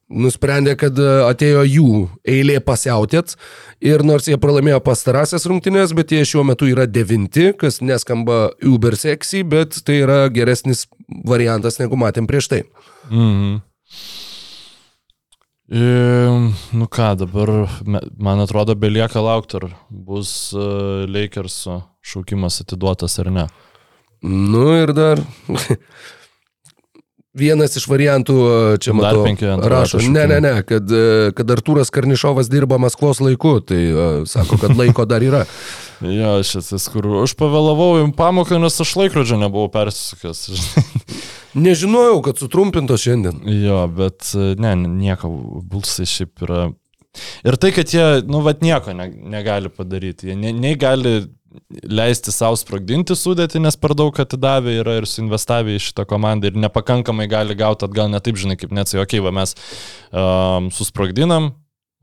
nusprendė, kad e, atėjo jų eilė pasiautėt ir nors jie pralaimėjo pastarąsias rungtynės, bet jie šiuo metu yra devinti, kas neskamba uber sexy, bet tai yra geresnis variantas negu matėm prieš tai. Mhm. E, nu ką, dabar man atrodo belieka laukti, ar bus uh, Lakers'o šaukimas atiduotas ar ne. Nu ir dar. Vienas iš variantų e, čia Dar matau. rašo, ne, ne, ne, kad, e, kad Artūras Karnišovas dirba Maskvos laiku, tai uh, sako, kad laiko dar yra. Jo, šitas, kur aš pavėlavau į pamoką, nes aš laikrodžio nebuvau persisukęs. Nežinojau, kad sutrumpintos šiandien. jo, bet e, ne, ne, nieko, bulsai šiaip yra. Ir tai, kad jie, nu, vad nieko ne, negali padaryti. Jie ne, nei gali leisti savo sprogdinti sudėti, nes per daug atidavę yra ir suinvestavę į šitą komandą ir nepakankamai gali gauti atgal, ne taip žinai, kaip net, okei, okay, va mes um, susprogdinam,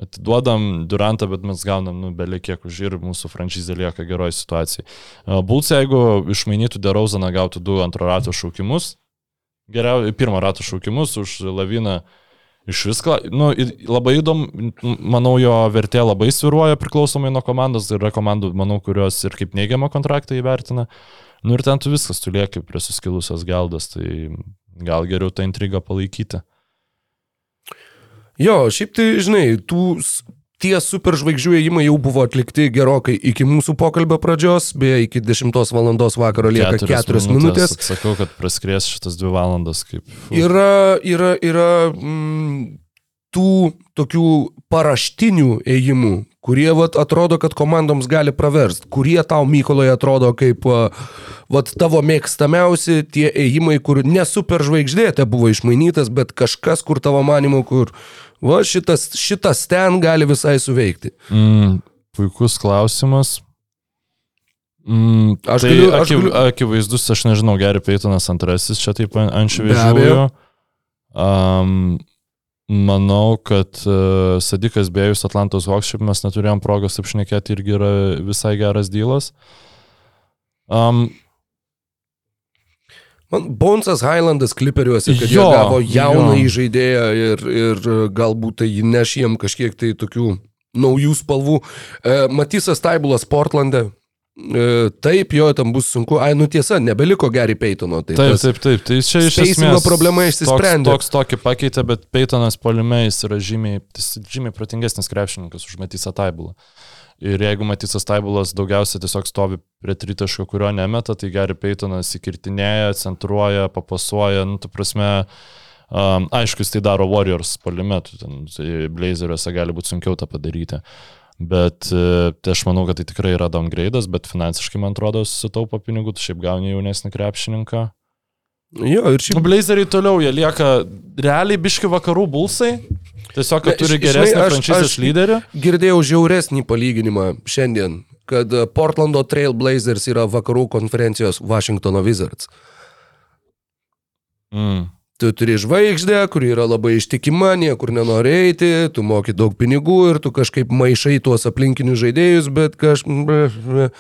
atiduodam Durantą, bet mes gaunam, nu, belie kiek už ir mūsų franšizė lieka geroje situacijoje. Uh, Bulls, jeigu išmainytų Derauzaną, gautų du antro rato šaukimus, geriau, pirmo rato šaukimus už Laviną iš visko, nu, labai įdomu, manau, jo vertė labai sviruoja priklausomai nuo komandos, yra komandų, manau, kurios ir kaip neigiamą kontraktą įvertina. Nu ir ten tu viskas, tu lieki prie suskilusios geldas, tai gal geriau tą intrigą palaikyti. Jo, šiaip tai, žinai, tų tie superžvaigždžių ėjimai jau buvo atlikti gerokai iki mūsų pokalbio pradžios, beje, iki 10 val. vakaro lieka 4 minutės. Sakau, kad praskries šitas 2 valandas kaip. Yra, yra, yra mm, tų tokių paraštinių ėjimų, kurie vat, atrodo, kad komandoms gali praverst, kurie tau Mykoloje atrodo kaip vat, tavo mėgstamiausi tie ėjimai, kur ne superžvaigždė te buvo išmainytas, bet kažkas, kur tavo manimu, kur va, šitas, šitas ten gali visai suveikti. Mm, puikus klausimas. Mm, Aš tai galiu- aš akiv, galiu- akivaizdus, aš nežinau, Gary Peitonas antrasis, čia taip ant šviežiųjų. Um, manau, kad uh, Sadikas Bėjus Atlantos Hawks, šiaip mes neturėjom progos apšnekėti, irgi yra visai geras dylas. Um, Man Bonesas Highlandas kliperiuose, kad Jo, jie gavo jauną žaidėją ir, ir galbūt tai neš jiem kažkiek tai tokių naujų spalvų. E, Matysas Taibulas Portlande. E, taip, jo, tam bus sunku. Ai, nu tiesa, nebeliko Gary Peitono. Tai Taip, taip, taip. Tai čia iš esmės problema išsisprendė. Toks, toks tokį pakeitė, bet Peitonas polime jis yra žymiai, jis žymiai protingesnis krepšininkas už Matysą Taibulą. Ir jeigu Matysas Taibulas daugiausia tiesiog stovi prie tritaško, kurio nemeta, tai Gary Peitonas įkirtinėja, centruoja, papasuoja, nu, tu prasme, um, aišku, jis tai daro Warriors polime, tu ten tai Blazeriuose gali būti sunkiau tą padaryti. Bet e, tai aš manau, kad tai tikrai yra downgrade'as, bet finansiškai, man atrodo, sutaupo pinigų, tu šiaip gauni jaunesnį krepšininką. Jo, ir Nu, šiaip Blazeriai toliau, jie lieka realiai biški vakarų bulsai. Tiesiog, kad turi geresnį franšizės lyderį. girdėjau žiauresnį palyginimą šiandien, kad e, Portlando Trail Blazers yra vakarų konferencijos Washingtono Wizards. Mm. Tu turi žvaigždę, kuri yra labai ištikima, niekur nenori eiti, tu moki daug pinigų ir tu kažkaip maišai tuos aplinkinius žaidėjus, bet kažkaip...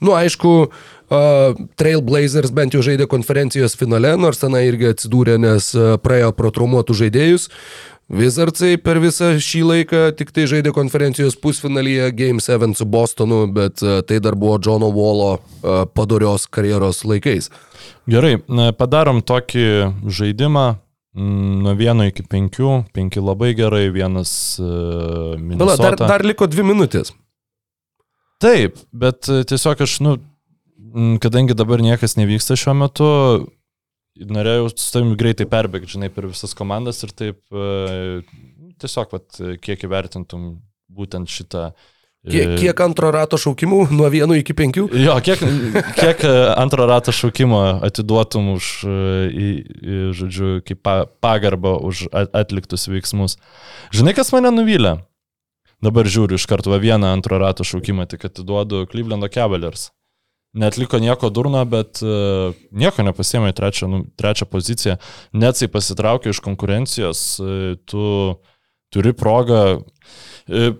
Nu, aišku, uh, Trailblazers bent jau žaidė konferencijos finale, nors tenai irgi atsidūrė, nes praėjo pro traumuotų žaidėjus. Wizardsai per visą šį laiką tik tai žaidė konferencijos pusfinalyje Game 7 su Bostonu, bet tai dar buvo Džono Wolo uh, padorios karjeros laikais. Gerai, padarom tokį žaidimą. mm, Nuo 1 iki 5, 5 labai gerai, vienas uh, Bala, dar, Minnesota. dar liko dvi minutės. Taip, bet e, tiesiog aš, nu, kadangi dabar niekas nevyksta šiuo metu, norėjau su tavimi greitai perbėgti, žinai, per visas komandas ir taip e, tiesiog, vat, kiek įvertintum būtent šitą. e, Kiek, kiek antro rato šaukimų nuo vieno iki penkių? Jo, kiek, kiek antro rato šaukimo atiduotum už, į, į, žodžiu, kaip pa, pagarbą už atliktus veiksmus. Žinai, kas mane nuvylė? Dabar žiūriu iš karto vieną antro rato šaukimą, tik atiduodu Clevelando Cavaliers. Netliko nieko durno, bet uh, nieko nepasėmė į trečią, nu, trečią poziciją. Net jei pasitraukė iš konkurencijos, uh, tu turi progą. Uh,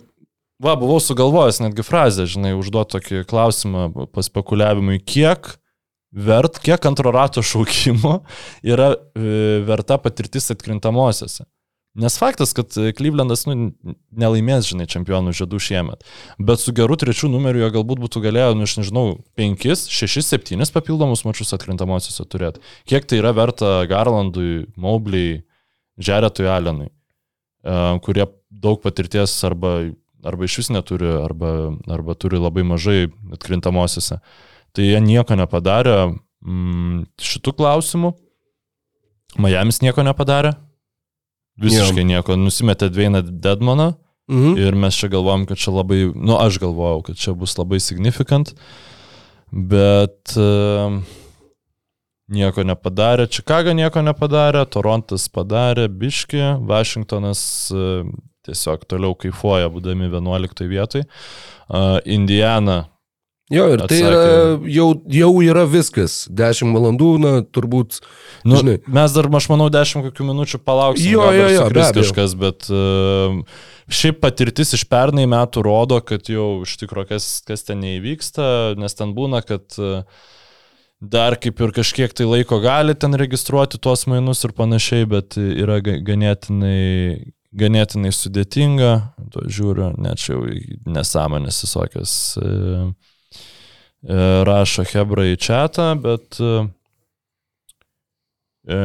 va, buvau sugalvojęs netgi frazę, žinai, užduoti tokį klausimą paspekuliavimui, kiek vert, kiek antro rato šaukimo yra verta patirtis atkrintamosiose. Nes faktas, kad Klyvlendas nu, nelaimės, žinai, čempionų žiedų šiemet. Bet su geru trečiu numeriu jie galbūt būtų galėję, nu, aš nežinau, 5, 6, 7 papildomus mačius atkrintamosiose turėti. Kiek tai yra verta Garlandui, Mobley, Žeretui Allenui, e, kurie daug patirties arba, arba iš vis neturi, arba, arba turi labai mažai atkrintamosiose. Tai jie nieko nepadarė mm, šitų klausimų. Miamis nieko nepadarė. Visiškai nieko. Nusimetė Dvainą Dedmaną Mhm. ir mes čia galvojom, kad čia labai, nu aš galvojau, kad čia bus labai significant, bet uh, nieko nepadarė, Čikaga nieko nepadarė, Torontas padarė, Biški, Vašingtonas uh, tiesiog toliau kaifuoja, būdami 11 vietoj, uh, Indiana Jo, ir tai Atsakė. yra, jau, jau yra viskas. 10 valandų, na, turbūt. Nu, Žinai. mes dar, aš manau, 10 kokių minučių palauksim. Jo, jo, jo, be abejo. kažkas, bet uh, šiaip patirtis iš pernai metų rodo, kad jau iš tikrųjų kas, kas ten neįvyksta, nes ten būna, kad uh, dar kaip ir kažkiek tai laiko gali ten registruoti tuos mainus ir panašiai, bet yra ga- ganėtinai, ganėtinai sudėtinga. To žiūriu, net čia jau nesąmonės visokias. Uh, e, rašo Hebra į čatą, bet e, e,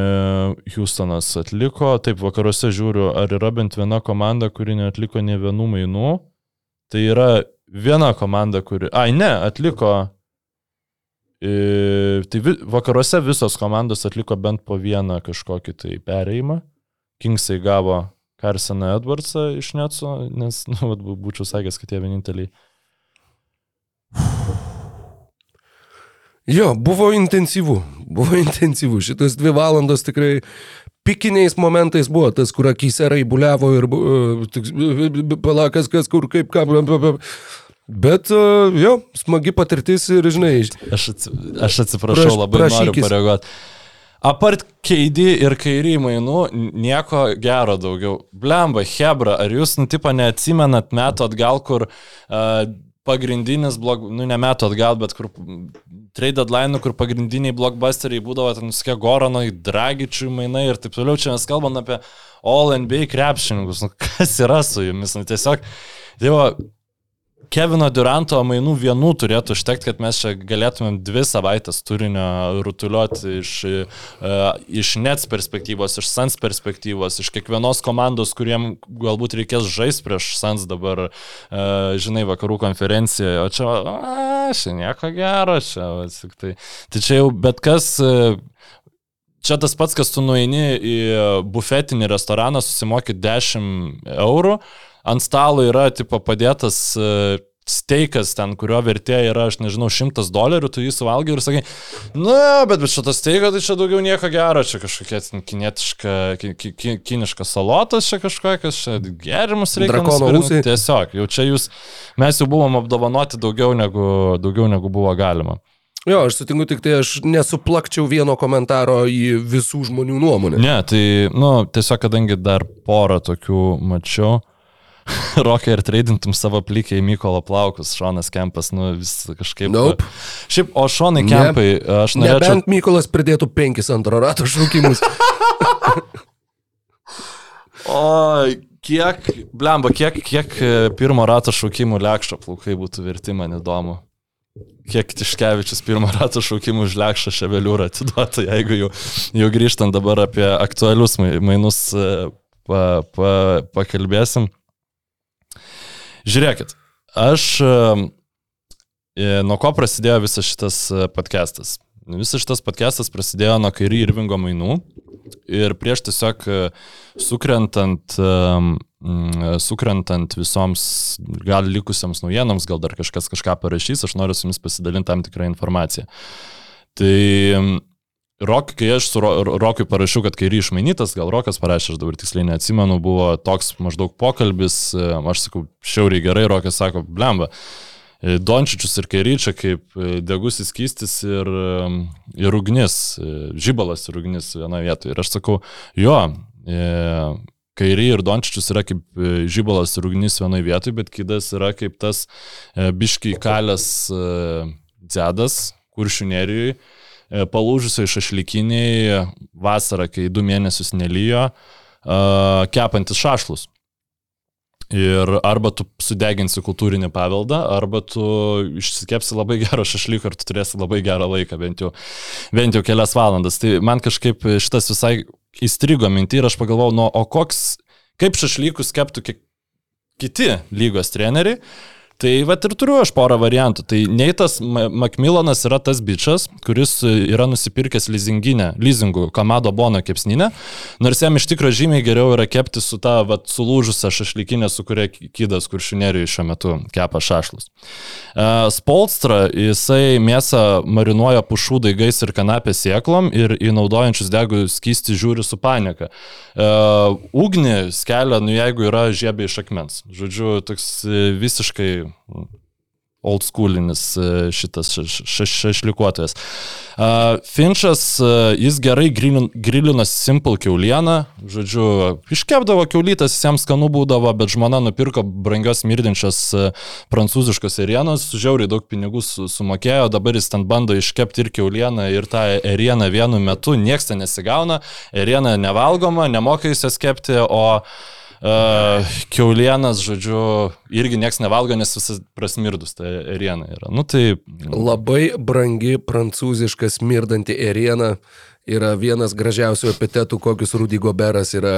Houstonas atliko, taip vakaruose žiūriu, ar yra bent viena komanda, kuri neatliko ne vienų mainų. Tai yra viena komanda, kuri... Ai, ne, atliko... E, tai vakaruose visos komandos atliko bent po vieną kažkokį tai pereimą. Kingsai gavo Carsoną Edwardsą iš Netso, nes, nu, būčiau sakęs, kad jie vieninteliai. Jo, buvo intensyvu, buvo intensyvu. Šitas dvi valandos tikrai pikiniais momentais buvo tas, kur akise raibuliavo ir uh, palakas, kas kur, kaip, ką. Bet jo, smagi patirtis ir, žinai, Aš, atsi, aš atsiprašau, Praš- labai noriu prašykis. pareaguoti. Apart keidį ir kairį mainų, nieko gero daugiau. Blemba, Hebra, ar jūs, nu, tipo, neatsimenat metų atgal, kur uh, pagrindinis blog, nu, ne metų atgal, bet kur trade deadline, kur pagrindiniai blockbusteriai būdavo, ten visokie Goranai, Dragičių mainai ir taip toliau. Čia mes kalbam apie All NBA krepšininkus. Nu, kas yra su jumis? Nu, tiesiog, dievo, Kevino Duranto mainų vienų turėtų užtekti, kad mes čia galėtumėm dvi savaitės turinio rutuliuoti iš, uh, iš Nets perspektyvos, iš Suns perspektyvos, iš kiekvienos komandos, kuriem galbūt reikės žaisti prieš Suns dabar, uh, žinai, vakarų konferencijoje. O čia, a, čia nieko gero, čia, va, tik tai. Tai čia jau bet kas. Čia tas pats, kas tu nueini į bufetinį restoraną, susimoki 10 eurų, ant stalo yra tipo padėtas e, steikas ten, kurio vertė yra, aš nežinau, 100 dolerių, tu jį suvalgai ir sakai, na, bet, bet šitas steikas, tai čia daugiau nieko gero, čia kažkokia kinietiška, ki, ki, ki, kiniška salotas, čia kažkokias, čia gerimus reikia. Ūsai. Tiesiog, jau čia jūs, mes jau buvom apdovanoti daugiau negu, daugiau negu buvo galima. Jo, aš sutinku, tik tai aš nesuplakčiau vieno komentaro į visų žmonių nuomonę. Ne, tai, nu, tiesiog kadangi dar porą tokių mačiau, Rokai ir tradintum savo plikiai Mykolo plaukus, Šonas Kempas, nu vis kažkaip. Nope. Šiaip, o Šonai Ne. Kempai, aš norėčiau... Nebent Mykolas pridėtų penkis antro rato šaukimus. O kiek, blemba, kiek, kiek e, pirmo rato šaukimų lekšo plaukai būtų verti, man įdomu. Kiek Tiškevičius pirmo rato šaukimų už lekšą ševeliūrą atiduotų, jeigu jau, jau grįžtant dabar apie aktualius mai- mainus e, pa, pa, pakalbėsim. Žiūrėkit, aš e, e, nuo ko prasidėjo visas šitas podcastas? Visas šitas podcastas prasidėjo nuo Kairi Irvingo mainų ir prieš tiesiog e, sukrentant, em, mm, sukrentant visoms gal likusiams naujienoms, gal dar kažkas kažką parašys, aš noriu su jumis pasidalinti tam tikrą informaciją. Tai Rok, kai aš su Ro- Rokui parašiau, kad kairį išmainytas, gal Rokas parašė, aš dabar tiksliai neatsimenu, buvo toks maždaug pokalbis, e, aš sakau, šiauriai gerai, Rokas sako, blemba. E, Dončičius ir Kairyčia kaip e, degusis kystis ir, ir ugnis, e, žybalas ir ugnis vienoje vietoje. Ir aš sakau, jo, Kairį ir Dončičius yra kaip žybalas ir ugnis vienoje vietoje, bet kitas yra kaip tas biškiai kalės dzedas e, palūžusiai šašlikiniai vasarą, kai du mėnesius nelyjo, kepantis šašlus. Ir arba tu sudeginsi kultūrinį paveldą, arba tu išsikepsi labai gerą šašlyką ir tu turėsi labai gerą laiką, bent jau, bent jau kelias valandas. Tai man kažkaip šitas visai įstrigo mintį ir aš pagalvojau, nu, o koks, kaip šašlykus keptų ki kiti lygos treneriai. Tai va ir turiu aš porą variantų. Tai Neitas Ma- Macmillanas yra tas bičias, kuris yra nusipirkęs lizinginę, lizingų Kamado Bono kepsninę, nors jam iš tikrųjų žymiai geriau yra kepti su ta va, sulūžusią šašlykinę, su kuria Kydas kuršinerijoje šiuo metu kepa šašlus. Uh, Spolstra, jisai mėsą marinuoja pušų daigais ir kanapės sieklom ir į naudojančius degų skysti žiūri su panika. Uh, ugnį skelia, nu jeigu yra žiebė iš akmens. Žodžiu, toks e, visiškai old schoolinis e, šitas ša- ša- šašlikuotojas. Finčas, uh, jis gerai grilin- grilino simple keulieną, žodžiu, iškepdavo keulytas, jiems skanu būdavo, bet žmona nupirko brangios mirdinčios uh, prancūziškos erienos, žiauriai daug pinigų su, sumokėjo, dabar jis ten bando iškepti ir keulieną, ir tą erieną vienu metu, nieks ten nesigauna, eriena nevalgoma, nemoka jis jas kepti, o Uh, keulienas, žodžiu, irgi nieks nevalgo, nes visas prasmirdus ta eriena yra. Nu tai... Labai brangi prancūziška smirdanti eriena yra vienas gražiausių epitetų, kokius Rudy Goberas yra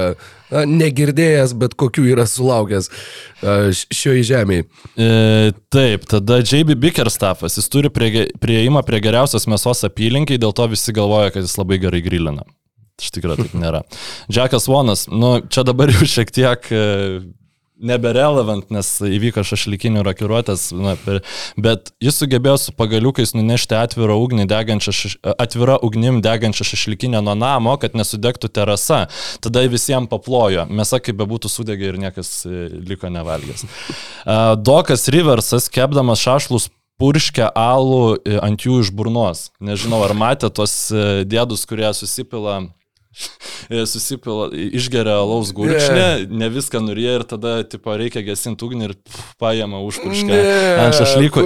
na, negirdėjęs, bet kokių yra sulaukęs šioje žemėje. E, taip, tada JB Bickerstaffas, jis turi prie, prieimą prie geriausios mėsos apylinkiai, dėl to visi galvoja, kad jis labai gerai grilina. Iš tikrųjų taip nėra. Jackas Vonas, nu čia dabar jau šiek tiek e, neberelevant, nes įvyko šašlikinių rakiruotės, na, per, bet jis sugebėjo su pagaliukais nunešti atvirą ugnį degančią, šaš, atvirą ugnim degančią šašlikinę nuo namo, kad nesudegtų terasa. Tada visiems paplojo. Mėsa kaip bebūtų sudegė ir niekas e, liko nevalgęs. E, Dokas Riversas, kepdamas šašlus purškia alų e, ant jų iš burnos. Nežinau, ar matė tos e, dėdus, kurie susipila e, susipila, išgeria alaus gurkšnį, Ne. ne viską nurie ir tada, tipo, reikia gesinti ugnį ir pff, paėma užpurškę Ne, ant šašlykų.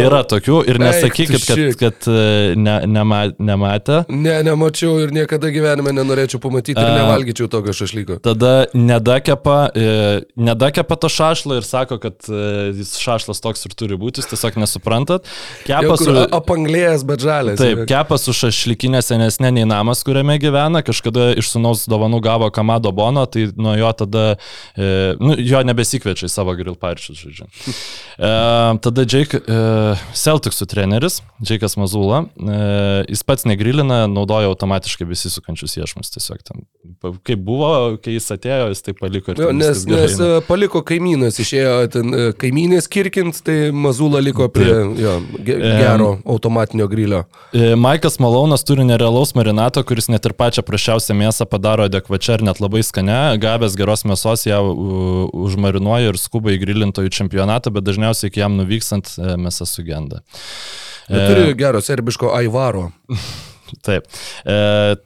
Yra tokių ir nesakykit, kad, kad e, ne, nema, nematė. Ne, nemačiau ir niekada gyvenime nenorėčiau pamatyti ir A. nevalgyčiau tokio šašlyko. Tada nedakepa, e, nedakepa to šašlo ir sako, kad jis šašlas toks ir turi būti, jūs tiesiog nesuprantat. Jau Kepa kur su... apanglėjęs, bet žalės. Taip, kepas su šašlikinė senesnė nei namas, kuriame gyvena, kažkada iš sunaus dovanų gavo Kamado Bono, tai nuo jo tada, e, nu, jo nebesikviečia į savo grill parčius, žodžiu. E, tada Jake, e, Celticsų treneris, Jake'as Mazula, e, jis pats negrilina, naudoja automatiškai besisukančius iešmus tiesiog ten. Kaip buvo, kai jis atėjo, jis tai paliko ir Jo, nes, nes eina. e, paliko kaimynas, išėjo ten e, kaimynės kirkint, tai Mazula liko prie jo, ge, gero automatinio grilio. E, Maikas Malonas turi nerealaus marinato, kuris net ir pačią prašiausią mėsą padaro adekvačią ir net labai skane. Gavęs geros mėsos ją užmarinuoja ir skuba į grilintojų čempionatą, bet dažniausiai iki jam nuvykstant e, mėsa sugenda. Bet turi gero serbiško aivaro. Taip. E,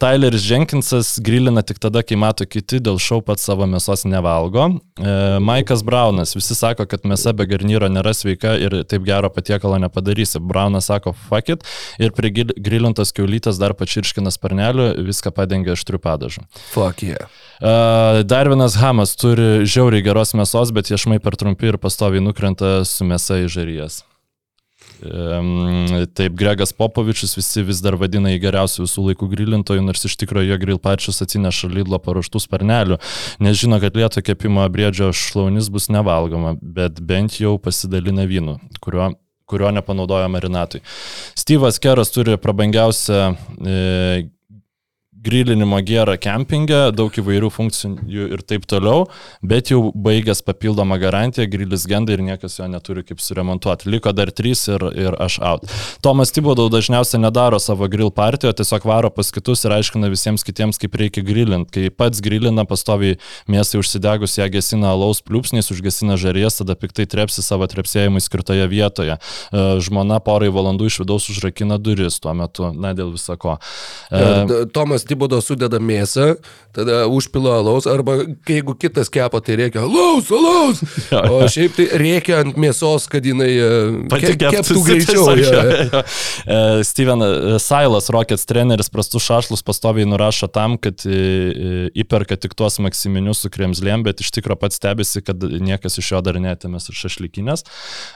Tyleris Jenkinsas grilina tik tada, kai mato kiti, dėl šau pats savo mėsos nevalgo. E, Maikas Braunas, visi sako, kad mėsa be garnyro nėra sveika ir taip gero patiekalo nepadarysi. Braunas sako, fuck it, ir prie grilintos keulytės dar pačirškina sparnelių, viską padengia aštriu padažu. Fuck yeah. E, Darvinas Hamas turi žiauriai geros mėsos, bet iešmai per trumpi ir pastoviai nukrenta su mėsa į žarijas. Taip, Gregas Popovičius visi vis dar vadina jį geriausiu visų laikų grilintojų, nors iš tikrųjų jo grill pačius atsineša Lidlo paruoštų sparnelių, nes žino, kad lieto kepimo briedžio šlaunis bus nevalgoma, bet bent jau pasidalina vynu, kurio kurio nepanaudojo marinatui. Steve'as Keras turi prabangiausią e, grilinimo gerą kempingą, daug įvairių funkcijų ir taip toliau, bet jau baigęs papildomą garantiją, grilis genda ir niekas jo neturi kaip suremontuoti. Liko dar trys ir, ir aš out. Tomas Tibodau dažniausiai nedaro savo grill partijo, tiesiog varo pas kitus ir aiškina visiems kitiems, kaip reikia grilinti. Kai pats grilina, pastoviai mėsai užsidegus ją gesina alaus pliūpsniais, užgesina žarės, tada piktai trepsi savo trepsėjimui skirtoje vietoje. E, Žmona porai valandų iš vidaus užrakina duris tuo metu, na dėl visako. E, Ir d- Tomas Tibodo sudeda mėsą, tada užpila alaus, arba jeigu kitas kepa, tai reikia alaus, alaus. O šiaip tai reikia ant mėsos, kad jinai e, ke- keptų greičiau. jo, jo. E, Steven e, Silas, Rockets treneris, prastus šašlus pastoviai nurašo tam, kad įperka tik tuos maksiminius su kremzlėm, bet iš tikrųjų pats stebisi, kad niekas iš jo dar netėmės ir šašlykinės.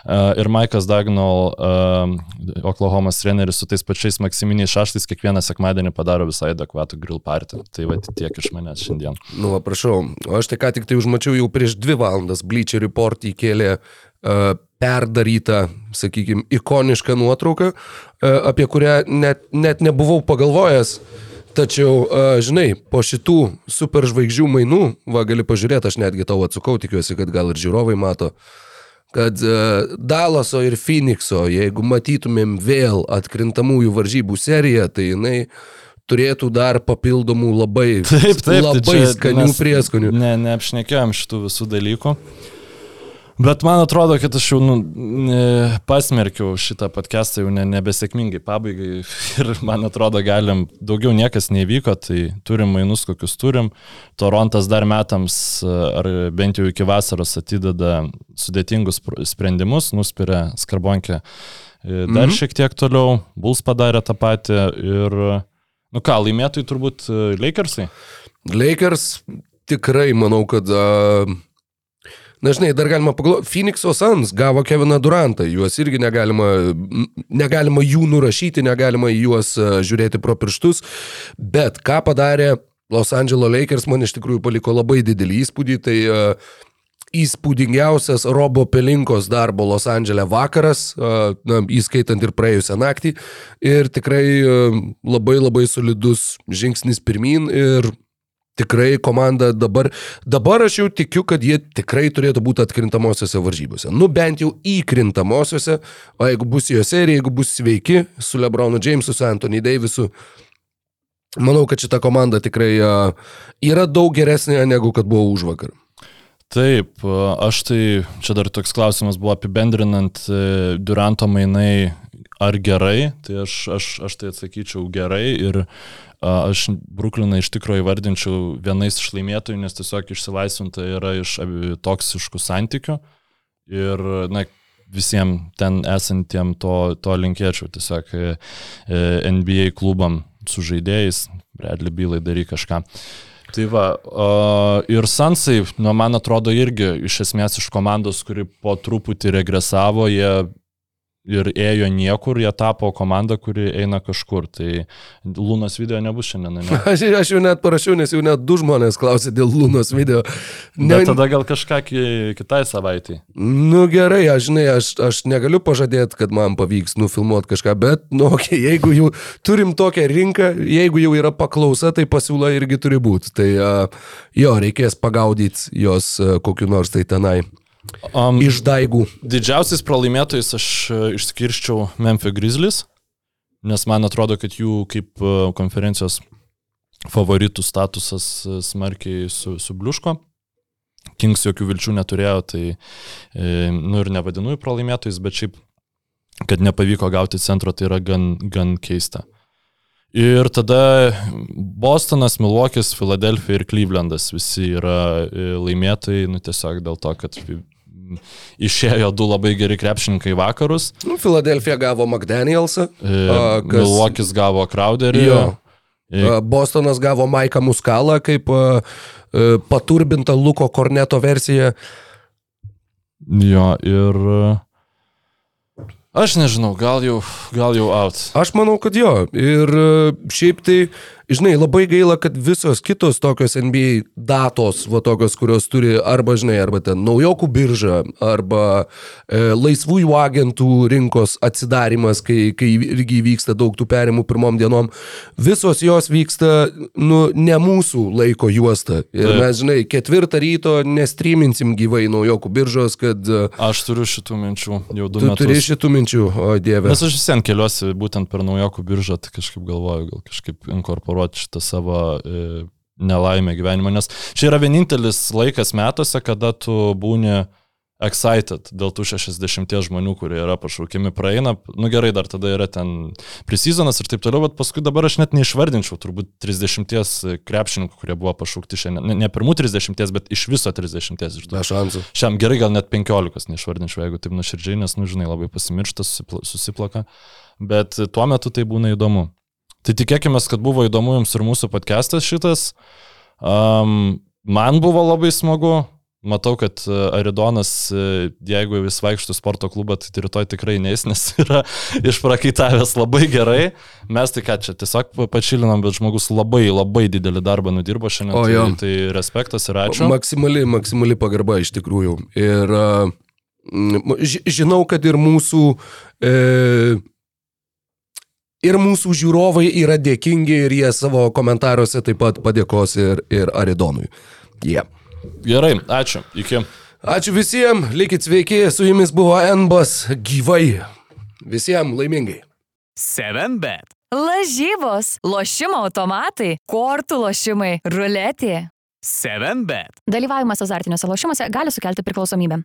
E, Ir Maikas Dagnall, e, Oklahomos treneris, su tais pačiais maksiminiais šašlais kiekvieną sekmadienį padaro visai adekvatų grill party. Tai va tiek iš manęs šiandien. Nu, va, prašau. Aš tai ką tik tai užmačiau jau prieš dvi valandas. Bleacher Report įkėlė uh, perdarytą, sakykime, ikonišką nuotrauką, uh, apie kurią net, net nebuvau pagalvojęs. Tačiau, uh, žinai, po šitų superžvaigždžių mainų, va, gali pažiūrėti, aš netgi tau atsukau, tikiuosi, kad gal ir žiūrovai mato, kad Dalaso ir Phoenixo, jeigu matytumėm vėl atkrintamųjų varžybų seriją, tai jinai turėtų dar papildomų labai, Taip, taip, labai tai skanių prieskonių. Ne, neapšnekėjom šitų visų dalykų. Bet man atrodo, kad aš jau nu, pasmerkiau šitą podcastą jau ne, nebesėkmingai pabaigai ir man atrodo, galim, daugiau niekas nevyko, tai turim mainus, kokius turim. Torontas dar metams, ar bent jau iki vasaros atideda sudėtingus pr- sprendimus, nuspiria skarbonkę e, dar mhm. šiek tiek toliau, Bulls padarė tą patį ir, nu ką, laimėtojai turbūt e, Lakersai. Lakers tikrai manau, kad... Uh, Na, žinai, dar galima pagalvoti, Phoenix'o Suns gavo Keviną Durantą, juos irgi negalima, negalima jų nurašyti, negalima juos uh, žiūrėti pro pirštus, bet ką padarė Los Angeles Lakers, man iš tikrųjų paliko labai didelį įspūdį, tai uh, įspūdingiausias Robo Pelinkos darbo Los Andželė vakaras, na, įskaitant ir praėjusią naktį. Ir tikrai labai labai solidus žingsnis pirmin ir tikrai komanda dabar, dabar aš jau tikiu, kad jie tikrai turėtų būti atkrintamosiose varžybose. Nu bent jau įkrintamosiose, o jeigu bus juose ir jeigu bus sveiki su Lebronu Jamesu, su Anthony Davisu, manau, kad šita komanda tikrai yra daug geresnė negu kad buvo už vakar. Taip, aš tai, čia dar toks klausimas buvo apibendrinant e, Duranto mainai, ar gerai, tai aš, aš, aš tai atsakyčiau gerai ir aš Brukliną iš tikrųjų įvardinčiau vienais iš laimėtojų, nes tiesiog išsilaisvinta yra iš toksiškų santykių ir, na, visiems ten esantiem to, to linkėčiau, tiesiog e, e, NBA klubam su žaidėjais, Bradley Bylai daryk kažką. Tai va, uh, ir Sansai, nu, man atrodo, irgi iš esmės iš komandos, kuri po truputį regresavo, jie ir ėjo niekur, jie tapo komanda, kuri eina kažkur. Tai Lunos video nebus šiandien. Ne? Aš, aš jau net parašiau, nes jau net du žmonės klausė dėl Lunos video. Ne, Bet tada gal kažką kitai savaitai. Nu gerai, aš žinai, aš, aš negaliu pažadėti, kad man pavyks nufilmuoti kažką, bet, nu, okay, jeigu jau turim tokią rinką, jeigu jau yra paklausa, tai pasiūla irgi turi būti. Tai uh, jo, reikės pagaudyti jos uh, kokiu nors tai tenai. Um, iš daigų. Didžiausiais pralaimėtojais aš e, išskirščiau Memphis Grizzlies, nes man atrodo, kad jų kaip e, konferencijos favoritų statusas e, smarkiai su, subliuško. Kings jokių vilčių neturėjo, tai, nu ir nevadinu jų pralaimėtojais, bet šiaip, kad nepavyko gauti centro, tai yra gan, gan keista. Ir tada Bostonas, Milwaukee'is, Filadelfija ir Clevelandas visi yra laimėtojai, nu tiesiog dėl to, kad išėjo du labai geri krepšininkai vakarus. Nu, Filadelfija gavo McDanielsą. E. Milwaukee'is gavo Crowderį. Jo. E... Bostonas gavo Maiką Muskalą kaip e, paturbinta Luko Korneto versija. Jo, ir Aš nežinau, gal jau, gal jau out. Aš manau, kad jo. Ir šiaip tai žinai, labai gaila, kad visos kitos tokios NBA datos, va tokios, kurios turi arba, žinai, arba ten naujokų birža, arba e, laisvųjų agentų rinkos atsidarimas, kai, kai irgi vyksta daug tų perimų pirmom dienom, visos jos vyksta, nu, ne mūsų laiko juosta. Ir Taip. mes, žinai, ketvirtą ryto nestreaminsim gyvai naujokų biržos, kad... E, aš turiu šitų minčių, jau du tu metus. Tu turi šitų minčių, o dieve. Nes aš visiems keliuosi būtent per naujokų biržą, tai kažkaip galvoju, gal kažkaip inkorporuoti toleruoti šitą savo e, nelaimę gyvenimą, nes čia yra vienintelis laikas metuose, kada tu būni excited dėl tų 60 žmonių, kurie yra pašaukiami praeina. Nu gerai, dar tada yra ten prisizonas ir taip toliau, bet paskui dabar aš net neišvardinčiau turbūt 30 krepšininkų, kurie buvo pašaukti šiandien. Ne, ne pirmų 30, bet iš viso 30 iš tų. Šansų. Šiam gerai gal net 15 neišvardinčiau, jeigu taip nuoširdžiai, nes, nu žinai, labai pasimiršta, susiplaka. Bet tuo metu tai būna įdomu. Tai tikėkime, kad buvo įdomu jums ir mūsų podcastas šitas. Um, man buvo labai smagu. Matau, kad e, Aridonas, e, jeigu vis vaikštų sporto klubą, tai rytoj tikrai neis, nes yra išprakaitavęs labai gerai. Mes tai ką čia, tiesiog pačilinam, bet žmogus labai, labai didelį darbą nudirbo šiandien. O, tai, tai respektas ir ačiū. Maksimali, maksimali pagarba iš tikrųjų. Ir uh, žinau, kad ir mūsų e, Ir mūsų žiūrovai yra dėkingi ir jie savo komentaruose taip pat padėkos ir, ir Aridonui. Yeah. Gerai, ačiū. Iki. Ačiū visiems, likit sveiki, su jumis buvo Enbas gyvai. Visiems laimingai. 7bet. Lažybos, lošimo automatai, kortų lošimai, ruletė. 7bet. Dalyvavimas azartiniuose lošimuose gali sukelti priklausomybę.